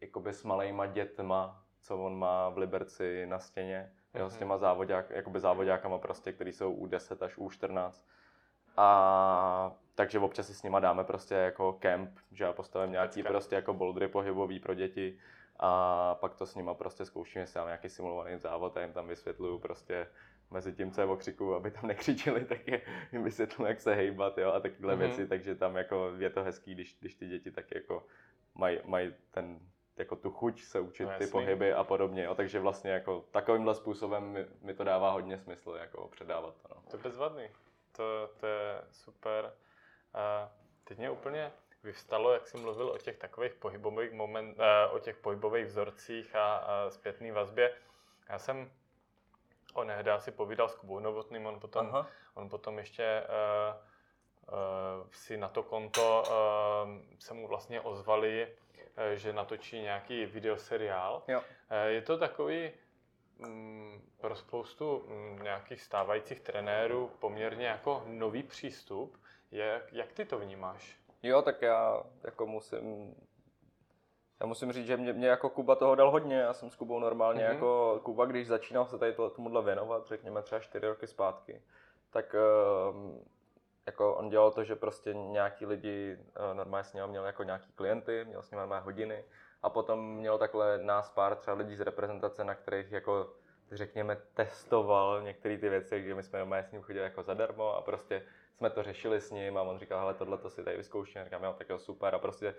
jakoby s malejma dětma, co on má v Liberci na stěně, jo, s Mhm. těma závodák, jakoby závodákama prostě, který jsou u 10 až u 14. A takže občas si s nima dáme prostě jako kemp, že já postavím nějaký prostě jako bouldry pohybový pro děti a pak to s nima prostě zkoušíme, jestli mám nějaký simulovaný závod a jim tam vysvětluju prostě mezi tím, co je o křiku, aby tam nekřičeli, tak je, jim vysvětluju, jak se hejbat, jo, a takovéhle Mhm. věci, takže tam jako je to hezký, když, když ty děti tak jako mají maj ten jako tu chuť se učit No ty jasný. pohyby a podobně, jo, takže vlastně jako takovýmhle způsobem mi, mi to dává hodně smysl, jako předávat to, no. To je bezvadný. To, to je super. A teď mě úplně vyvstalo, jak jsi mluvil o těch takových pohybových moment, eh, o těch pohybových vzorcích a, a zpětné vazbě. Já jsem onehdá si povídal s Kubou Novotným, on potom, Aha. on potom ještě uh, uh, si na to konto uh, se mu vlastně ozvali, uh, že natočí nějaký videoseriál. Jo. Eh, Je to takový mm, pro spoustu mm, nějakých stávajících trenérů poměrně jako nový přístup. Jak, jak ty to vnímáš? Jo, tak já jako musím, já musím říct, že mě, mě jako Kuba toho dal hodně, já jsem s Kubou normálně Mhm. mm-hmm. jako Kuba, když začínal se tady to, tomuhle věnovat, řekněme třeba čtyři roky zpátky, tak um, jako on dělal to, že prostě nějaký lidi, uh, normálně s ním měl jako nějaký klienty, měl s nimi normálně hodiny a potom měl takhle nás pár třeba lidí z reprezentace, na kterých jako řekněme testoval některé ty věci, kde my jsme normálně s ním chodili jako zadarmo a prostě jsme to řešili s ním a on říkal, hele, tohle to si tady vyzkouším, říkám, jo, tak jo, super a prostě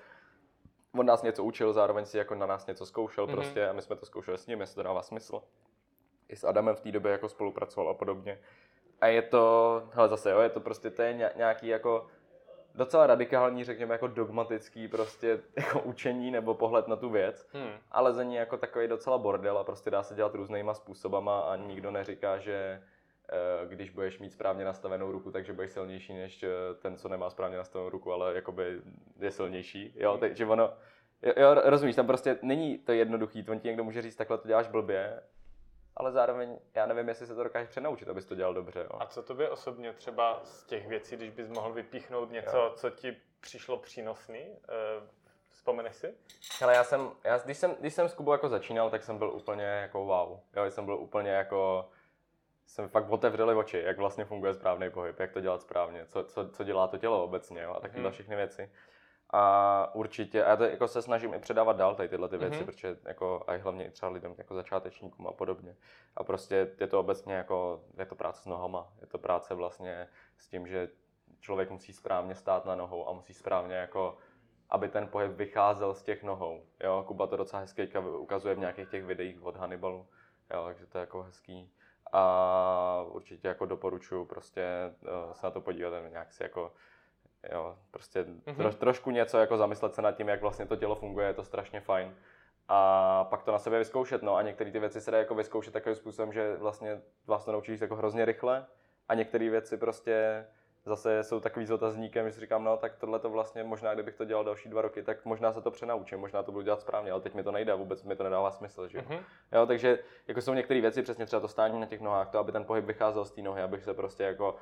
on nás něco učil, zároveň si jako na nás něco zkoušel Mhm. prostě a my jsme to zkoušeli s ním, jestli to dává smysl. I s Adamem v té době jako spolupracoval a podobně. A je to, hele zase jo, je to prostě, to je ně- nějaký jako docela radikální, řekněme, jako dogmatický prostě (laughs) jako učení nebo pohled na tu věc, Hmm. ale za ní jako takový docela bordel a prostě dá se dělat různýma způsobama a nikdo neříká, že když budeš mít správně nastavenou ruku, takže budeš silnější než eh, ten, co nemá správně nastavenou ruku, ale jakoby je silnější. Jo, takže ono, Jo, jo, rozumíš, tam prostě není to jednoduchý, to ti někdo může říct, takhle to děláš blbě, ale zároveň já nevím, jestli se to dokážeš přenaučit, abys to dělal dobře. Jo. A co tobě osobně třeba z těch věcí, když bys mohl vypíchnout něco, Jo. co ti přišlo přínosný? Eh, Vzpomeneš si? Ale já jsem, já, když jsem, když jsem s Kubou jako začínal, tak jsem byl úplně jako wow. Jo, jsem byl úplně jako, jsem fakt otevřeli oči, jak vlastně funguje správný pohyb, jak to dělat správně, co, co, co dělá to tělo obecně jo, a takovéhle Mhm. všechny věci. A určitě, a já to jako se snažím i předávat dál tady tyhle ty věci, Mhm. protože jako, a hlavně i třeba lidem jako začátečníkům a podobně. A prostě je to obecně jako, je to práce s nohama, je to práce vlastně s tím, že člověk musí správně stát na nohou a musí správně jako aby ten pohyb vycházel z těch nohou. Jo, Kuba to docela hezky ukazuje v nějakých těch videích od Hannibalu, jo, takže to je jako hezký. A určitě jako doporučuji prostě uh, se na to podívat, a nějak si jako jo, prostě Mhm. tro, trošku něco jako zamyslet se nad tím, jak vlastně to tělo funguje, je to strašně fajn. A pak to na sebe vyzkoušet, no a některé ty věci se dají jako vyzkoušet takovým způsobem, že vlastně vás to naučíš jako hrozně rychle a některé věci prostě zase jsou takový s otazníkem, že si říkám, no tak tohle to vlastně možná, kdybych to dělal další dva roky, tak možná se to přenaučím, možná to budu dělat správně, ale teď mi to nejde, vůbec mi to nedává smysl, že. Mhm. Jo, takže jako jsou některé věci, přesně třeba to stání na těch nohách, to, aby ten pohyb vycházel z té nohy, abych se prostě jako,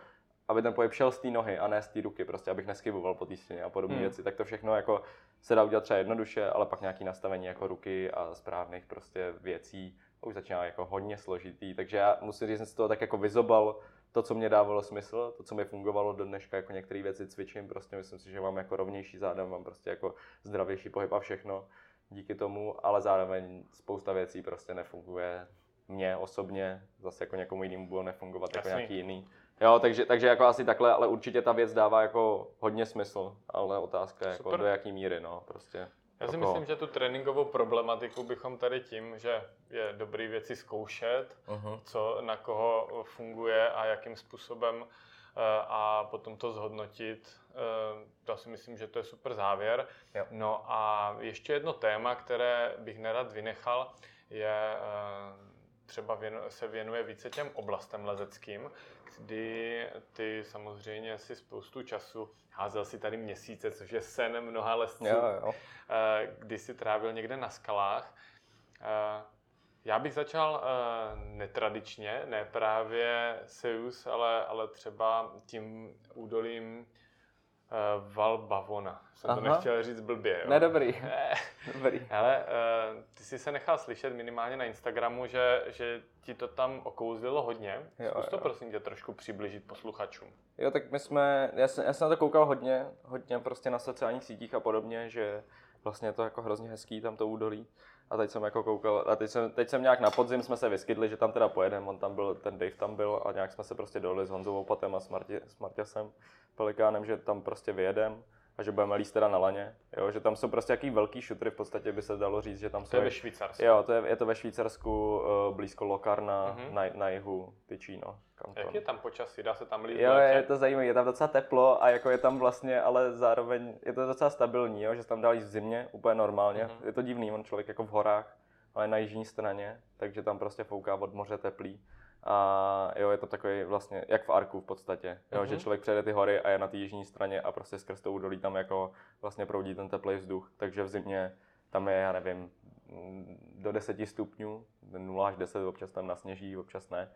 aby ten pohyb šel z té nohy a ne z té ruky, prostě abych neskyboval po té stěně a podobné Hmm. věci, tak to všechno jako se dá udělat třeba jednoduše, ale pak nějaký nastavení jako ruky a správných prostě věcí už začíná jako hodně složitý, takže já musím říct, že jsem z toho tak jako vyzobal to, co mě dávalo smysl, to, co mi fungovalo do dneška, jako některé věci cvičím, prostě myslím si, že mám jako rovnější záda, mám prostě jako zdravější pohyb a všechno díky tomu, ale zároveň spousta věcí prostě nefunguje mně osobně, zase jako někomu jinému bude nefungovat jako Jasný. nějaký jiný. Jo, takže, takže jako asi takhle, ale určitě ta věc dává jako hodně smysl, ale otázka je jako Super. do jaký míry, no, prostě. Já si Jako- myslím, že tu tréninkovou problematiku bychom tady tím, že je dobrý věci zkoušet, Uh-huh. co na koho funguje a jakým způsobem eh, a potom to zhodnotit. Eh, To si myslím, že to je super závěr. Jo. No a ještě jedno téma, které bych nerad vynechal, je eh, třeba věnu, se věnuje více těm oblastem lezeckým, kdy ty samozřejmě si spoustu času házel si tady měsíce, což je sen mnoha lesců Jo, jo. eh, kdy si trávil někde na skalách. Eh, Já bych začal eh, netradičně, ne právě Seus, ale, ale třeba tím údolím eh, Val Bavona. Jsem to Aha. nechtěl říct blbě. Jo. Ne, dobrý. Eh, (laughs) Dobrý. Hele, eh, ty jsi se nechal slyšet minimálně na Instagramu, že, že ti to tam okouzlilo hodně. Jo, Zkus to jo. prosím tě trošku přiblížit posluchačům. Jo, tak my jsme, já jsem, já jsem na to koukal hodně, hodně prostě na sociálních sítích a podobně, že vlastně je to jako hrozně hezký tam to údolí. A teď jsem jako koukal, a teď jsem, teď jsem nějak na podzim jsme se vyskytli, že tam teda pojedeme, on tam byl, ten Dave tam byl a nějak jsme se prostě dolili s Honzou Opatem a s, Marti, s Martěsem Pelikánem, že tam prostě vyjedem a že budeme líst teda na laně, jo, že tam jsou prostě jaký velký šutry, v podstatě by se dalo říct, že tam To jsou je ve Švýcarsku. Jo, to je, je to ve Švýcarsku, uh, blízko Lokarna, Mhm. mm-hmm. na, na jihu Ticino. kanton. Jak je tam počasí? Dá se tam líst Jo, je to zajímavé, je tam docela teplo a jako je tam vlastně, ale zároveň je to docela stabilní, jo, že se tam dá jít v zimě, úplně normálně. Mhm. Je to divný, on člověk jako v horách, ale na jižní straně, takže tam prostě fouká od moře teplý. A jo, je to takový vlastně, jak v Arku v podstatě, jo, Mhm. že člověk přejede ty hory a je na té jižní straně a prostě skrz to údolí tam jako vlastně proudí ten teplý vzduch, takže v zimě tam je, já nevím, do 10 stupňů, 0 až 10, občas tam nasněží, občas ne.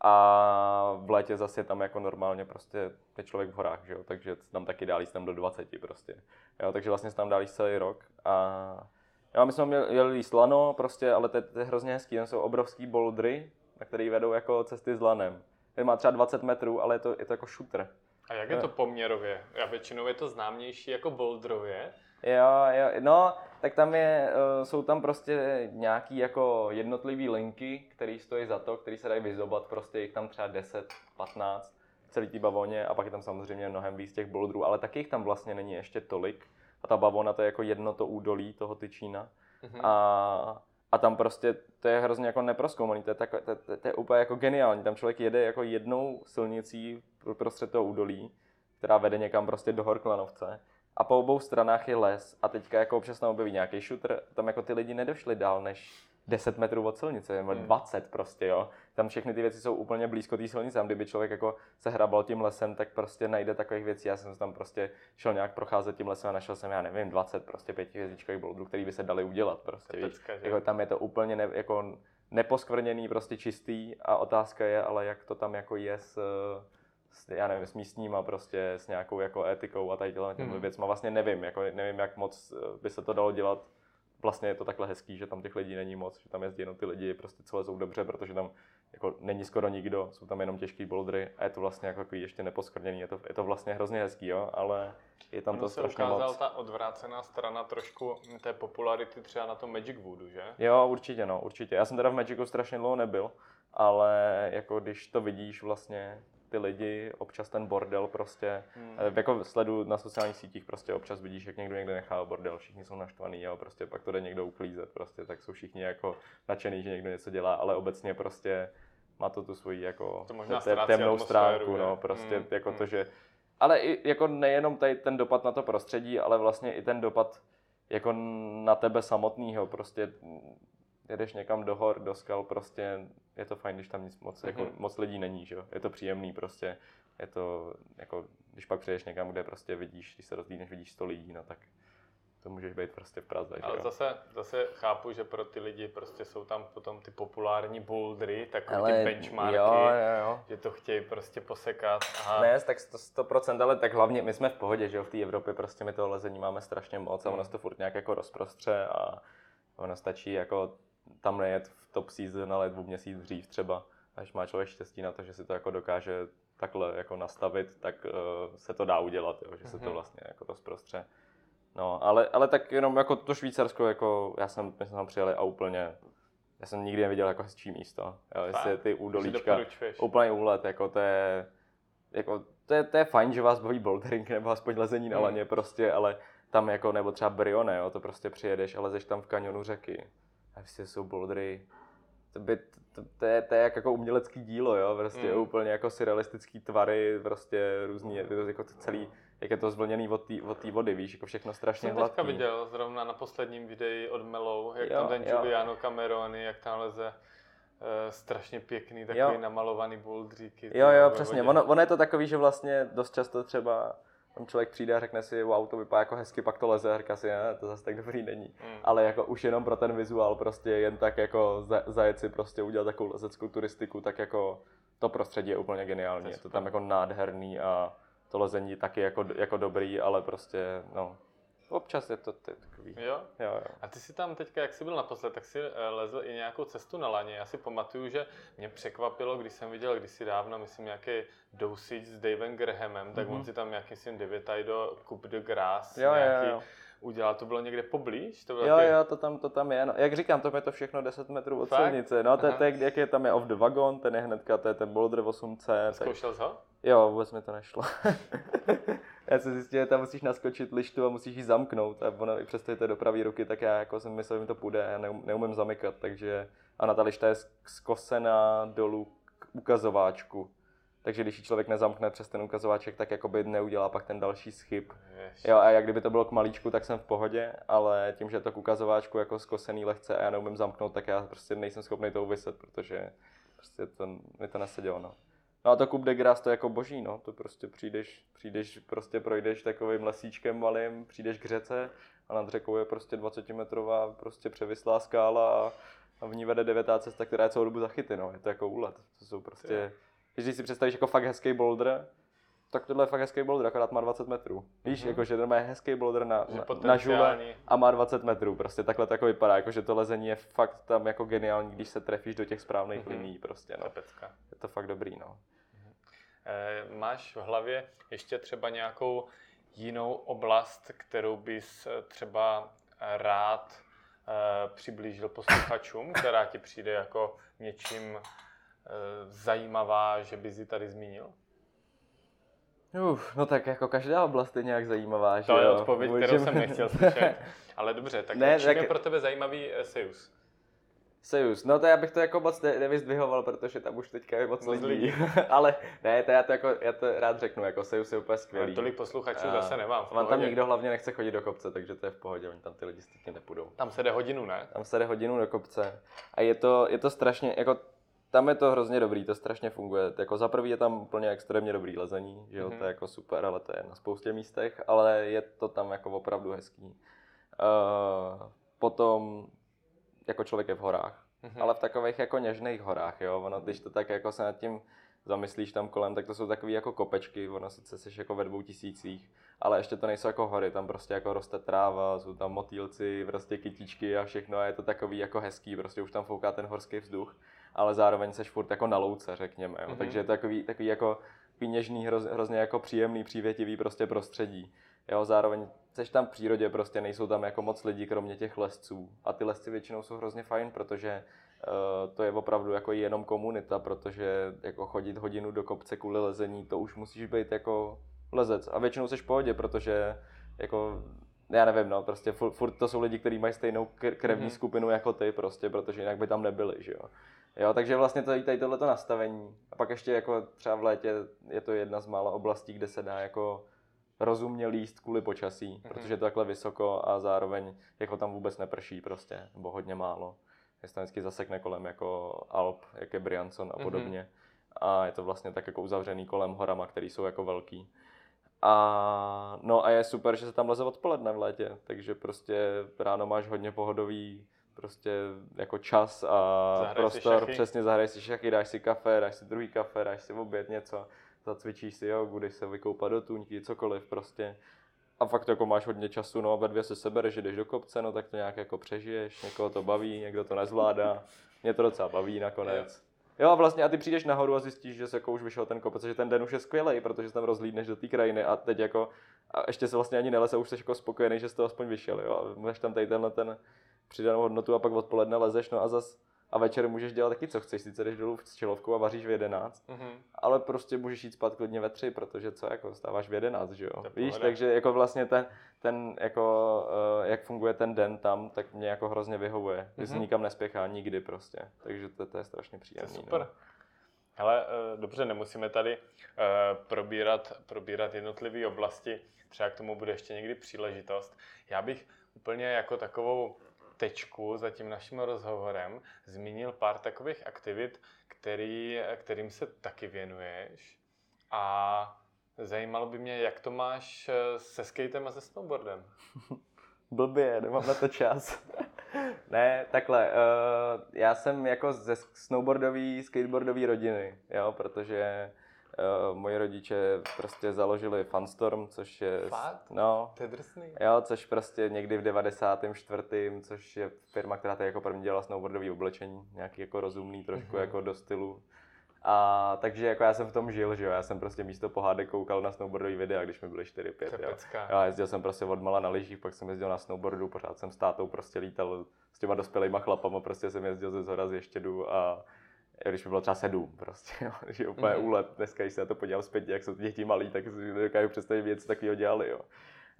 A v létě zase tam jako normálně prostě je člověk v horách, že jo? takže tam taky dálí tam do 20 prostě. Jo? Takže vlastně se tam dálí celý rok. A jo, my jsme měli, jeli jíst lano, prostě, ale to, je- to je hrozně hezký, tam jsou obrovský bouldry, na který vedou jako cesty s lanem. Ten má třeba 20 metrů, ale je to, je to jako shooter. A jak je to poměrově? A většinou je to známější jako bouldrově. Jo, jo, no, tak tam je, eh, jsou tam prostě nějaký jako jednotlivý linky, které stojí za to, který se dají vyzobat, prostě jich tam třeba 10, 15 v celý té bavoně a pak je tam samozřejmě mnohem víc těch boulderů, ale taky jich tam vlastně není ještě tolik. A ta bavona to je jako jedno to údolí toho Tyčína. Mhm. A, a tam prostě to je hrozně jako neproskoumaný, to je, tak, to, to, to je úplně jako geniální. Tam člověk jede jako jednou silnicí pro- prostřed toho údolí, která vede někam prostě do Horklanovce. A po obou stranách je les a teďka jako občas tam objeví nějaký šutr, tam jako ty lidi nedošli dál než 10 metrů od silnice, nebo Hmm. 20 prostě, jo. Tam všechny ty věci jsou úplně blízko té silnice, tam kdyby člověk jako se hrabal tím lesem, tak prostě najde takových věcí. Já jsem tam prostě šel nějak procházet tím lesem a našel jsem, já nevím, 20 prostě pětihvězdičkových boulderů, který by se dali udělat prostě, je víš. Jako tam je to úplně ne, jako neposkvrněný, prostě čistý a otázka je, ale jak to tam jako je s, s já nevím, s místníma prostě, s nějakou jako etikou a tady těmi Hmm. věcma. Vlastně nevím, jako nevím, jak moc eh, by se to dalo dělat. Vlastně je to takhle hezký, že tam těch lidí není moc, že tam jezdí jenom ty lidi, prostě co lezou dobře, protože tam jako není skoro nikdo, jsou tam jenom těžký bouldry a je to vlastně jako takový ještě neposkvrněný, je to, je to vlastně hrozně hezký, jo, ale je tam Ono to se strašně ukázala moc. ta odvrácená strana trošku té popularity třeba na tom Magic Woodu, že? Jo, určitě, no, určitě. Já jsem teda v Magicu strašně dlouho nebyl, ale jako když to vidíš vlastně ty lidi, občas ten bordel prostě, Hmm. hmm. jako sledu na sociálních sítích prostě občas vidíš, jak někdo někde nechá bordel, všichni jsou naštvaný, jo, prostě pak to jde někdo uklízet, prostě, tak jsou všichni jako nadšený, že někdo něco dělá, ale obecně prostě má to tu svoji jako To možná te- temnou stránku, no, prostě Hmm, jako hmm. to, že ale i jako nejenom tady ten dopad na to prostředí, ale vlastně i ten dopad jako na tebe samotného, prostě jedeš někam do hor, do skal, prostě je to fajn, když tam nic moc, jako Mhm. moc lidí není, že jo? je to příjemný prostě, je to jako, když pak přijdeš někam, kde prostě vidíš, když se rozdílneš, vidíš 100 lidí, no tak to můžeš být prostě v Praze, že Ale jo? zase, zase chápu, že pro ty lidi prostě jsou tam potom ty populární bouldery, takový Ale ty benchmarky, jo, jo, jo. že to chtějí prostě posekat. A Ne, tak 100%, 100%, ale tak hlavně my jsme v pohodě, že jo, v té Evropě prostě my toho lezení máme strašně moc a ono Hmm. se to furt nějak jako rozprostře a ono stačí jako tam nejet v top season, ale o měsíc dřív třeba. A když má člověk štěstí na to, že si to jako dokáže takhle jako nastavit, tak uh, se to dá udělat, jo, že se to Mhm. vlastně jako rozprostře. No, ale, ale tak jenom jako to Švýcarsko, jako já jsem, my jsme tam přijeli a úplně, já jsem nikdy neviděl jako hezčí místo. Jo, jestli ty údolíčka, úplný úlet, jako to je, jako, to je, to je fajn, že vás baví bouldering nebo aspoň lezení na Hmm. laně prostě, ale tam jako, nebo třeba Brione, jo, to prostě přijedeš a lezeš tam v kanionu řeky a prostě jsou bouldery, to, by, to, to, je, to je jak jako umělecký dílo, jo, prostě Hmm. úplně jako surrealistický tvary, prostě různý, jako to celý, jak je to zvlněný od té od té vody, víš, jako všechno strašně Jsem teďka hladký. viděl zrovna na posledním videu od Melou, jak Jo, tam ten jo. Giuliano Cameroni, jak tam leze uh, strašně pěkný, takový Jo. namalovaný bouldříky. Jo, jo, přesně. vodě. Ono, ono je to takový, že vlastně dost často třeba člověk přijde a řekne si, wow, to vypadá jako hezky, pak to leze a říká si, ne, to zase tak dobrý není. Mm. Ale jako už jenom pro ten vizuál prostě jen tak jako za, zajet si prostě udělat takovou lezeckou turistiku, tak jako to prostředí je úplně geniální. To je Je to tam jako nádherný a to lezení taky jako, jako dobrý, ale prostě no, občas je to, takový. Jo? Jo, jo. A ty si tam teďka, jak jsi byl naposled, tak si eh, lezl i nějakou cestu na laně. Já si pamatuju, že mě překvapilo, když jsem viděl kdysi dávno, myslím, nějaký dousič s Davem Grahamem, tak Mhm. on si tam nějaký svým do Coupe de Grace Jo, jo, nějaký jo. udělal. To bylo někde poblíž? To bylo Jo, taky- jo, to tam, to tam je. No, jak říkám, to je to všechno 10 metrů od Fakt? silnice. No, to, je- to je, jak je tam je off the wagon, ten je hnedka, to je ten Boulder 8C. Tak, Zkoušel jsi ho? Jo, vůbec mi to nešlo. (laughs) já jsem zjistil, že tam musíš naskočit lištu a musíš ji zamknout. A ono, i přesto je to do pravý ruky, tak já jako jsem myslel, že mi to půjde, já neum, neumím zamykat, takže... A na ta lišta je sk- skosená dolů k ukazováčku. Takže když ji člověk nezamkne přes ten ukazováček, tak jakoby neudělá pak ten další schyb. Jo, a jak kdyby to bylo k malíčku, tak jsem v pohodě, ale tím, že je to k ukazováčku jako skosený lehce a já neumím zamknout, tak já prostě nejsem schopný to uvyset, protože prostě to, mi to nesedělo, no. No a to Coupe de Grace to je jako boží, no, to prostě přijdeš, přijdeš, prostě projdeš takovým lesíčkem malým, přijdeš k řece a nad řekou je prostě 20 metrová prostě převislá skála a, a v ní vede devátá cesta, která je celou dobu zachyty, no, je to jako úlet, to jsou prostě, když si představíš jako fakt hezký boulder, tak tohle je fakt hezký boulder, akorát má 20 metrů. Víš, Mhm. jako, že to má hezký boulder na, na, na žule a má 20 metrů. Prostě takhle to jako vypadá, jako, že to lezení je fakt tam jako geniální, když se trefíš do těch správných Mhm. linií prostě, no. je pecka. Je to fakt dobrý, no. Eh, Máš v hlavě ještě třeba nějakou jinou oblast, kterou bys eh, třeba eh, rád přiblížil posluchačům, která ti přijde jako něčím zajímavá, že bys ji tady zmínil? Uf, no tak jako každá oblast je nějak zajímavá, že To je jo? odpověď, kterou jsem nechtěl slyšet. Ale dobře, tak Ne, čím je tak- pro tebe zajímavý Seus? Sejus, no to já bych to jako moc ne, nevyzdvihoval, protože tam už teďka je moc, Moc lidí. lidí. (laughs) Ale ne, to já to, jako, já to rád řeknu, jako Sejus je úplně Ale skvělý. tolik posluchačů A zase nemám. v On tam nikdo hlavně nechce chodit do kopce, takže to je v pohodě, oni tam ty lidi stejně nepůjdou. Tam se jde hodinu, ne? Tam se jde hodinu do kopce a je to, je to strašně, jako tam je to hrozně dobrý, to strašně funguje. Jako za prvý je tam úplně extrémně dobrý lezení, že jo, Mhm. to je jako super, ale to je na spoustě místech, ale je to tam jako opravdu hezký. Uh, potom jako člověk je v horách, Mhm. ale v takových jako něžných horách, jo, ono, když to tak jako se nad tím zamyslíš tam kolem, tak to jsou takové jako kopečky, ono sice jsi jako ve dvou tisících, ale ještě to nejsou jako hory, tam prostě jako roste tráva, jsou tam motýlci, prostě kytičky a všechno a je to takový jako hezký, prostě už tam fouká ten horský vzduch, ale zároveň seš furt jako na louce, řekněme, jo. Mhm. takže je to takový, takový jako takový něžný, hroz, hrozně jako příjemný, přívětivý prostě prostředí. Jo, zároveň seš tam v přírodě, prostě nejsou tam jako moc lidí, kromě těch lesců. A ty lesci většinou jsou hrozně fajn, protože uh, to je opravdu jako jenom komunita, protože jako chodit hodinu do kopce kvůli lezení, to už musíš být jako lezec. A většinou seš v pohodě, protože jako já nevím, no, prostě furt, furt to jsou lidi, kteří mají stejnou kr- krevní Mhm. mm-hmm. skupinu jako ty, prostě, protože jinak by tam nebyli, že jo. Jo, takže vlastně tady, tady tohleto nastavení. A pak ještě jako třeba v létě je to jedna z mála oblastí, kde se dá jako rozumně líst kvůli počasí, Mhm. protože je to takhle vysoko a zároveň jako tam vůbec neprší prostě, nebo hodně málo. Je to vždycky zasekne kolem jako Alp, jak je Briançon a Mhm. podobně. A je to vlastně tak jako uzavřený kolem horama, které jsou jako velký. A, no a je super, že se tam leze odpoledne v létě, takže prostě ráno máš hodně pohodový prostě jako čas a Zahraj si prostor, šachy. přesně zahraješ si šachy, dáš si kafe, dáš si druhý kafe, dáš si oběd něco, zacvičíš si jogu, jdeš se vykoupat do tuňky, cokoliv prostě. A fakt jako máš hodně času, no a ve dvě se sebereš, že jdeš do kopce, no tak to nějak jako přežiješ, někoho to baví, někdo to nezvládá, mě to docela baví nakonec. Jo a vlastně a ty přijdeš nahoru a zjistíš, že se jako už vyšel ten kopec, že ten den už je skvělý, protože se tam rozlídneš do té krajiny a teď jako a ještě se vlastně ani neleze, už jsi jako spokojený, že jsi to aspoň vyšel, jo. A máš tam tady tenhle ten přidanou hodnotu a pak odpoledne lezeš, no a zas a večer můžeš dělat taky, co chceš, sice jdeš dolů s čelovkou a vaříš v 11, Mhm. ale prostě můžeš jít spát klidně ve 3, protože co, jako stáváš v 11, že jo. Víš, takže jako vlastně ten, ten jako, uh, jak funguje ten den tam, tak mě jako hrozně vyhovuje, že se Mhm. nikam nespěchá nikdy prostě, takže to, to je strašně je příjemný. super. No. Ale eh, dobře, nemusíme tady eh, probírat, probírat jednotlivé oblasti, třeba k tomu bude ještě někdy příležitost. Já bych úplně jako takovou tečku za tím naším rozhovorem zmínil pár takových aktivit, který, kterým se taky věnuješ a zajímalo by mě, jak to máš eh, se skatem a se snowboardem. (laughs) Blbě, nemám na to čas. (laughs) ne, takhle, uh, já jsem jako ze snowboardové, skateboardové rodiny, jo, protože uh, moji rodiče prostě založili Funstorm, což je... Fakt? No, To je drsný. Jo, což prostě někdy v 94. což je firma, která tady jako první dělala snowboardové oblečení, nějaký jako rozumný, trošku Mhm. jako do stylu. A takže jako já jsem v tom žil, že jo, já jsem prostě místo pohádek koukal na snowboardový videa, když mi byly 4-5, To je jo. pecka. Jo, jezdil jsem prostě odmala na lyžích, pak jsem jezdil na snowboardu, pořád jsem s tátou prostě lítal s těma dospělýma chlapama, prostě jsem jezdil ze zhora z ještědu a když mi bylo třeba sedm, prostě, jo, (laughs) že je úplně Mhm. úlet. Dneska, když se na to podívám zpětně, jak jsou děti malí, tak si nedokážu představit věc, co takového dělali, jo.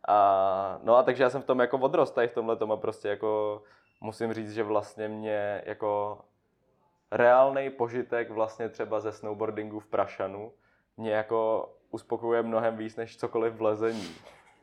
A, no a takže já jsem v tom jako odrost tady v tomhle tom a prostě jako musím říct, že vlastně mě jako reálný požitek vlastně třeba ze snowboardingu v Prašanu mě jako uspokojuje mnohem víc než cokoliv v lezení.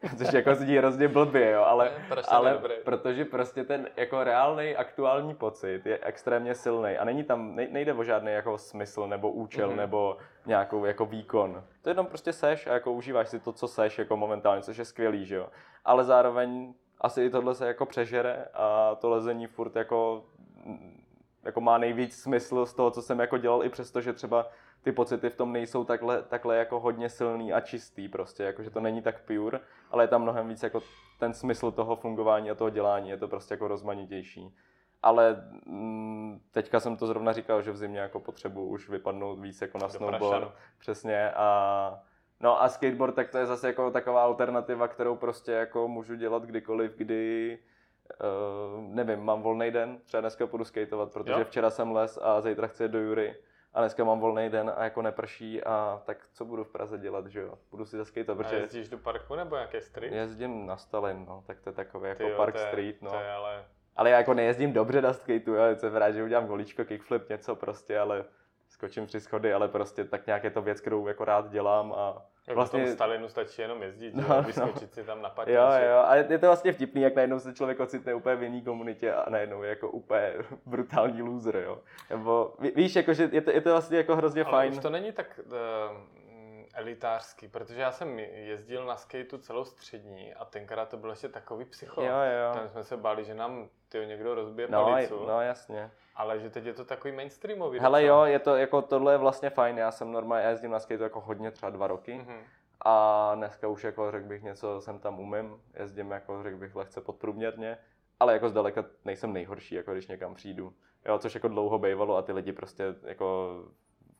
(laughs) Což jako zní hrozně blbě, jo, ale, Ne, ale protože prostě ten jako reálný aktuální pocit je extrémně silný a není tam, ne, nejde o žádný jako smysl nebo účel Mhm. nebo nějakou jako výkon. To jenom prostě seš a jako užíváš si to, co seš jako momentálně, což je skvělý, že jo. Ale zároveň asi i tohle se jako přežere a to lezení furt jako jako má nejvíc smysl z toho, co jsem jako dělal, i přesto, že třeba ty pocity v tom nejsou takhle, takhle jako hodně silný a čistý prostě, jako že to není tak pure, ale je tam mnohem víc jako ten smysl toho fungování a toho dělání, je to prostě jako rozmanitější. Ale mm, teďka jsem to zrovna říkal, že v zimě jako potřebuji už vypadnout víc jako na Do snowboard. Prašanu. Přesně a No a skateboard, tak to je zase jako taková alternativa, kterou prostě jako můžu dělat kdykoliv, kdy uh, nevím, mám volný den, třeba dneska půjdu skateovat, protože Jo. včera jsem les a zítra chci do Jury a dneska mám volný den a jako neprší a tak co budu v Praze dělat, že jo? Budu si zaskateovat, A protože jezdíš do parku nebo nějaké street? jezdím na Stalin, no, tak to je takový jako jo, Park to je, Street, no. To je ale... A ale já jako nejezdím dobře na skateu, jo, jsem rád, že udělám golíčko, kickflip, něco prostě, ale skočím tři schody, ale prostě tak nějak je to věc, kterou jako rád dělám a Jak vlastně... vlastně... Stalinu stačí jenom jezdit, No, no, no. vyskočit si tam na patě. Jo, jo, a je to vlastně vtipný, jak najednou se člověk ocitne úplně v jiný komunitě a najednou je jako úplně (laughs) brutální loser, jo. Nebo ví- víš, jako, že je to, je to vlastně jako hrozně Ale fajn. to není tak uh, elitářský, protože já jsem jezdil na skateu celou střední a tenkrát to bylo ještě takový psycho. Jo, jo. Tam jsme se báli, že nám tyjo, někdo rozbije No, palicu, no, jasně. Ale že teď je to takový mainstreamový. Hele docela. jo, je to, jako tohle je vlastně fajn, já jsem normálně, já jezdím na skateu jako hodně, třeba dva roky. Mhm. A dneska už jako řekl bych něco, jsem tam umím, jezdím jako řekl bych lehce podprůměrně, ale jako zdaleka nejsem nejhorší, jako když někam přijdu. Jo, což jako dlouho bývalo a ty lidi prostě jako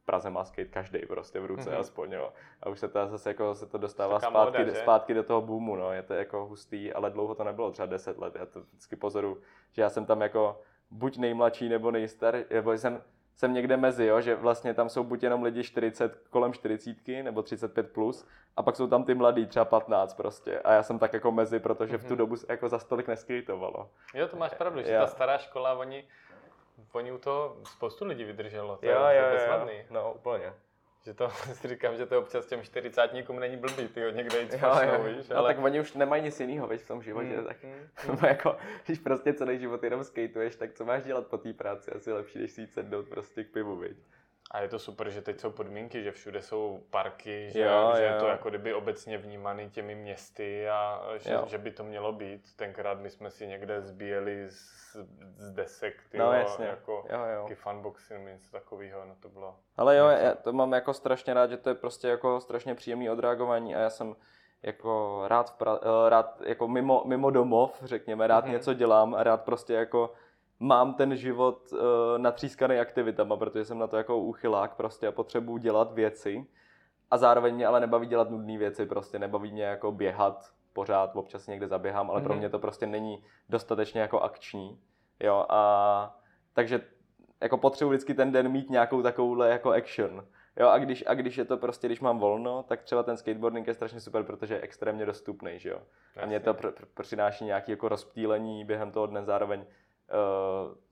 v Praze má skate každý prostě v ruce Mhm. aspoň, jo. A už se to zase jako se to dostává Taká zpátky, móda, že? zpátky do toho boomu, no. Je to jako hustý, ale dlouho to nebylo, třeba 10 let. Já to vždycky pozoru, že já jsem tam jako buď nejmladší nebo nejstarší, nebo jsem, jsem někde mezi, jo, že vlastně tam jsou buď jenom lidi 40, kolem 40 nebo 35 plus, a pak jsou tam ty mladí, třeba 15 prostě. A já jsem tak jako mezi, protože v tu Mhm. dobu se jako za stolik neskejtovalo. Jo, to máš pravdu, že Jo. ta stará škola, oni, oni u toho spoustu lidí vydrželo, to je, to je bezvadný. No, úplně. Že to (laughs) si říkám, že to občas těm čtyřicátníkům není blbý, ty někde jít Jo, víš, No ale... tak oni už nemají nic jiného, veď v tom životě, Mm, tak (laughs) mm, No jako, když prostě celý život jenom skateuješ, tak co máš dělat po té práci? Asi lepší, než si jít sednout prostě k pivu, viď? A je to super, že teď jsou podmínky, že všude jsou parky, že, Jo, že je jo. to jako kdyby obecně vnímaný těmi městy a že, Jo. že by to mělo být. Tenkrát my jsme si někde zbíjeli z, z desek, ty No jasně, jako jo, jo. nebo něco takového, no to bylo. Ale jo, něco. já to mám jako strašně rád, že to je prostě jako strašně příjemný odreagování a já jsem jako rád, v pra, eh, rád jako mimo, mimo domov, řekněme, rád Mhm. něco dělám a rád prostě jako mám ten život uh, natřískaný aktivitama, protože jsem na to jako úchylák prostě a potřebuji dělat věci a zároveň mě ale nebaví dělat nudné věci, prostě nebaví mě jako běhat pořád, občas někde zaběhám, ale pro Mhm. mě to prostě není dostatečně jako akční, jo, a takže jako potřebuji vždycky ten den mít nějakou takovouhle jako action. Jo, a když, a když je to prostě, když mám volno, tak třeba ten skateboarding je strašně super, protože je extrémně dostupný, že jo. A mě to pr- pr- přináší nějaké jako rozptýlení během toho dne, zároveň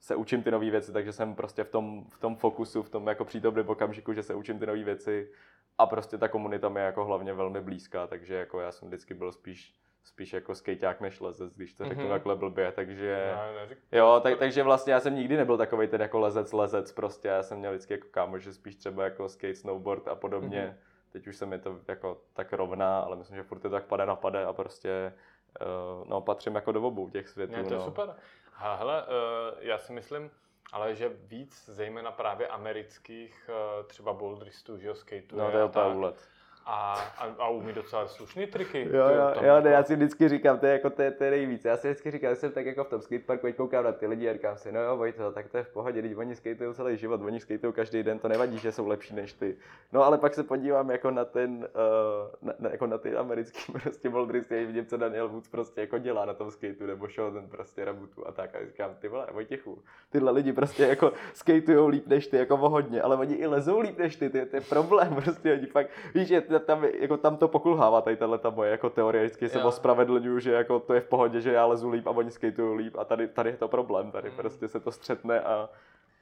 se učím ty nové věci, takže jsem prostě v tom, v tom fokusu, v tom jako přítomném okamžiku, že se učím ty nové věci a prostě ta komunita mi je jako hlavně velmi blízká, takže jako já jsem vždycky byl spíš, spíš jako skejťák než lezec, když to řeknu Mhm. takhle blbě, takže... No, Jo, tak, takže vlastně já jsem nikdy nebyl takový ten jako lezec, lezec prostě, já jsem měl vždycky jako kámoš, že spíš třeba jako skate, snowboard a podobně. Mhm. Mm-hmm. Teď už se mi to jako tak rovná, ale myslím, že furt to tak pade na pade a prostě uh, no, patřím jako do obou těch světů. Ne, to je no. super. Hele, eh, já si myslím, ale že víc, zejména právě amerických, eh, třeba boulderistů, že jo, skateuje No, to je úplně úlet. A, a, a umí docela slušný triky. Jo, jo, jo, jako- ne, já si vždycky říkám, to je jako to je, to je nejvíc. Já si vždycky říkám, že jsem tak jako v tom skateparku, teď koukám na ty lidi a říkám si, no jo, Vojto, tak to je v pohodě, když oni skateují celý život, oni skateují každý den, to nevadí, že jsou lepší než ty. No ale pak se podívám jako na ten, uh, na, na, jako na ty americký (laughs) prostě boulderisty, a vidím, co Daniel Woods prostě jako dělá na tom skateu, nebo Shonen prostě Rabutu a tak. A říkám, ty vole, Vojtěchu, tyhle lidi prostě jako skateujou líp než ty, jako hodně, ale oni i lezou líp než ty, ty to je problém, (laughs) prostě oni fakt, víš, že tam, jako tam to pokulhává tady tahle ta moje jako teorie, vždycky se ospravedlňuju, že jako to je v pohodě, že já lezu líp a oni skateují líp a tady, tady je to problém, tady Mm. prostě se to střetne a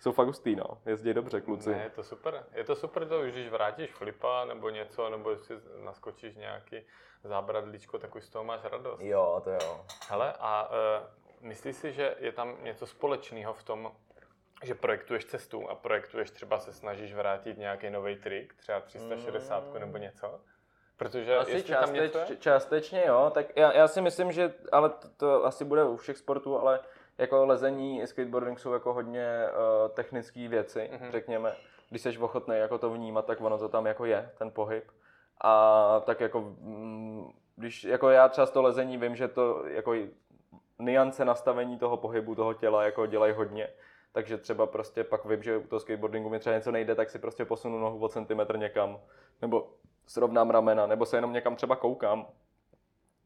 jsou fakt hustý, no, jezdí dobře kluci. Ne, je to super. Je to super to, už když vrátíš flipa nebo něco, nebo si naskočíš nějaký zábradlíčko, tak už z toho máš radost. Jo, to jo. Hele, a uh, myslíš si, že je tam něco společného v tom, že projektuješ cestu a projektuješ třeba se snažíš vrátit nějaký nový trik, třeba 360 Mm. nebo něco? Protože Asi jestli tam něco částeč, je, částečně jo, tak já, já si myslím, že, ale to, to asi bude u všech sportů, ale jako lezení, skateboarding jsou jako hodně uh, technické věci, Mhm. mm-hmm. řekněme. Když jsi ochotný jako to vnímat, tak ono to tam jako je, ten pohyb. A tak jako, mm, když jako já třeba z toho lezení vím, že to jako niance nastavení toho pohybu, toho těla jako dělají hodně. Takže třeba prostě pak vím, že u toho skateboardingu mi třeba něco nejde, tak si prostě posunu nohu o centimetr někam. Nebo srovnám ramena, nebo se jenom někam třeba koukám.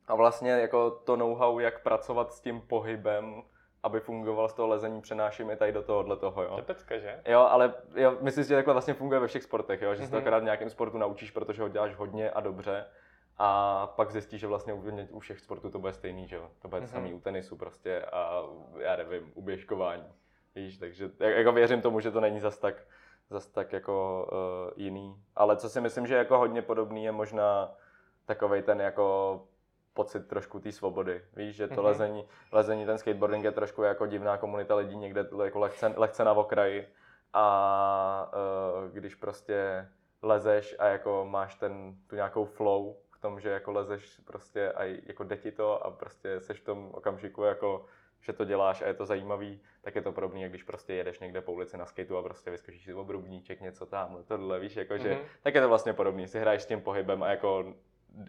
A vlastně jako to know-how, jak pracovat s tím pohybem, aby fungoval z toho lezení, přenáším i tady do tohohle toho, to je jo. pecka, že? Jo, ale jo, myslím si, že takhle vlastně funguje ve všech sportech, jo? že se to Mhm. akorát v nějakém sportu naučíš, protože ho děláš hodně a dobře. A pak zjistí, že vlastně u, u všech sportů to bude stejný, že jo? To bude mm-hmm. samý u tenisu prostě a já nevím, u běžkování. Víš, takže jako věřím tomu, že to není zas tak, zas tak jako uh, jiný. Ale co si myslím, že jako hodně podobný, je možná takovej ten jako pocit trošku té svobody. Víš, že to mm-hmm. lezení, lezení, ten skateboarding je trošku jako divná komunita lidí někde jako lehce, lehce na okraji. A uh, když prostě lezeš a jako máš ten, tu nějakou flow v tom, že jako lezeš prostě a jako jde ti to a prostě seš v tom okamžiku jako že to děláš a je to zajímavý, tak je to podobné, jak když prostě jedeš někde po ulici na skateu a prostě vyskočíš si obrubníček, něco tam, tohle, víš, jako že, mm-hmm. tak je to vlastně podobný, si hraješ s tím pohybem a jako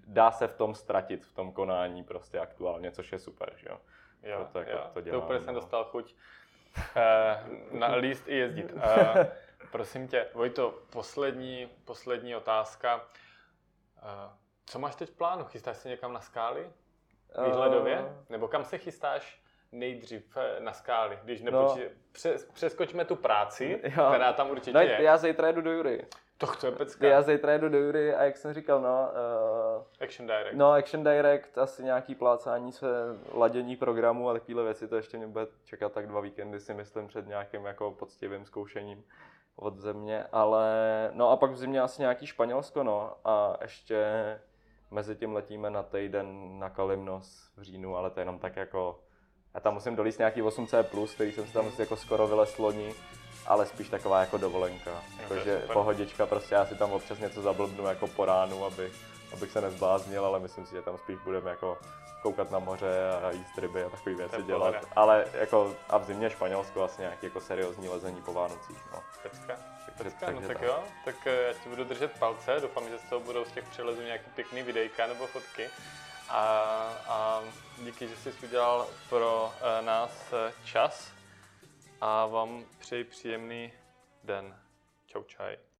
dá se v tom ztratit, v tom konání prostě aktuálně, což je super, že jo. Jo, to, jako jo. to, dělám, to úplně no. jsem dostal chuť uh, na líst i jezdit. Uh, (laughs) prosím tě, Vojto, poslední, poslední otázka. Uh, co máš teď v plánu? Chystáš se někam na skály? Výhledově? Uh... Nebo kam se chystáš nejdřív na skály? Když nepočí... no. Přes, přeskočíme tu práci, jo. která tam určitě no, je. Já zítra jdu do Jury. To chce pecka. Já zítra jedu do Jury a jak jsem říkal, no... Uh, Action Direct. No, Action Direct, asi nějaký plácání se, ladění programu a takovéhle věci, to ještě mě bude čekat tak dva víkendy, si myslím, před nějakým jako poctivým zkoušením od země, ale no a pak v zimě asi nějaký Španělsko, no a ještě mezi tím letíme na týden na Kalimnos v říjnu, ale to je jenom tak jako, já tam musím dolíst nějaký 8C+, který jsem si tam jako skoro vylez loni, ale spíš taková jako dovolenka. Jakože pohodička, prostě já si tam občas něco zablbnu jako po ránu, aby, abych se nezbláznil, ale myslím si, že tam spíš budeme jako koukat na moře a jíst ryby a takové věci dělat. Pohoda. Ale jako a v zimě Španělsko vlastně nějaký jako seriózní lezení po Vánocích. No. Pecka. Pecka, no tak jo, tak eh, já ti budu držet palce, doufám, že z toho budou z těch přelezů nějaký pěkný videjka nebo fotky. A, a díky, že jsi udělal pro uh, nás eh, čas a vám přeji příjemný den. Čau čaj.